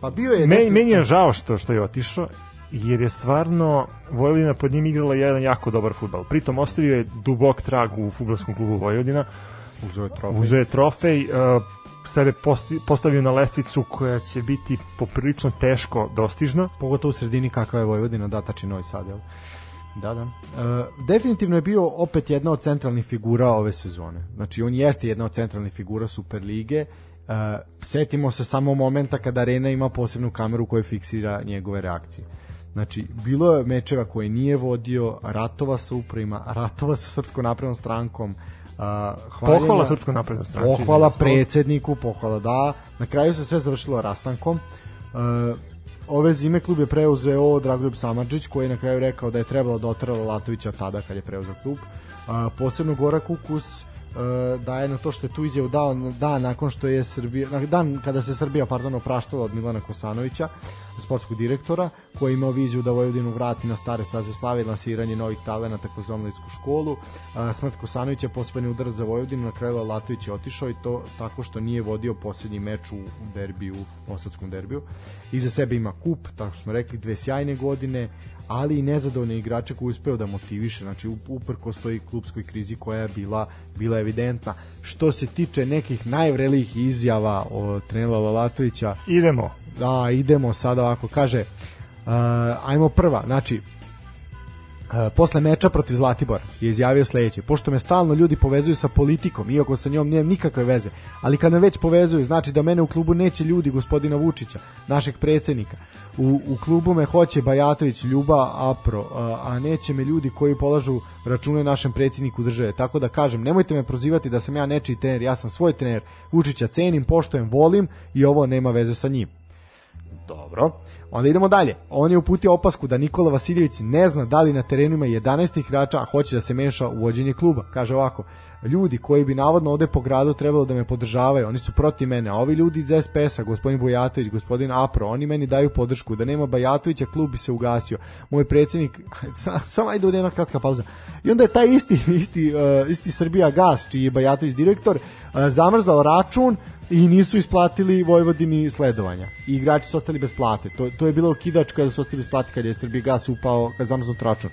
Pa bio je... Meni, neki- meni je žao što, što je otišao, jer je stvarno Vojvodina pod njim igrala jedan jako dobar futbal. Pritom ostavio je dubok trag u futbolskom klubu Vojvodina, Uzeo je trofej. uzeo je trofej, uh, sebe postavio na lestvicu koja će biti poprilično teško dostižna. Pogotovo u sredini kakva je Vojvodina, da, tači Novi Sad, jel? Da, da. E, definitivno je bio opet jedna od centralnih figura ove sezone. Znači, on jeste jedna od centralnih figura Superlige. E, setimo se samo momenta kada Arena ima posebnu kameru koja fiksira njegove reakcije. Znači, bilo je mečeva koje nije vodio, ratova sa upravima, ratova sa Srpskom naprednom strankom, hvaljenja- Pohvala Srpskoj naprednoj stranci. Pohvala predsedniku, pohvala da. Na kraju se sve završilo rastankom. Uh, ove zime klub je preuzeo Dragoljub Samadžić koji je na kraju rekao da je trebalo da oterala Latovića tada kad je preuzeo klub. Uh, posebno Gorak Ukus uh, daje na to što je tu izjavu dao dan nakon što je Srbija dan kada se Srbija pardon opraštala od Milana Kosanovića sportskog direktora koji je imao viziju da Vojvodinu vrati na stare staze slave i lansiranje novih talenata kroz omladinsku školu. Smrt Kosanovića je posebni udarac za Vojvodinu, na kraju Latović je otišao i to tako što nije vodio posljednji meč u derbiju, osadskom derbiju. Iza sebe ima kup, tako što smo rekli, dve sjajne godine, ali i nezadovoljne igrače koji uspeo da motiviše, znači up- uprkos toj klubskoj krizi koja je bila bila evidentna. Što se tiče nekih najvrelijih izjava od trenera Lalatovića, Idemo. da, idemo sada ovako, kaže, uh, ajmo prva, znači, posle meča protiv Zlatibora je izjavio sledeće pošto me stalno ljudi povezuju sa politikom iako sa njom nemam nikakve veze ali kad me već povezuju znači da mene u klubu neće ljudi gospodina Vučića našeg predsednika. U, u klubu me hoće Bajatović Ljuba Apro a, a neće me ljudi koji polažu račune našem predsedniku države. Tako da kažem nemojte me prozivati da sam ja nečiji trener ja sam svoj trener Vučića cenim poštojem volim i ovo nema veze sa njim. Dobro. Onda idemo dalje. On je uputio opasku da Nikola Vasiljević ne zna da li na terenu ima 11 igrača, a hoće da se meša u vođenje kluba. Kaže ovako, ljudi koji bi navodno ovde po gradu trebalo da me podržavaju, oni su protiv mene, a ovi ljudi iz SPS-a, gospodin Bojatović, gospodin Apro, oni meni daju podršku, da nema Bajatovića, klub bi se ugasio. Moj predsjednik, (laughs) samo ajde ovdje jedna kratka pauza. I onda je taj isti, isti, uh, isti Srbija Gas, čiji je Bajatović direktor, uh, zamrzao račun, i nisu isplatili Vojvodini sledovanja. I igrači su ostali bez plate. To, to je bilo okidač kada su ostali bez plate, kada je Srbija gas upao, kada je zamrznut račun.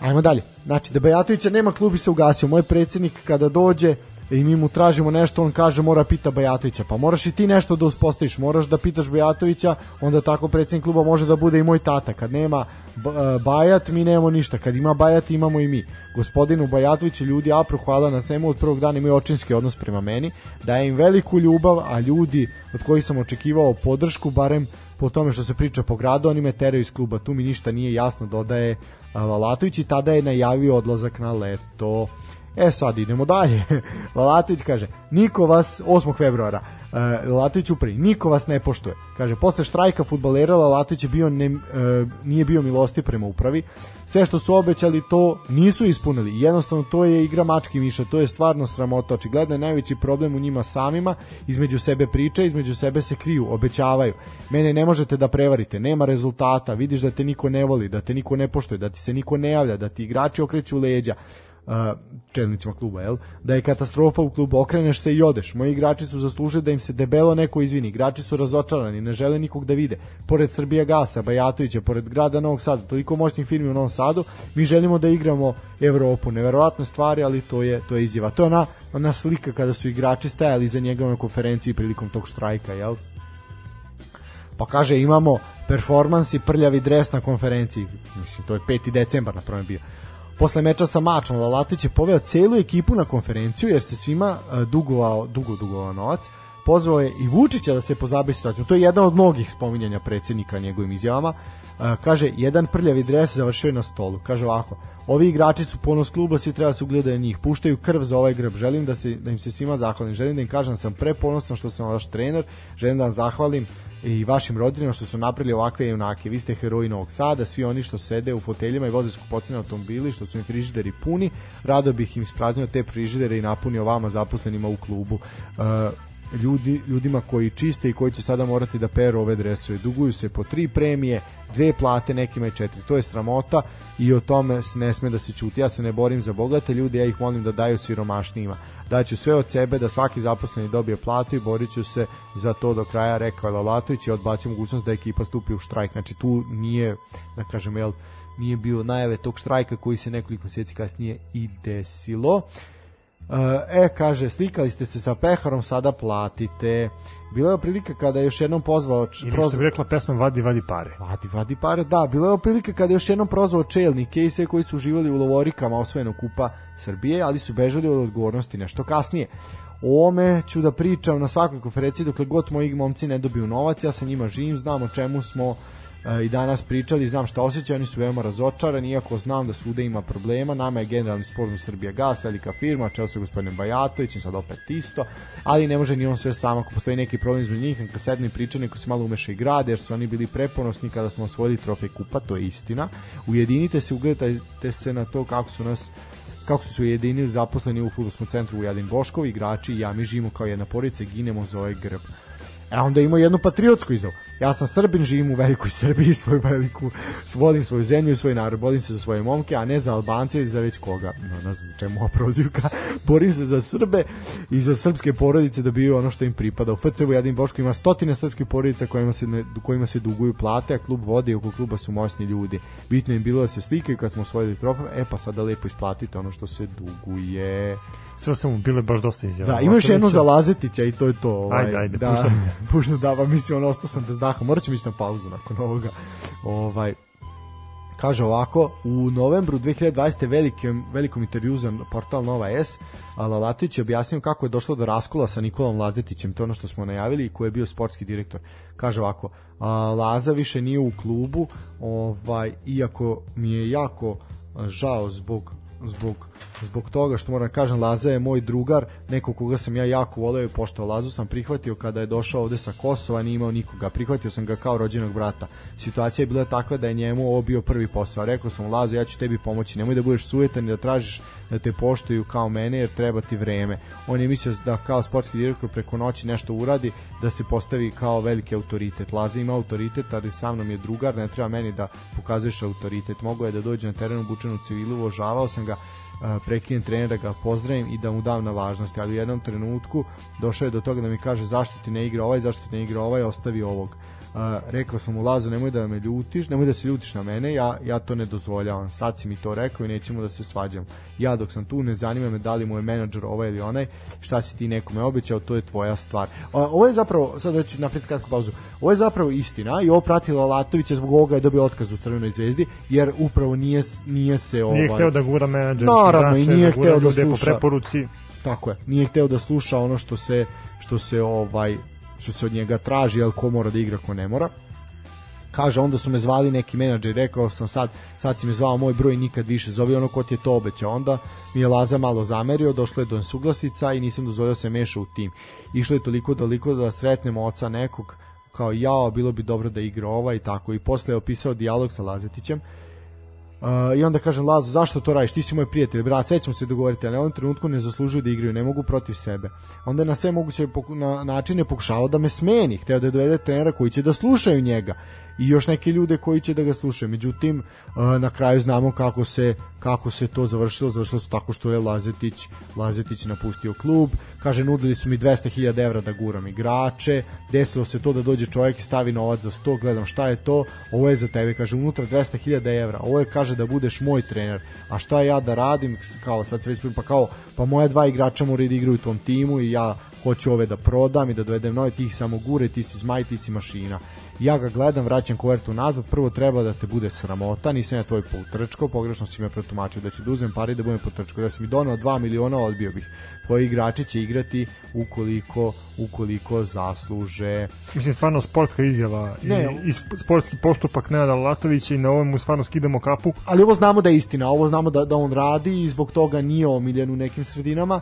Ajmo dalje. Znači, da Bajatovića nema, klub bi se ugasio. Moj predsjednik kada dođe i mi mu tražimo nešto, on kaže mora pita Bajatovića. Pa moraš i ti nešto da uspostaviš, moraš da pitaš Bajatovića, onda tako predsjednik kluba može da bude i moj tata. Kad nema e, Bajat, mi nemamo ništa. Kad ima Bajat, imamo i mi. Gospodinu Bajatoviću ljudi apro hvala na svemu od prvog dana imaju očinski odnos prema meni, daje im veliku ljubav, a ljudi od kojih sam očekivao podršku, barem po tome što se priča po gradu, oni me teraju iz kluba. Tu mi ništa nije jasno, dodaje a, Lalatović i tada je najavio odlazak na leto. E sad idemo dalje. (laughs) Lalatović kaže, niko vas 8. februara, uh, Lalatović upri, niko vas ne poštuje. Kaže, posle štrajka futbalera Lalatović je bio ne, uh, nije bio milosti prema upravi. Sve što su obećali to nisu ispunili. Jednostavno to je igra mački miša, to je stvarno sramota. Očigledno je najveći problem u njima samima, između sebe priča, između sebe se kriju, obećavaju. Mene ne možete da prevarite, nema rezultata, vidiš da te niko ne voli, da te niko ne poštuje, da ti se niko ne javlja, da ti igrači okreću leđa uh, čelnicima kluba, jel? Da je katastrofa u klubu, okreneš se i odeš. Moji igrači su zaslužili da im se debelo neko izvini. Igrači su razočarani, ne žele nikog da vide. Pored Srbija Gasa, Bajatovića, pored grada Novog Sada, toliko moćnih firmi u Novom Sadu, mi želimo da igramo Evropu. Neverovatne stvari, ali to je to je izjava. To je ona, ona slika kada su igrači stajali iza njega na konferenciji prilikom tog štrajka, jel? Pa kaže imamo performans i prljavi dres na konferenciji. Mislim, to je 5. decembar na prvom bio. Posle meča sa Mačom, Lalatić je poveo celu ekipu na konferenciju jer se svima uh, dugovao, dugo dugovao novac. Pozvao je i Vučića da se pozabavi situacijom. To je jedna od mnogih spominjanja predsjednika njegovim izjavama. Kaže, jedan prljavi dres završio na stolu. Kaže ovako, ovi igrači su ponos kluba, svi treba se ugledati na njih. Puštaju krv za ovaj grb. Želim da, se, da im se svima zahvalim. Želim da im kažem da sam preponosan što sam vaš trener. Želim da vam zahvalim i vašim roditeljima što su napravili ovakve junake. Vi ste heroji Novog Sada, svi oni što sede u foteljima i voze skupocene automobili, što su im frižideri puni, rado bih im ispraznio te frižidere i napunio vama zaposlenima u klubu. Uh, ljudi, ljudima koji čiste i koji će sada morati da peru ove dresove. Duguju se po tri premije, dve plate, nekima i četiri. To je sramota i o tome ne sme da se čuti. Ja se ne borim za bogate ljude, ja ih molim da daju siromašnijima. Daću sve od sebe da svaki zaposleni dobije platu i borit ću se za to do kraja, rekao je Lalatović i odbacio mogućnost da ekipa stupi u štrajk. Znači tu nije, da kažem, jel, nije bio najave tog štrajka koji se nekoliko mjeseci kasnije i desilo. E, kaže, slikali ste se sa peharom, sada platite. Bila je prilika kada je još jednom pozvao... Ili što bi rekla pesma Vadi, vadi pare. Vadi, vadi pare, da. Bila je prilika kada je još jednom prozvao čelnike i sve koji su uživali u lovorikama osvojenog kupa Srbije, ali su bežali od odgovornosti nešto kasnije. O ome ću da pričam na svakoj konferenciji dokle god moji momci ne dobiju novac, ja sa njima živim, znam o čemu smo i danas pričali, znam šta osjećaju, oni su veoma razočarani, iako znam da svuda ima problema, nama je generalni sporazum Srbija Gas, velika firma, čeo se gospodinom Bajatović, sad opet isto, ali ne može ni on sve sam, ako postoji neki problem između njih, neka sedne priča, neko se malo umeša i grade, jer su oni bili preponosni kada smo osvojili trofej kupa, to je istina. Ujedinite se, ugledajte se na to kako su nas kako su se ujedinili zaposleni u futbolskom centru u Jadin Boškov, igrači i ja mi živimo kao jedna porica, ginemo za ovaj grb. E onda ima jednu patriotsku izjavu. Ja sam Srbin, živim u velikoj Srbiji, svoju veliku, volim svoju zemlju i svoj narod, borim se za svoje momke, a ne za Albance ili za već koga. No, ne znam čemu ova prozivka. (laughs) borim se za Srbe i za srpske porodice da biju ono što im pripada. U FCU Jadin Boško ima stotine srpskih porodica kojima se, ne, kojima se duguju plate, a klub vodi oko kluba su moćni ljudi. Bitno im bilo da se slikaju kad smo osvojili trofej, e pa sada lepo isplatite ono što se duguje sve samo bile baš dosta izjava. Da, imaš jedno za Lazetića i to je to. Ovaj, Ajde, ajde, da, puštam te. (laughs) puštam da, pa mislim, on ostao sam bez daha. Morat ćemo ići na pauzu nakon ovoga. Ovaj, kaže ovako, u novembru 2020. velikom, velikom intervju za portal Nova S, Lalatić je objasnio kako je došlo do raskula sa Nikolom Lazetićem, to ono što smo najavili, koji je bio sportski direktor. Kaže ovako, a, Laza više nije u klubu, ovaj, iako mi je jako žao zbog zbog, zbog toga što moram da kažem Laza je moj drugar, neko koga sam ja jako voleo i poštao Lazu sam prihvatio kada je došao ovde sa Kosova, nije imao nikoga, prihvatio sam ga kao rođenog brata. Situacija je bila takva da je njemu ovo bio prvi posao. Rekao sam Lazo, ja ću tebi pomoći, nemoj da budeš sujetan i da tražiš da te poštuju kao mene jer treba ti vreme. On je mislio da kao sportski direktor preko noći nešto uradi, da se postavi kao veliki autoritet. Laza ima autoritet, ali sa mnom je drugar, ne treba meni da pokazuješ autoritet. Mogu je da dođe na teren obučen u civilu, uvažavao sam ga, prekinem trenera ga pozdravim i da mu dam na važnosti, ali u jednom trenutku došao je do toga da mi kaže zašto ti ne igra ovaj, zašto ti ne igra ovaj, ostavi ovog. Rekao sam mu Lazo nemoj da me ljutiš, nemoj da se ljutiš na mene, ja, ja to ne dozvoljavam. Sad si mi to rekao i nećemo da se svađam. Ja dok sam tu ne zanima me da li mu je menadžer ovaj ili onaj, šta si ti nekome obećao, to je tvoja stvar. A, ovo je zapravo, sad već napred kratku pauzu, ovo je zapravo istina i ovo pratila Latovića zbog ovoga je dobio otkaz u Crvenoj zvezdi, jer upravo nije, nije se ovaj... Nije hteo da gura menadžer. Naravno, i nije da hteo da po sluša preporuci. Tako je. Nije hteo da sluša ono što se što se ovaj što se od njega traži, al ko mora da igra, ko ne mora. Kaže, onda su me zvali neki menadžer, rekao sam sad, sad si me zvao moj broj nikad više, zove ono ko ti je to obećao. Onda mi je Laza malo zamerio, došlo je do suglasica i nisam dozvolio da se meša u tim. Išlo je toliko toliko da sretnemo oca nekog, kao jao, bilo bi dobro da igra ova i tako. I posle je opisao dijalog sa Lazetićem, Uh, I onda kažem Lazo, zašto to radiš? Ti si moj prijatelj, brat, sve ćemo se dogovoriti, ali ovom trenutku ne zaslužuju da igraju, ne mogu protiv sebe. Onda je na sve moguće na načine pokušavao da me smeni, hteo da dovede trenera koji će da slušaju njega i još neke ljude koji će da ga slušaju. Međutim, na kraju znamo kako se kako se to završilo, završilo se tako što je Lazetić, Lazetić napustio klub, kaže nudili su mi 200.000 evra da guram igrače, desilo se to da dođe čovjek i stavi novac za 100, gledam šta je to, ovo je za tebe, kaže unutra 200.000 evra, ovo je kaže da budeš moj trener, a šta ja da radim, kao sad sve isprim, pa kao, pa moja dva igrača moraju da igraju u tom timu i ja hoću ove da prodam i da dovedem nove, ti ih samo gure, ti si zmaj, ti si mašina ja ga gledam, vraćam kuvertu nazad, prvo treba da te bude sramota, nisam ja tvoj poltrčko, pogrešno si me pretumačio da ću da uzmem pare i da budem poltrčko, da si mi donao 2 miliona, odbio bih. Tvoji igrači će igrati ukoliko ukoliko zasluže. Mislim, stvarno sportska izjava ne, i, i sportski postupak Nenada Latovića i na ovom mu stvarno skidamo kapu. Ali ovo znamo da je istina, ovo znamo da, da on radi i zbog toga nije omiljen u nekim sredinama,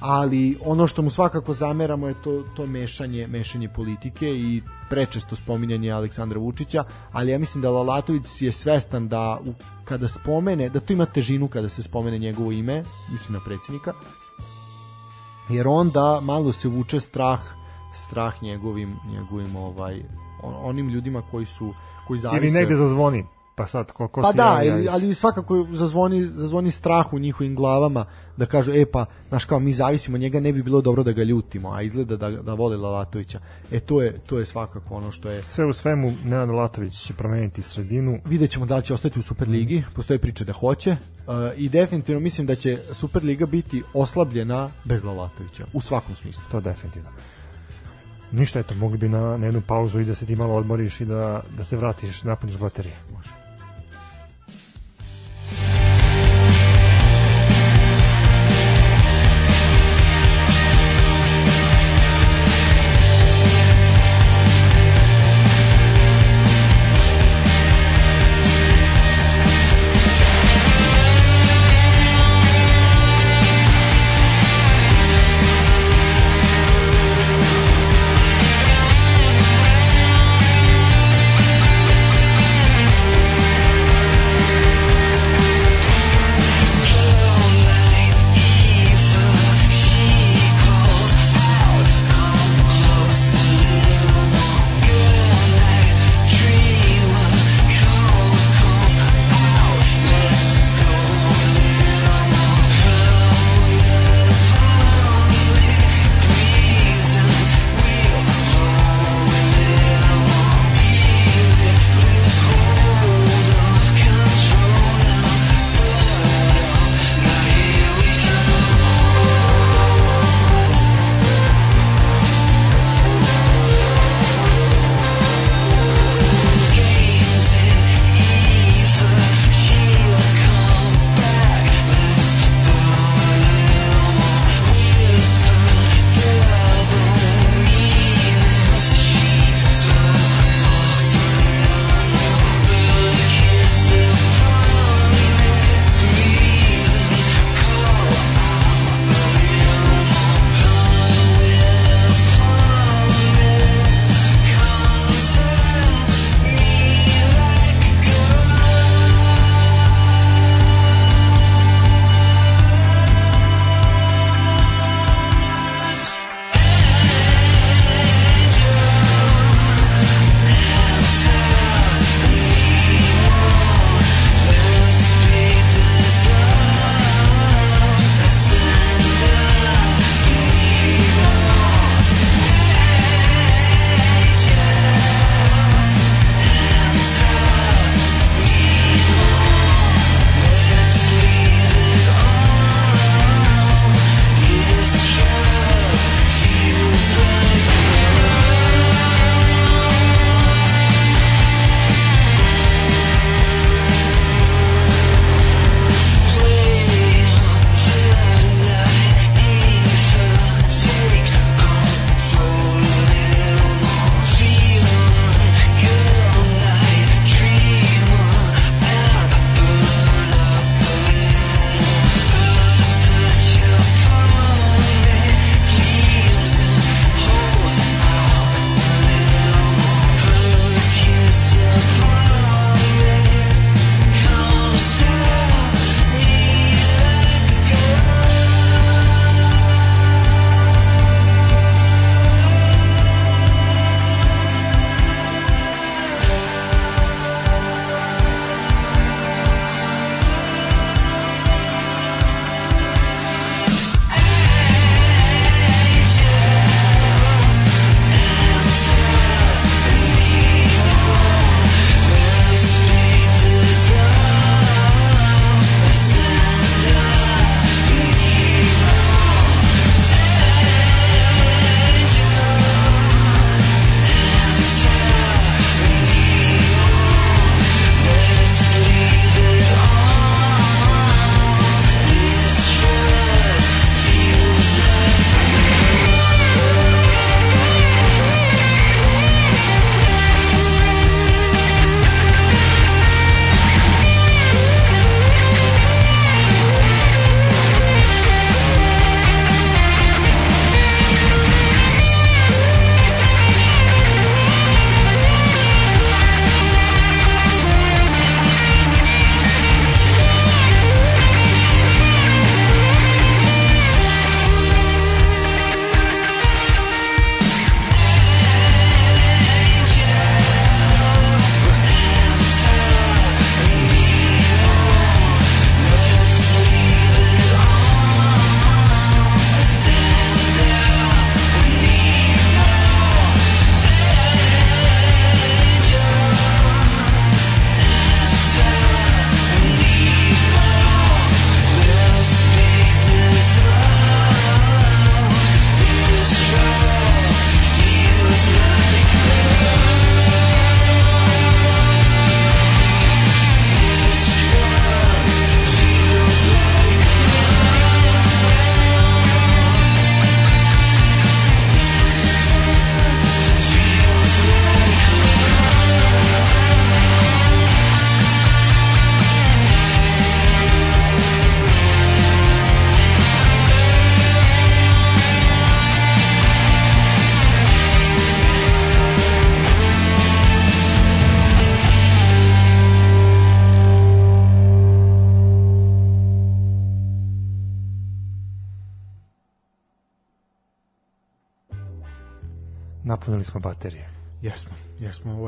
ali ono što mu svakako zameramo je to, to mešanje, mešanje politike i prečesto spominjanje Aleksandra Vučića, ali ja mislim da Lalatović je svestan da u, kada spomene, da to ima težinu kada se spomene njegovo ime, mislim na predsjednika, jer onda malo se vuče strah strah njegovim njegovim ovaj onim ljudima koji su koji zavise ili negde zazvoni pa sad ko, ko pa da, ali, ali svakako zazvoni, zazvoni strah u njihovim glavama da kažu, e pa, znaš kao, mi zavisimo njega, ne bi bilo dobro da ga ljutimo, a izgleda da, da voli Lalatovića. E, to je, to je svakako ono što je... Sve u svemu, Nenad Lalatović će promeniti sredinu. Vidjet ćemo da li će ostati u Superligi, postoje priče da hoće, uh, i definitivno mislim da će Superliga biti oslabljena bez Lalatovića, u svakom smislu. To definitivno. Ništa, eto, mogli bi na, na jednu pauzu i da se ti malo odmoriš i da, da se vratiš, napuniš baterije. Može.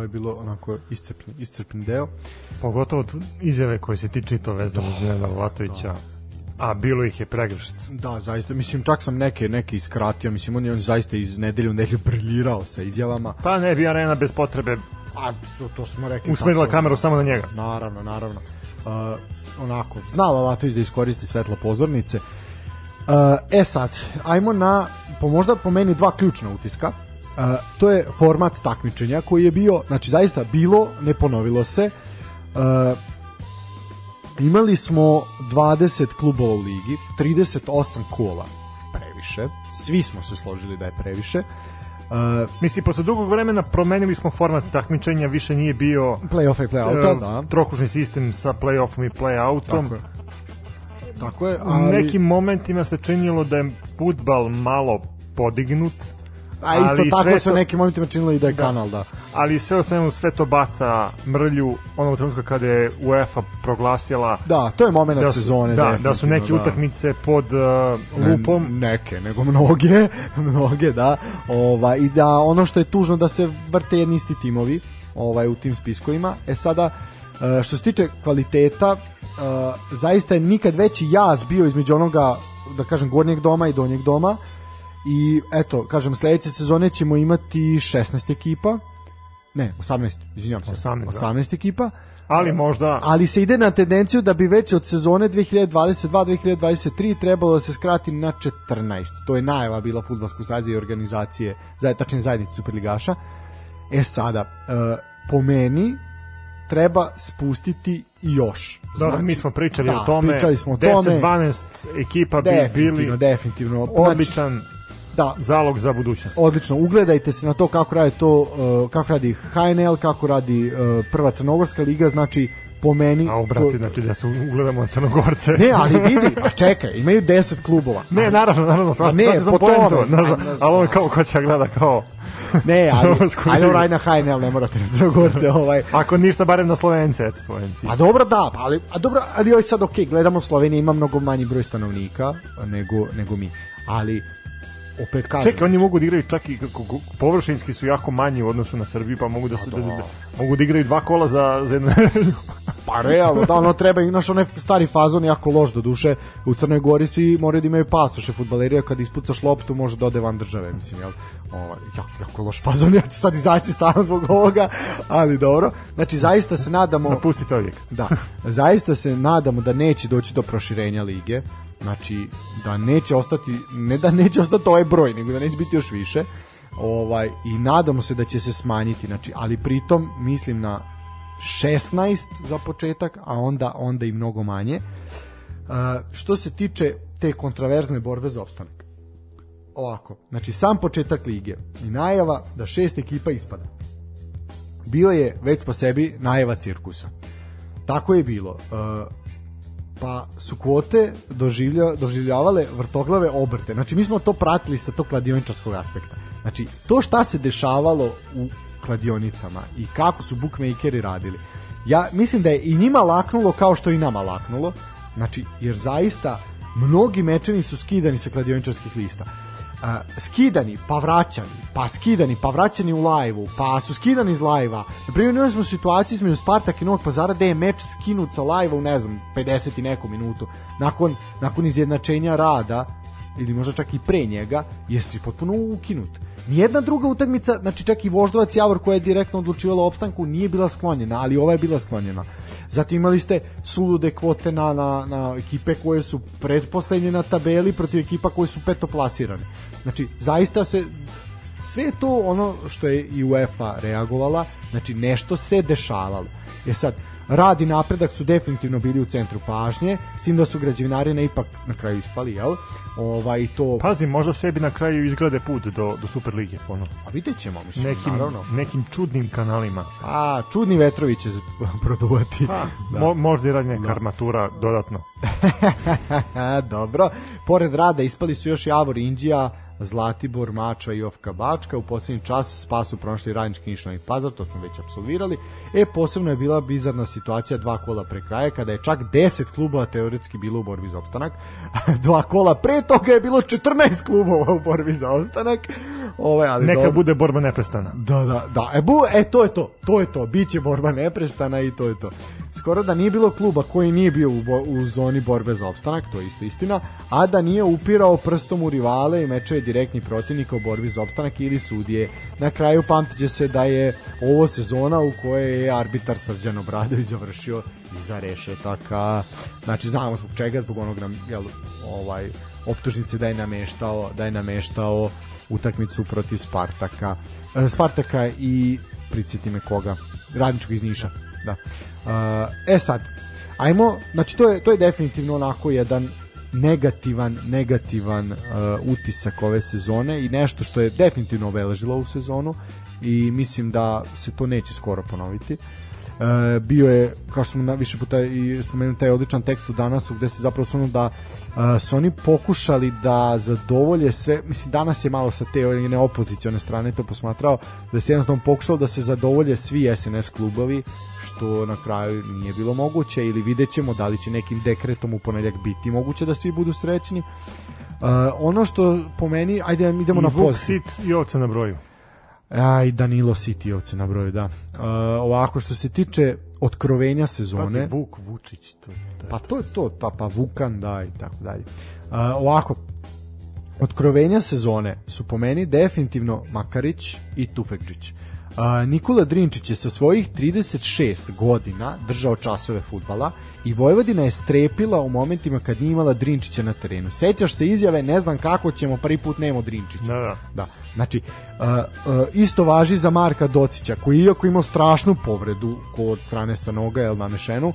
Ovo je bilo onako iscrpni, iscrpni deo. Pogotovo izjave koje se ti čito vezano uz Nenada Latovića, a bilo ih je pregršt. Da, zaista, mislim, čak sam neke, neke iskratio, mislim, on je on zaista iz nedelju u nedelju (laughs) briljirao sa izjavama. Pa ne bi arena bez potrebe A, to, to što smo rekli. usmerila tako- kameru samo na njega. Naravno, naravno. Uh, onako, znala Latović da iskoristi svetlo pozornice. Uh, e sad, ajmo na, po možda po meni dva ključna utiska. Uh, to je format takmičenja koji je bio, znači zaista bilo, ne ponovilo se. Uh, imali smo 20 klubova u ligi, 38 kola, previše. Svi smo se složili da je previše. Uh, Mislim, posle dugog vremena promenili smo format takmičenja, više nije bio play-offa i play-outa, e, da. trokušni sistem sa play-offom i play-outom. Tako je. Tako je, U ali... nekim momentima se činilo da je futbal malo podignut, A isto ali tako se to- nekim momentima činilo i da je kanal, da. ali sve o svemu sve to baca mrlju onog trenutka kada je UEFA proglasila Da, to je moment da su, sezone. da, da su neke da. utakmice pod uh, lupom. Ne, neke, nego mnoge, (laughs) mnoge, da. Ovaj i da ono što je tužno da se vrte jedni isti timovi, ovaj u tim spiskovima. E sada e, što se tiče kvaliteta, e, zaista je nikad veći jaz bio između onoga da kažem gornjeg doma i donjeg doma. I eto, kažem sledeće sezone ćemo imati 16 ekipa. Ne, 18, izvinjavam se. 18, da. 18 ekipa. Ali možda Ali se ide na tendenciju da bi već od sezone 2022-2023 trebalo da se skrati na 14. To je najava bila Futbolskog saveza i organizacije, tačnije zajednice Superligaša. E sada, e, po meni treba spustiti još. Dobro, mi smo pričali da, o tome. Pričali smo o tome. 10-12 ekipa bi definitivno, bili definitivno. odličan Znači, da, zalog za budućnost. odlično. Ugledajte se na to kako radi to, uh, kako radi HNL, kako radi uh, prva crnogorska liga, znači po meni A obrati, to- znači da se ugledamo na Crnogorce. Ne, ali vidi, a čekaj, imaju 10 klubova. Ne, naravno, naravno, sad, ne, sad sam po poentu, ali on kao ko će gleda kao, Ne, ali (laughs) Crnogorsku ajde ligu. raj na HNL, ne morate na Crnogorce, ovaj. ako ništa, barem na Slovence, eto, Slovenci. A dobro da, pa ali a dobro, ali ovaj sad okej, gledamo Slovenija ima mnogo manji broj stanovnika nego nego mi. Ali opet kažem. Čekaj, oni mogu da igraju čak i kako površinski su jako manji u odnosu na Srbiju, pa mogu da se da, da, da- mogu da igraju dva kola za za jednu (laughs) nedelju. Pa realno, da ono treba, inaš onaj stari fazon jako loš do duše. U Crnoj Gori svi moraju da imaju pasoše futbalerija kad ispucaš loptu može da ode van države, mislim, jel? Ovaj, jako, jako loš fazon, (laughs) ja ću sad izaći sam zbog ovoga, ali dobro. Znači, zaista se nadamo... Napustite ovdje. Da, zaista se nadamo da neće doći do proširenja lige, znači da neće ostati, ne da neće ostati ovaj broj, nego da neće biti još više. Ovaj i nadamo se da će se smanjiti, znači, ali pritom mislim na 16 za početak, a onda onda i mnogo manje. E, što se tiče te kontraverzne borbe za opstanak. Ovako, znači sam početak lige i najava da šest ekipa ispada. Bio je već po sebi najava cirkusa. Tako je bilo. E, pa su kvote doživlja, doživljavale vrtoglave obrte. Znači, mi smo to pratili sa tog kladioničarskog aspekta. Znači, to šta se dešavalo u kladionicama i kako su bookmakeri radili. Ja mislim da je i njima laknulo kao što i nama laknulo. Znači, jer zaista mnogi mečevi su skidani sa kladioničarskih lista. A, skidani, pa vraćani, pa skidani, pa vraćani u lajvu, pa su skidani iz lajva. Na primjer, imali smo situaciju između Spartak i Novog Pazara da je meč skinut sa lajva u, ne znam, 50 i neku minutu. Nakon, nakon izjednačenja rada, ili možda čak i pre njega, je si potpuno ukinut. Nijedna druga utakmica, znači čak i Voždovac Javor koja je direktno odlučivala opstanku nije bila sklonjena, ali ova je bila sklonjena. Zatim imali ste sulude kvote na, na, na ekipe koje su predposlednje na tabeli protiv ekipa koje su petoplasirane. Znači, zaista se sve to ono što je i UEFA reagovala, znači nešto se dešavalo. Je sad, rad i napredak su definitivno bili u centru pažnje, s tim da su građevinari na ipak na kraju ispali, jel? Ovaj, to... Pazi, možda sebi na kraju izgrade put do, do Superlige, ono, A vidjet ćemo, mislim, nekim, naravno. nekim čudnim kanalima. A, čudni vetrovi će (laughs) produvati. Pa, mo, možda i radi neka armatura dodatno. (laughs) Dobro. Pored rada ispali su još Javor Indija, Zlatibor, Mačva i Ofka Bačka. U posljednji čas spasu pronašli Radnički Niš Novi Pazar, to smo već apsolvirali. E, posebno je bila bizarna situacija dva kola pre kraja, kada je čak 10 klubova teoretski bilo u borbi za opstanak. (laughs) dva kola pre toga je bilo 14 klubova u borbi za opstanak. Ovaj, ali Neka dobro. bude borba neprestana. Da, da, da. E, bu, e, to je to. To je to. Biće borba neprestana i to je to. Skoro da nije bilo kluba koji nije bio u, bo, u zoni borbe za opstanak, to je isto istina, a da nije upirao prstom u rivale i mečeve direktnih protivnika u borbi za opstanak ili sudije. Na kraju pamtiće se da je ovo sezona u kojoj je arbitar Srđan Obradović završio iza rešetaka. Znači, znamo zbog čega, zbog onog nam, jel, ovaj, optužnice da je nameštao, da je nameštao utakmicu protiv Spartaka. E, Spartaka i priciti me koga? Radničkog iz Niša. Da. E, sad, ajmo, znači to je, to je definitivno onako jedan negativan, negativan uh, utisak ove sezone i nešto što je definitivno obeležilo ovu sezonu i mislim da se to neće skoro ponoviti. Uh, bio je, kao što smo na više puta i spomenuli taj odličan tekst u danas gde se zapravo su da uh, su oni pokušali da zadovolje sve, mislim danas je malo sa te one opozicione strane to posmatrao, da se jednostavno pokušalo da se zadovolje svi SNS klubovi što na kraju nije bilo moguće ili vidjet ćemo da li će nekim dekretom u ponedljak biti moguće da svi budu srećni. Uh, ono što po meni, ajde idemo I na pozitiv. Sit i ovce na broju. A, i Danilo Sitijovce na broju, da. Uh, ovako, što se tiče otkrovenja sezone... Pazi, Vuk Vučić. To, to, Pa to je to, ta, pa Vukan, da, i tako dalje. Uh, ovako, otkrovenja sezone su po meni definitivno Makarić i Tufekđić. Uh, Nikola Drinčić je sa svojih 36 godina držao časove futbala i Vojvodina je strepila u momentima kad nije imala Drinčića na terenu. Sećaš se izjave, ne znam kako ćemo, prvi put nemo Drinčića. Da, da. Da. Znači, uh, uh, isto važi za Marka Docića, koji iako imao strašnu povredu kod strane sa noga, jel nanešenu,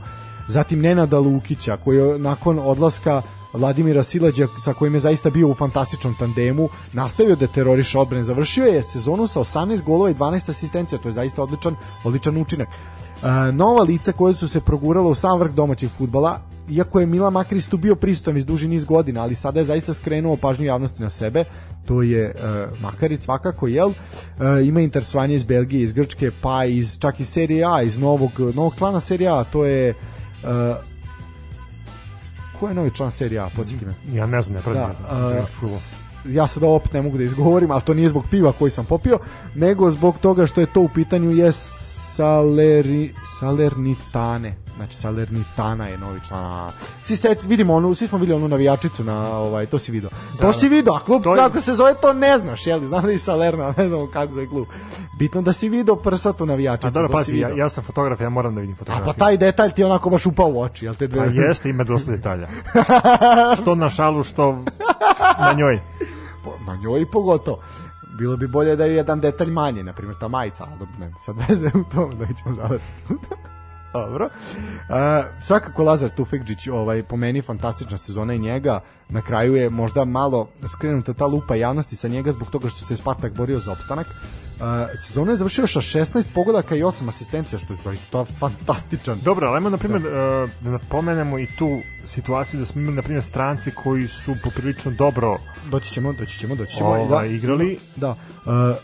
zatim Nenada Lukića, koji je nakon odlaska Vladimira Silađa, sa kojim je zaista bio u fantastičnom tandemu, nastavio da teroriše odbrane. Završio je sezonu sa 18 golova i 12 asistencija, to je zaista odličan, odličan učinak. Uh, nova lica koje su se progurala u sam vrh domaćeg futbala, iako je Mila Makris tu bio pristojan iz duži niz godina, ali sada je zaista skrenuo pažnju javnosti na sebe, to je uh, Makarić svakako, jel? Uh, ima interesovanje iz Belgije, iz Grčke, pa iz, čak iz Serije A, iz novog, novog klana Serije A, to je uh, ko je novi član Serije A, podsjeti me. Ja ne znam, ne pratim Da, futbol. s- ja sad ovo opet ne mogu da izgovorim, ali to nije zbog piva koji sam popio, nego zbog toga što je to u pitanju je Saleri, Salernitane. Znači Salernitana je novi član. A, Svi set, vidimo onu, svi smo videli onu navijačicu na ovaj, to si video. To si video, a klub je- kako se zove to ne znaš, jel? Znam da je Salerna, ne znamo kako se zove klub. Bitno da si video prsatu navijačicu. A dobro, si pazi, ja, ja sam fotograf, ja moram da vidim A fotografiju. pa taj detalj ti je onako baš upao u oči, jel te dve? A jeste, ima dosta detalja. (laughs) što na šalu, što na njoj. Po- na njoj pogotovo. Bilo bi bolje da je jedan detalj manje, na primjer ta majica, a dobro, ne, sad veze u tom da ćemo završiti. Dobro. Uh, svakako Lazar Tufekđić, ovaj, po meni fantastična sezona i njega. Na kraju je možda malo skrenuta ta lupa javnosti sa njega zbog toga što se Spartak borio za opstanak. Sezona je završio sa 16 pogodaka i 8 asistencija, što je zaista fantastičan. Dobro, ajmo, na primjer, da. da napomenemo i tu situaciju da smo imali, na primjer, stranci koji su poprilično dobro Doći ćemo, doći ćemo, doći ćemo. Ovaj, igrali. Da. Uh,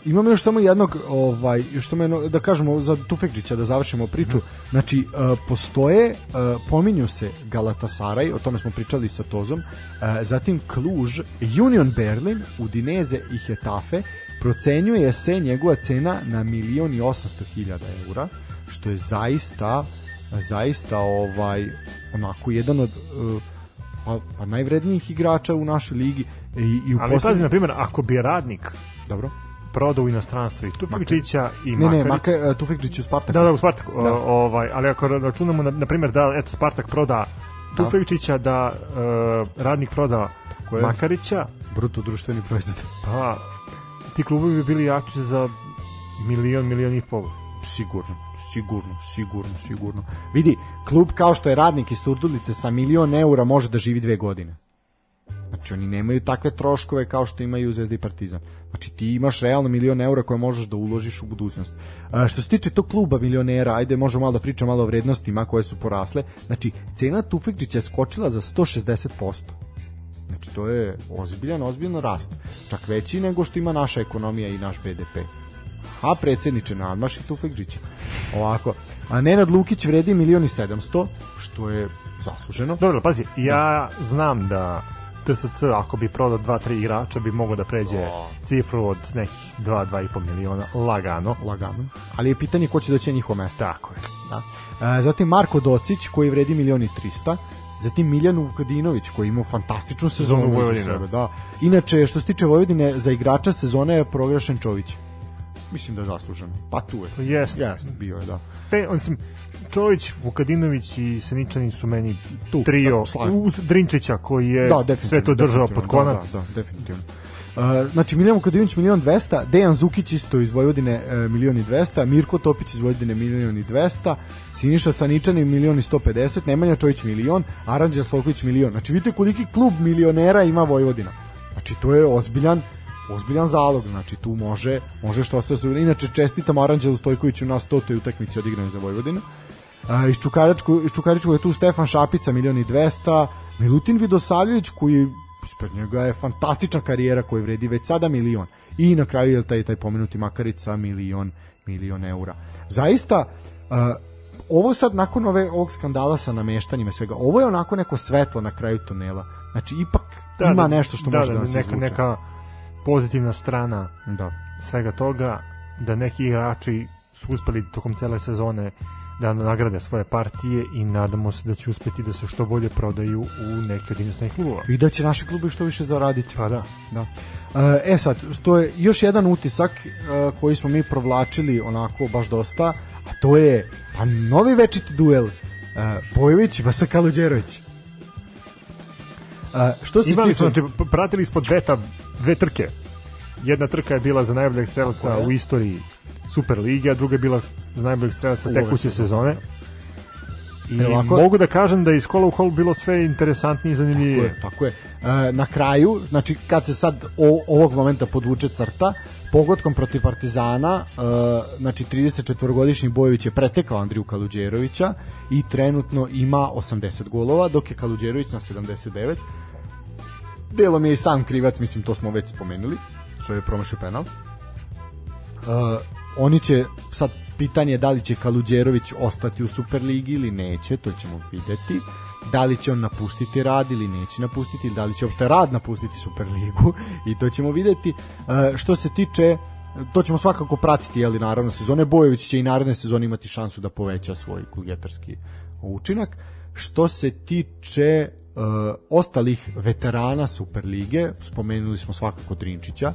imamo još samo jednog, ovaj, još samo jedno, da kažemo za Tufekđića da završimo priču. Znači, uh, postoje, uh, pominju se Galatasaraj, o tome smo pričali sa Tozom, uh, zatim Kluž, Union Berlin, Udineze i Hetafe, procenjuje se njegova cena na milion i 800 hiljada eura, što je zaista zaista ovaj onako jedan od uh, pa, pa najvrednijih igrača u našoj ligi i, i u Ali posled- pazi, na primjer, ako bi radnik Dobro. prodao u inostranstvo i Tufekčića i Ne, ne, Makarić, Maka, uh, Tufekđić u Spartaku. Da, da, u Spartaku. Da. Da. ovaj, ali ako računamo, na, na primjer, da eto, Spartak proda Tufekčića, da uh, radnik proda. Makarića, Bruto društveni proizvod. pa ti klubovi bi bili jaki za milion, milion i pol. Sigurno, sigurno, sigurno, sigurno. Vidi, klub kao što je radnik iz Surdulice sa milion eura može da živi dve godine. Znači oni nemaju takve troškove kao što imaju Zvezda i Partizan. Znači ti imaš realno milion eura koje možeš da uložiš u budućnost. A, što se tiče tog kluba milionera, ajde možemo malo da pričamo malo o vrednostima koje su porasle. Znači cena Tufekčića je skočila za 160%. Znači to je ozbiljan, ozbiljan rast. Čak veći nego što ima naša ekonomija i naš BDP. A predsjedniče nadmaš i Tufekđića. Ovako. A Nenad Lukić vredi milion i sedamsto, što je zasluženo. Dobro, pazi, ja znam da TSC ako bi prodao 2-3 igrača bi mogao da pređe cifru od nekih 2-2,5 miliona lagano. lagano. Ali je pitanje ko će doći na njihovo mesto. Tako je. Da. E, zatim Marko Docić koji vredi milion i 300. Zatim Miljan Vukadinović koji ima fantastičnu sezonu u Vojvodini, sebe, da. Inače, što se tiče Vojvodine, za igrača sezone je proglašen Čović. Mislim da je zasluženo. Pa tu je. To jeste. Jeste, bio je, da. Pe, mislim, Čović, Vukadinović i Seničani su meni Tu, trio da, Drinčića koji je Da, sve to držao pod konac. Da, da, da definitivno. Uh, znači Miljan Vukadinović milion 200, Dejan Zukić isto iz Vojvodine uh, milion i 200, Mirko Topić iz Vojvodine milion i 200, Siniša Saničani milion i 150, Nemanja Čović milion, Aranđa Sloković milion. Znači vidite koliki klub milionera ima Vojvodina. Znači to je ozbiljan ozbiljan zalog, znači tu može može što se inače čestitam Aranđelu Stojkoviću na 100. utakmici odigranoj za Vojvodinu. Čukaričkog, iz Čukaričkog je tu Stefan Šapica, milion i 200, Milutin Vidosavljević koji ispred njega je fantastična karijera koji vredi već sada milion. I na kraju je taj, taj pomenuti Makarica milion, milion eura. Zaista, uh, ovo sad nakon ove, ovog skandala sa nameštanjima svega, ovo je onako neko svetlo na kraju tunela. Znači, ipak da, ima nešto što da, može da, da, nas neka, izvuče. neka pozitivna strana Da. svega toga da neki igrači su uspeli tokom cele sezone da nagrade svoje partije i nadamo se da će uspeti da se što bolje prodaju u neki od inostranih klubova. I da će naši klubi što više zaraditi. Pa da. Da. E sad, što je još jedan utisak e, koji smo mi provlačili onako baš dosta, a to je pa novi večiti duel e, Bojović i Vasa Kaluđerović. E, što se Imali tiče... smo, znači, pratili ispod beta dve trke. Jedna trka je bila za najboljeg strelaca Koja? u istoriji Super Lige, a druga je bila za najboljeg strelaca tekuće sezone. I E, ovako- mogu da kažem da je iz kola u kol bilo sve interesantnije i Tako zanimljivije. je, tako je. E, na kraju, znači kad se sad o, ovog momenta podvuče crta, pogodkom protiv Partizana, e, znači 34-godišnji Bojević je pretekao Andriju Kaluđerovića i trenutno ima 80 golova, dok je Kaluđerović na 79. Delom je i sam krivac, mislim to smo već spomenuli, što je promašio penal. Uh, oni će sad pitanje je da li će Kaluđerović ostati u Superligi ili neće, to ćemo videti. Da li će on napustiti rad ili neće napustiti, da li će uopšte rad napustiti Superligu (laughs) i to ćemo videti. Uh, što se tiče to ćemo svakako pratiti, jeli naravno sezone Bojević će i naredne sezone imati šansu da poveća svoj kulgetarski učinak. Što se tiče uh, ostalih veterana Superlige, spomenuli smo svakako Drinčića,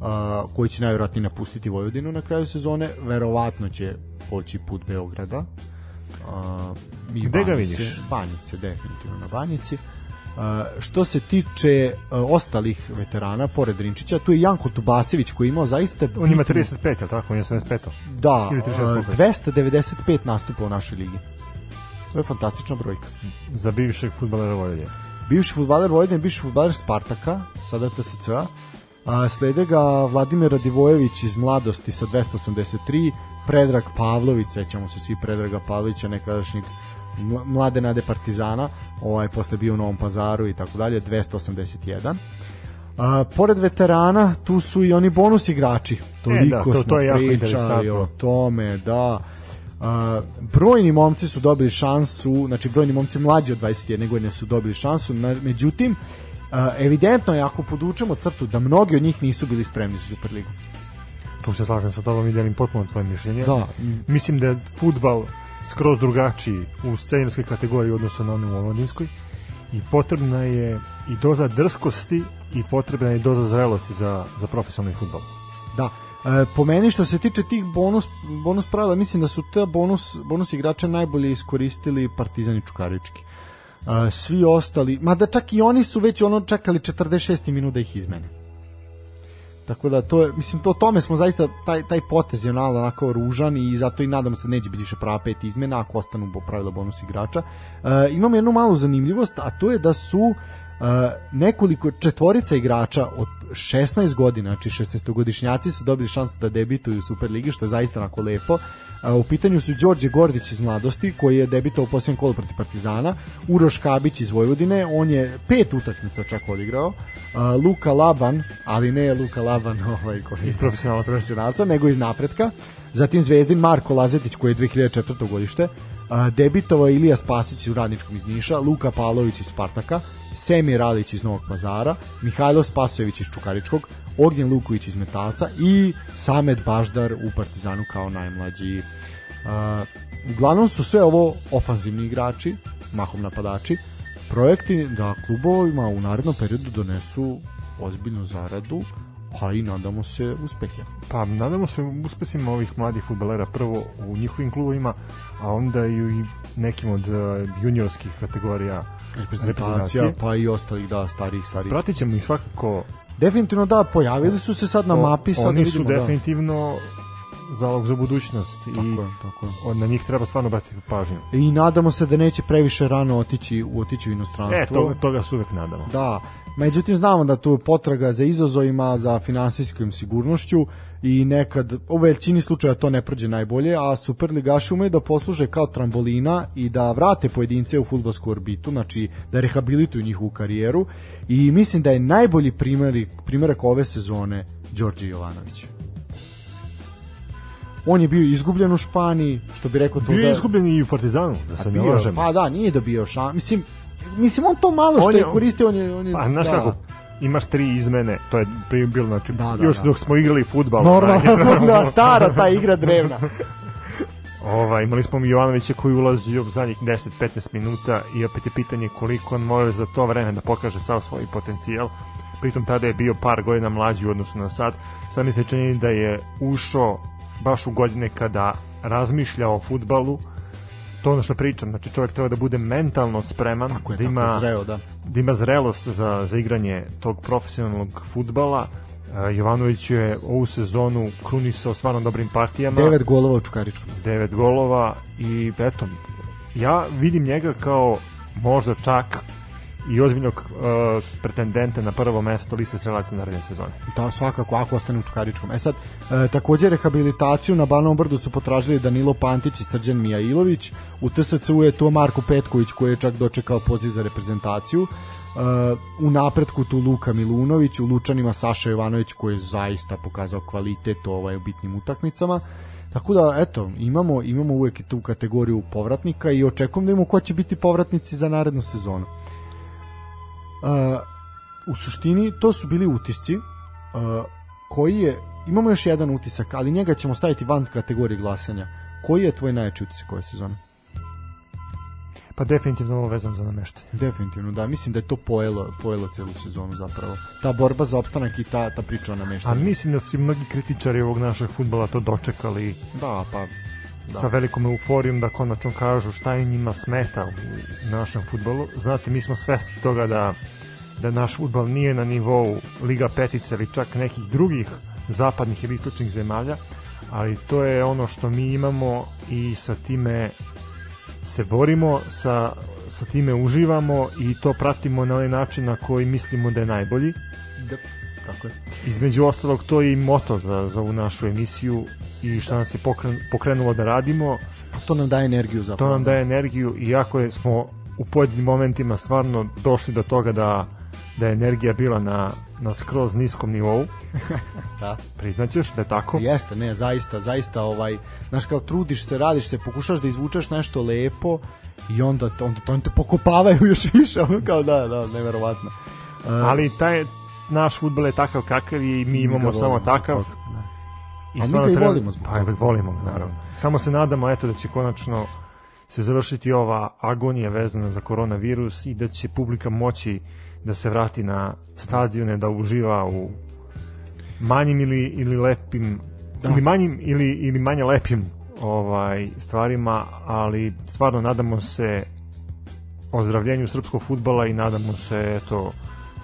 uh, koji će najvjerojatnije napustiti Vojvodinu na kraju sezone, verovatno će poći put Beograda. Uh, i Gde ga Banjice, vidiš? Banjice, definitivno na Banjici. Uh, što se tiče uh, ostalih veterana, pored Drinčića, tu je Janko Tubasević koji je imao zaista... On ima bitnu- 35, je tako? On je 85. Da, Ili 36 uh, koliko 295 nastupa u našoj ligi. To je fantastična brojka. Za bivšeg futbalera Vojvodine. Bivši futbaler Vojvodine, bivši futbaler Spartaka, sada TSC-a, a slede ga Vladimir Radivojević iz mladosti sa 283, Predrag Pavlović, sećamo se svi Predraga Pavlovića, nekadašnjeg mla- mlade nade Partizana, ovaj posle bio u Novom Pazaru i tako dalje, 281. A, pored veterana, tu su i oni bonus igrači. Toliko da, to- smo to je jako pričali o tome, da. A, brojni momci su dobili šansu, znači brojni momci mlađi od 21 godine su dobili šansu, na, međutim, evidentno je ako podučemo crtu da mnogi od njih nisu bili spremni za Superligu. Tu se slažem sa tobom i delim potpuno tvoje mišljenje. Da. Mislim da je futbal skroz drugačiji u scenarskoj kategoriji u odnosu na onu u omladinskoj i potrebna je i doza drskosti i potrebna je doza zrelosti za, za profesionalni futbol. Da. E, po meni što se tiče tih bonus, bonus pravila, mislim da su te bonus, bonus igrače najbolje iskoristili Partizan i Čukarički. E, svi ostali, mada čak i oni su već ono čekali 46 minut da ih izmene. Tako da to je, mislim to tome smo zaista taj taj potez je onako, onako ružan i zato i nadam se neće biti više prava pet izmena ako ostanu po pravila bonus igrača. E, imamo jednu malu zanimljivost, a to je da su nekoliko četvorica igrača od 16 godina, znači 16-godišnjaci su dobili šansu da debituju u Superligi, što je zaista onako lepo. U pitanju su Đorđe Gordić iz mladosti, koji je debitao u posljednjem kolu protiv Partizana, Uroš Kabić iz Vojvodine, on je pet utakmica čak odigrao, Luka Laban, ali ne Luka Laban (laughs) ovaj, koji Iz profesionalca. profesionalca, nego iz napretka, zatim Zvezdin Marko Lazetić koji je 2004. godište, debitovao Ilija Spasić u Radničkom iz Niša, Luka Pavlović iz Spartaka, Semir Ralić iz Novog Pazara, Mihajlo Spasojević iz Čukaričkog, Ognjen Luković iz Metalca i Samet Baždar u Partizanu kao najmlađi. A, uglavnom su sve ovo ofanzivni igrači, mahom napadači, projekti da klubovima u narednom periodu donesu ozbiljnu zaradu, a i nadamo se uspehe. Pa nadamo se uspesima ovih mladih futbalera prvo u njihovim klubovima, a onda i nekim od uh, juniorskih kategorija Reprezentacija, pa i ostalih, da, starijih, starijih. Pratit ćemo ih svakako. Definitivno da, pojavili su se sad na mapi, sad Oni vidimo su definitivno zalog za budućnost. Tako i je, tako je. od- na njih treba stvarno obratiti pažnju. I nadamo se da neće previše rano otići, u otići u inostranstvo. E, to, toga se uvek nadamo. Da, međutim znamo da tu je potraga za izazovima, za finansijskom sigurnošću i nekad, u većini slučaja to ne prođe najbolje, a Superligaši umeju da posluže kao trambolina i da vrate pojedince u futbolsku orbitu, znači da rehabilituju njihovu karijeru i mislim da je najbolji primjer, primjerak ove sezone Đorđe Jovanović. On je bio izgubljen u Španiji, što bi rekao to Bio za- je izgubljen i u Partizanu, da se ne lažem. Pa da, nije dobio šan. Mislim, mislim on to malo što On je, je- koristio, on je, on je Pa, znaš da. kako, imaš tri izmene, to je bilo, znači, Da, da, još da. dok smo igrali futbal. (laughs) Normalno, da, stara ta igra drevna. (laughs) Ovaj, imali smo Jovanovića koji ulazi u zadnjih 10-15 minuta i opet je pitanje koliko on može za to vreme da pokaže sav svoj potencijal. Pritom tada je bio par godina mlađi u odnosu na sad. Sad mi se čini da je ušao baš u godine kada razmišlja o futbalu. To ono što pričam, znači čovjek treba da bude mentalno spreman, Tako je, da tako ima je zreo, da. da ima zrelost za, za igranje tog profesionalnog futbala. Uh, Jovanović je ovu sezonu krunisao stvarno dobrim partijama. Devet golova u Čukaričkom. 9 golova i eto, ja vidim njega kao možda čak i ozbiljnog uh, pretendenta na prvo mesto liste strelaca naredne sezone. Da, svakako, ako ostane u Čukaričkom. E sad, e, takođe rehabilitaciju na Banovom brdu su potražili Danilo Pantić i Srđan Mijailović. U TSC-u je to Marko Petković koji je čak dočekao poziv za reprezentaciju. E, u napretku tu Luka Milunović, u Lučanima Saša Jovanović koji je zaista pokazao kvalitet ovaj, u bitnim utakmicama. Tako da, eto, imamo, imamo uvek tu kategoriju povratnika i očekujem da imamo ko će biti povratnici za narednu sezonu. U suštini to su bili utisci uh, koji je imamo još jedan utisak, ali njega ćemo staviti van kategorije glasanja. Koji je tvoj najjači utisak ove sezone? Pa definitivno ovo vezano za nameštanje. Definitivno, da, mislim da je to pojelo, pojelo celu sezonu zapravo. Ta borba za opstanak i ta, ta priča o A nameštanju. mislim da su i mnogi kritičari ovog našeg futbala to dočekali Da, pa sa velikom euforijom da konačno kažu šta je njima smeta u našem futbolu. Znate, mi smo svesni toga da da naš futbal nije na nivou Liga petice ili čak nekih drugih zapadnih ili istočnih zemalja, ali to je ono što mi imamo i sa time se borimo, sa, sa time uživamo i to pratimo na onaj način na koji mislimo da je najbolji. da, kako je? Između ostalog, to je i moto za, za ovu našu emisiju i šta nas je pokren, pokrenulo da radimo. Pa to nam daje energiju zapravo. To nam daje energiju, iako je, smo u pojedinim momentima stvarno došli do toga da da je energija bila na, na skroz niskom nivou. (laughs) Da. Priznaćeš da je tako? Jeste, ne, zaista, zaista ovaj, znaš kao trudiš se, radiš se, pokušaš da izvučeš nešto lepo i onda, onda oni te pokopavaju (laughs) još više, ono kao da, da, neverovatno. Uh, Ali taj naš fudbal je takav kakav je i mi imamo samo takav. da. I A mi ga i volimo zbog Pa, toga. volimo ga, naravno. Samo se nadamo eto da će konačno se završiti ova agonija vezana za koronavirus i da će publika moći da se vrati na stadione, da uživa u manjim ili, ili lepim Da. ili manjim ili, ili manje lepim ovaj stvarima, ali stvarno nadamo se ozdravljenju srpskog futbala i nadamo se eto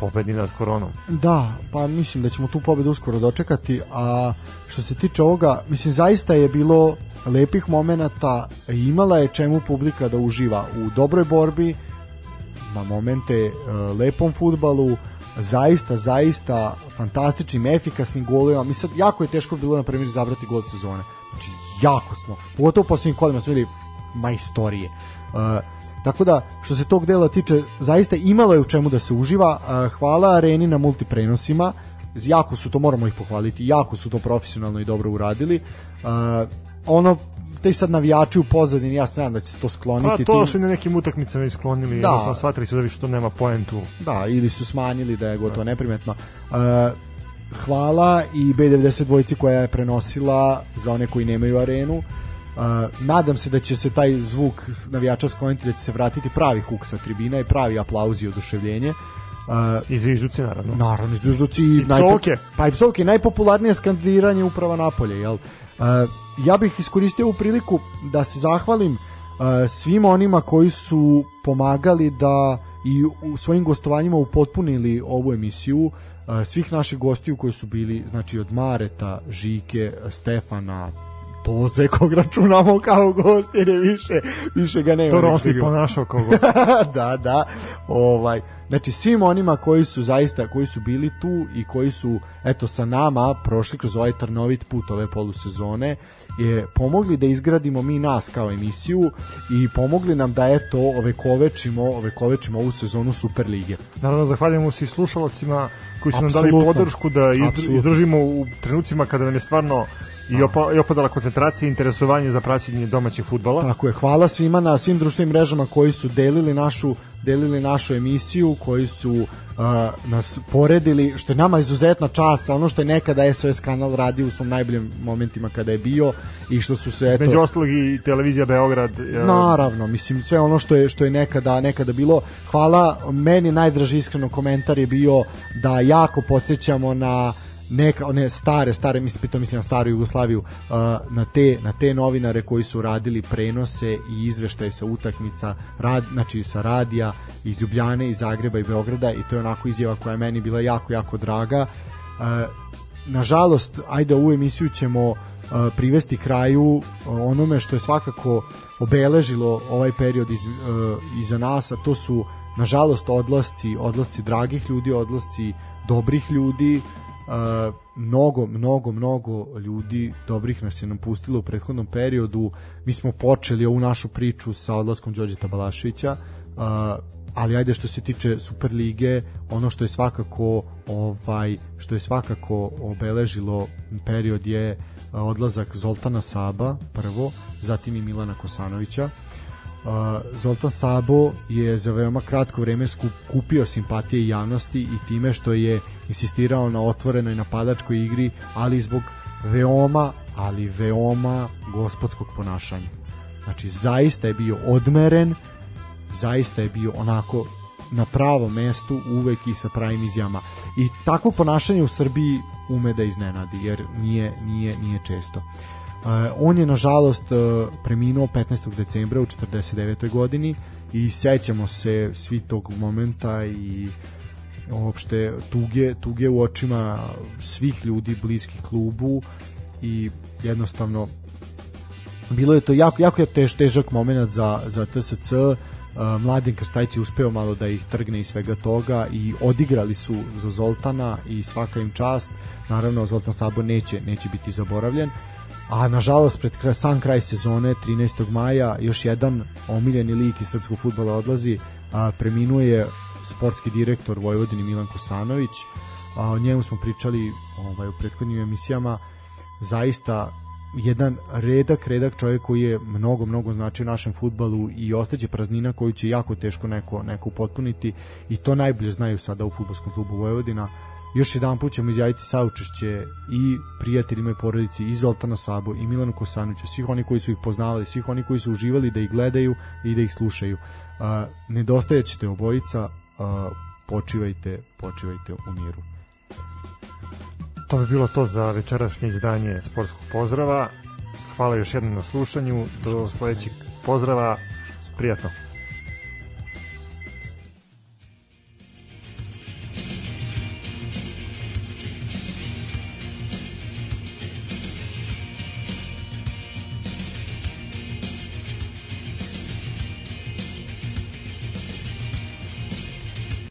pobedi nad koronom. Da, pa mislim da ćemo tu pobedu uskoro dočekati, a što se tiče ovoga, mislim zaista je bilo lepih momenata, imala je čemu publika da uživa u dobroj borbi, na momente e, lepom futbalu, zaista, zaista fantastičnim, efikasnim golovima. Mi sad jako je teško bilo na primjer izabrati gol sezone. Znači, jako smo. Pogotovo u posljednjim kolima smo videli majstorije. Uh, tako da, što se tog dela tiče, zaista imalo je u čemu da se uživa. Hvala Areni na multiprenosima. Jako su to, moramo ih pohvaliti, jako su to profesionalno i dobro uradili. Ono te sad navijači u pozadini, ja se nadam da će se to skloniti. Pa to tim- su i na nekim utakmicama isklonili, Da. da. jednostavno shvatili su da više to nema poentu. Da, ili su smanjili da je gotovo neprimetno. Uh, hvala i B92 dvojici koja je prenosila za one koji nemaju arenu. Uh, nadam se da će se taj zvuk navijača skloniti, da će se vratiti pravi huk sa tribina i pravi aplauzi i oduševljenje. Uh, I zvižduci, naravno. Naravno, izdužduci I psovke. Pa i psovke, najpopularnije skandiranje uprava napolje, jel? Uh, ja bih iskoristio ovu priliku da se zahvalim uh, svim onima koji su pomagali da i u svojim gostovanjima upotpunili ovu emisiju uh, svih naših gostiju koji su bili znači od Mareta, Žike, Stefana, Toze kog računamo kao gost jer je više, više ga nema. To Rossi ponašao kao gost. (laughs) da, da. Ovaj, znači svim onima koji su zaista koji su bili tu i koji su eto sa nama prošli kroz ovaj trnovit put ove polusezone je pomogli da izgradimo mi nas kao emisiju i pomogli nam da eto ove kovečimo, ove kovečimo ovu sezonu Superlige. Naravno, zahvaljujemo se i slušalcima koji su nam dali podršku da izdržimo u trenucima kada nam je stvarno i, opa, i opadala koncentracija i interesovanje za praćenje domaćeg futbala. Tako je, hvala svima na svim društvenim mrežama koji su delili našu delili našu emisiju, koji su uh, nas poredili, što je nama izuzetna čast, ono što je nekada SOS kanal radio u svom najboljim momentima kada je bio i što su se eto Među ostalog i televizija Beograd. e, Naravno, mislim sve ono što je što je nekada nekada bilo. Hvala, meni najdraži iskreno komentar je bio da jako podsjećamo na neka one stare stare mislim pritom mislim na staru Jugoslaviju uh, na te na te novinare koji su radili prenose i izveštaje sa utakmica rad znači sa radija iz Ljubljane iz Zagreba i Beograda i to je onako izjava koja je meni bila jako jako draga. Uh, nažalost, ajde ovu emisiju ćemo uh, privesti kraju onome što je svakako obeležilo ovaj period iz, iza nas, a to su nažalost odlasci, odlasci dragih ljudi, odlasci dobrih ljudi, mnogo, mnogo, mnogo ljudi dobrih nas je napustilo u prethodnom periodu. Mi smo počeli ovu našu priču sa odlaskom Đorđeta Balaševića, uh, ali ajde što se tiče Superlige, ono što je svakako ovaj što je svakako obeležilo period je odlazak Zoltana Saba prvo, zatim i Milana Kosanovića. Zoltan Sabo je za veoma kratko vreme skup, kupio simpatije javnosti i time što je insistirao na otvorenoj napadačkoj igri, ali zbog veoma, ali veoma gospodskog ponašanja. Znači, zaista je bio odmeren, zaista je bio onako na pravom mestu uvek i sa pravim izjavama. I takvo ponašanje u Srbiji ume da iznenadi, jer nije, nije, nije često. Uh, on je nažalost uh, preminuo 15. decembra u 49. godini i sećamo se svi tog momenta i uopšte tuge, tuge u očima svih ljudi bliskih klubu i jednostavno bilo je to jako, jako je tež, težak moment za, za TSC Uh, Mladen Krstajić je uspeo malo da ih trgne iz svega toga i odigrali su za Zoltana i svaka im čast naravno Zoltan Sabo neće, neće biti zaboravljen a nažalost pred sam kraj sezone 13. maja još jedan omiljeni lik iz srpskog futbola odlazi a, preminuje sportski direktor Vojvodini Milan Kosanović a, o njemu smo pričali ovaj, u prethodnim emisijama zaista jedan redak, redak čovjek koji je mnogo, mnogo značio našem futbalu i ostaće praznina koju će jako teško neko, neko upotpuniti i to najbolje znaju sada u futbolskom klubu Vojvodina. Još jedan put ćemo izjaviti saučešće i prijateljima i porodici i Zoltana Sabo i Milanu Kosanoviću, svih oni koji su ih poznavali, svih oni koji su uživali da ih gledaju i da ih slušaju. Uh, nedostajećete obojica, uh, počivajte, počivajte u miru. To bi bilo to za večerašnje izdanje sportskog pozdrava. Hvala još jednom na slušanju. Do sledećeg pozdrava. Prijatno.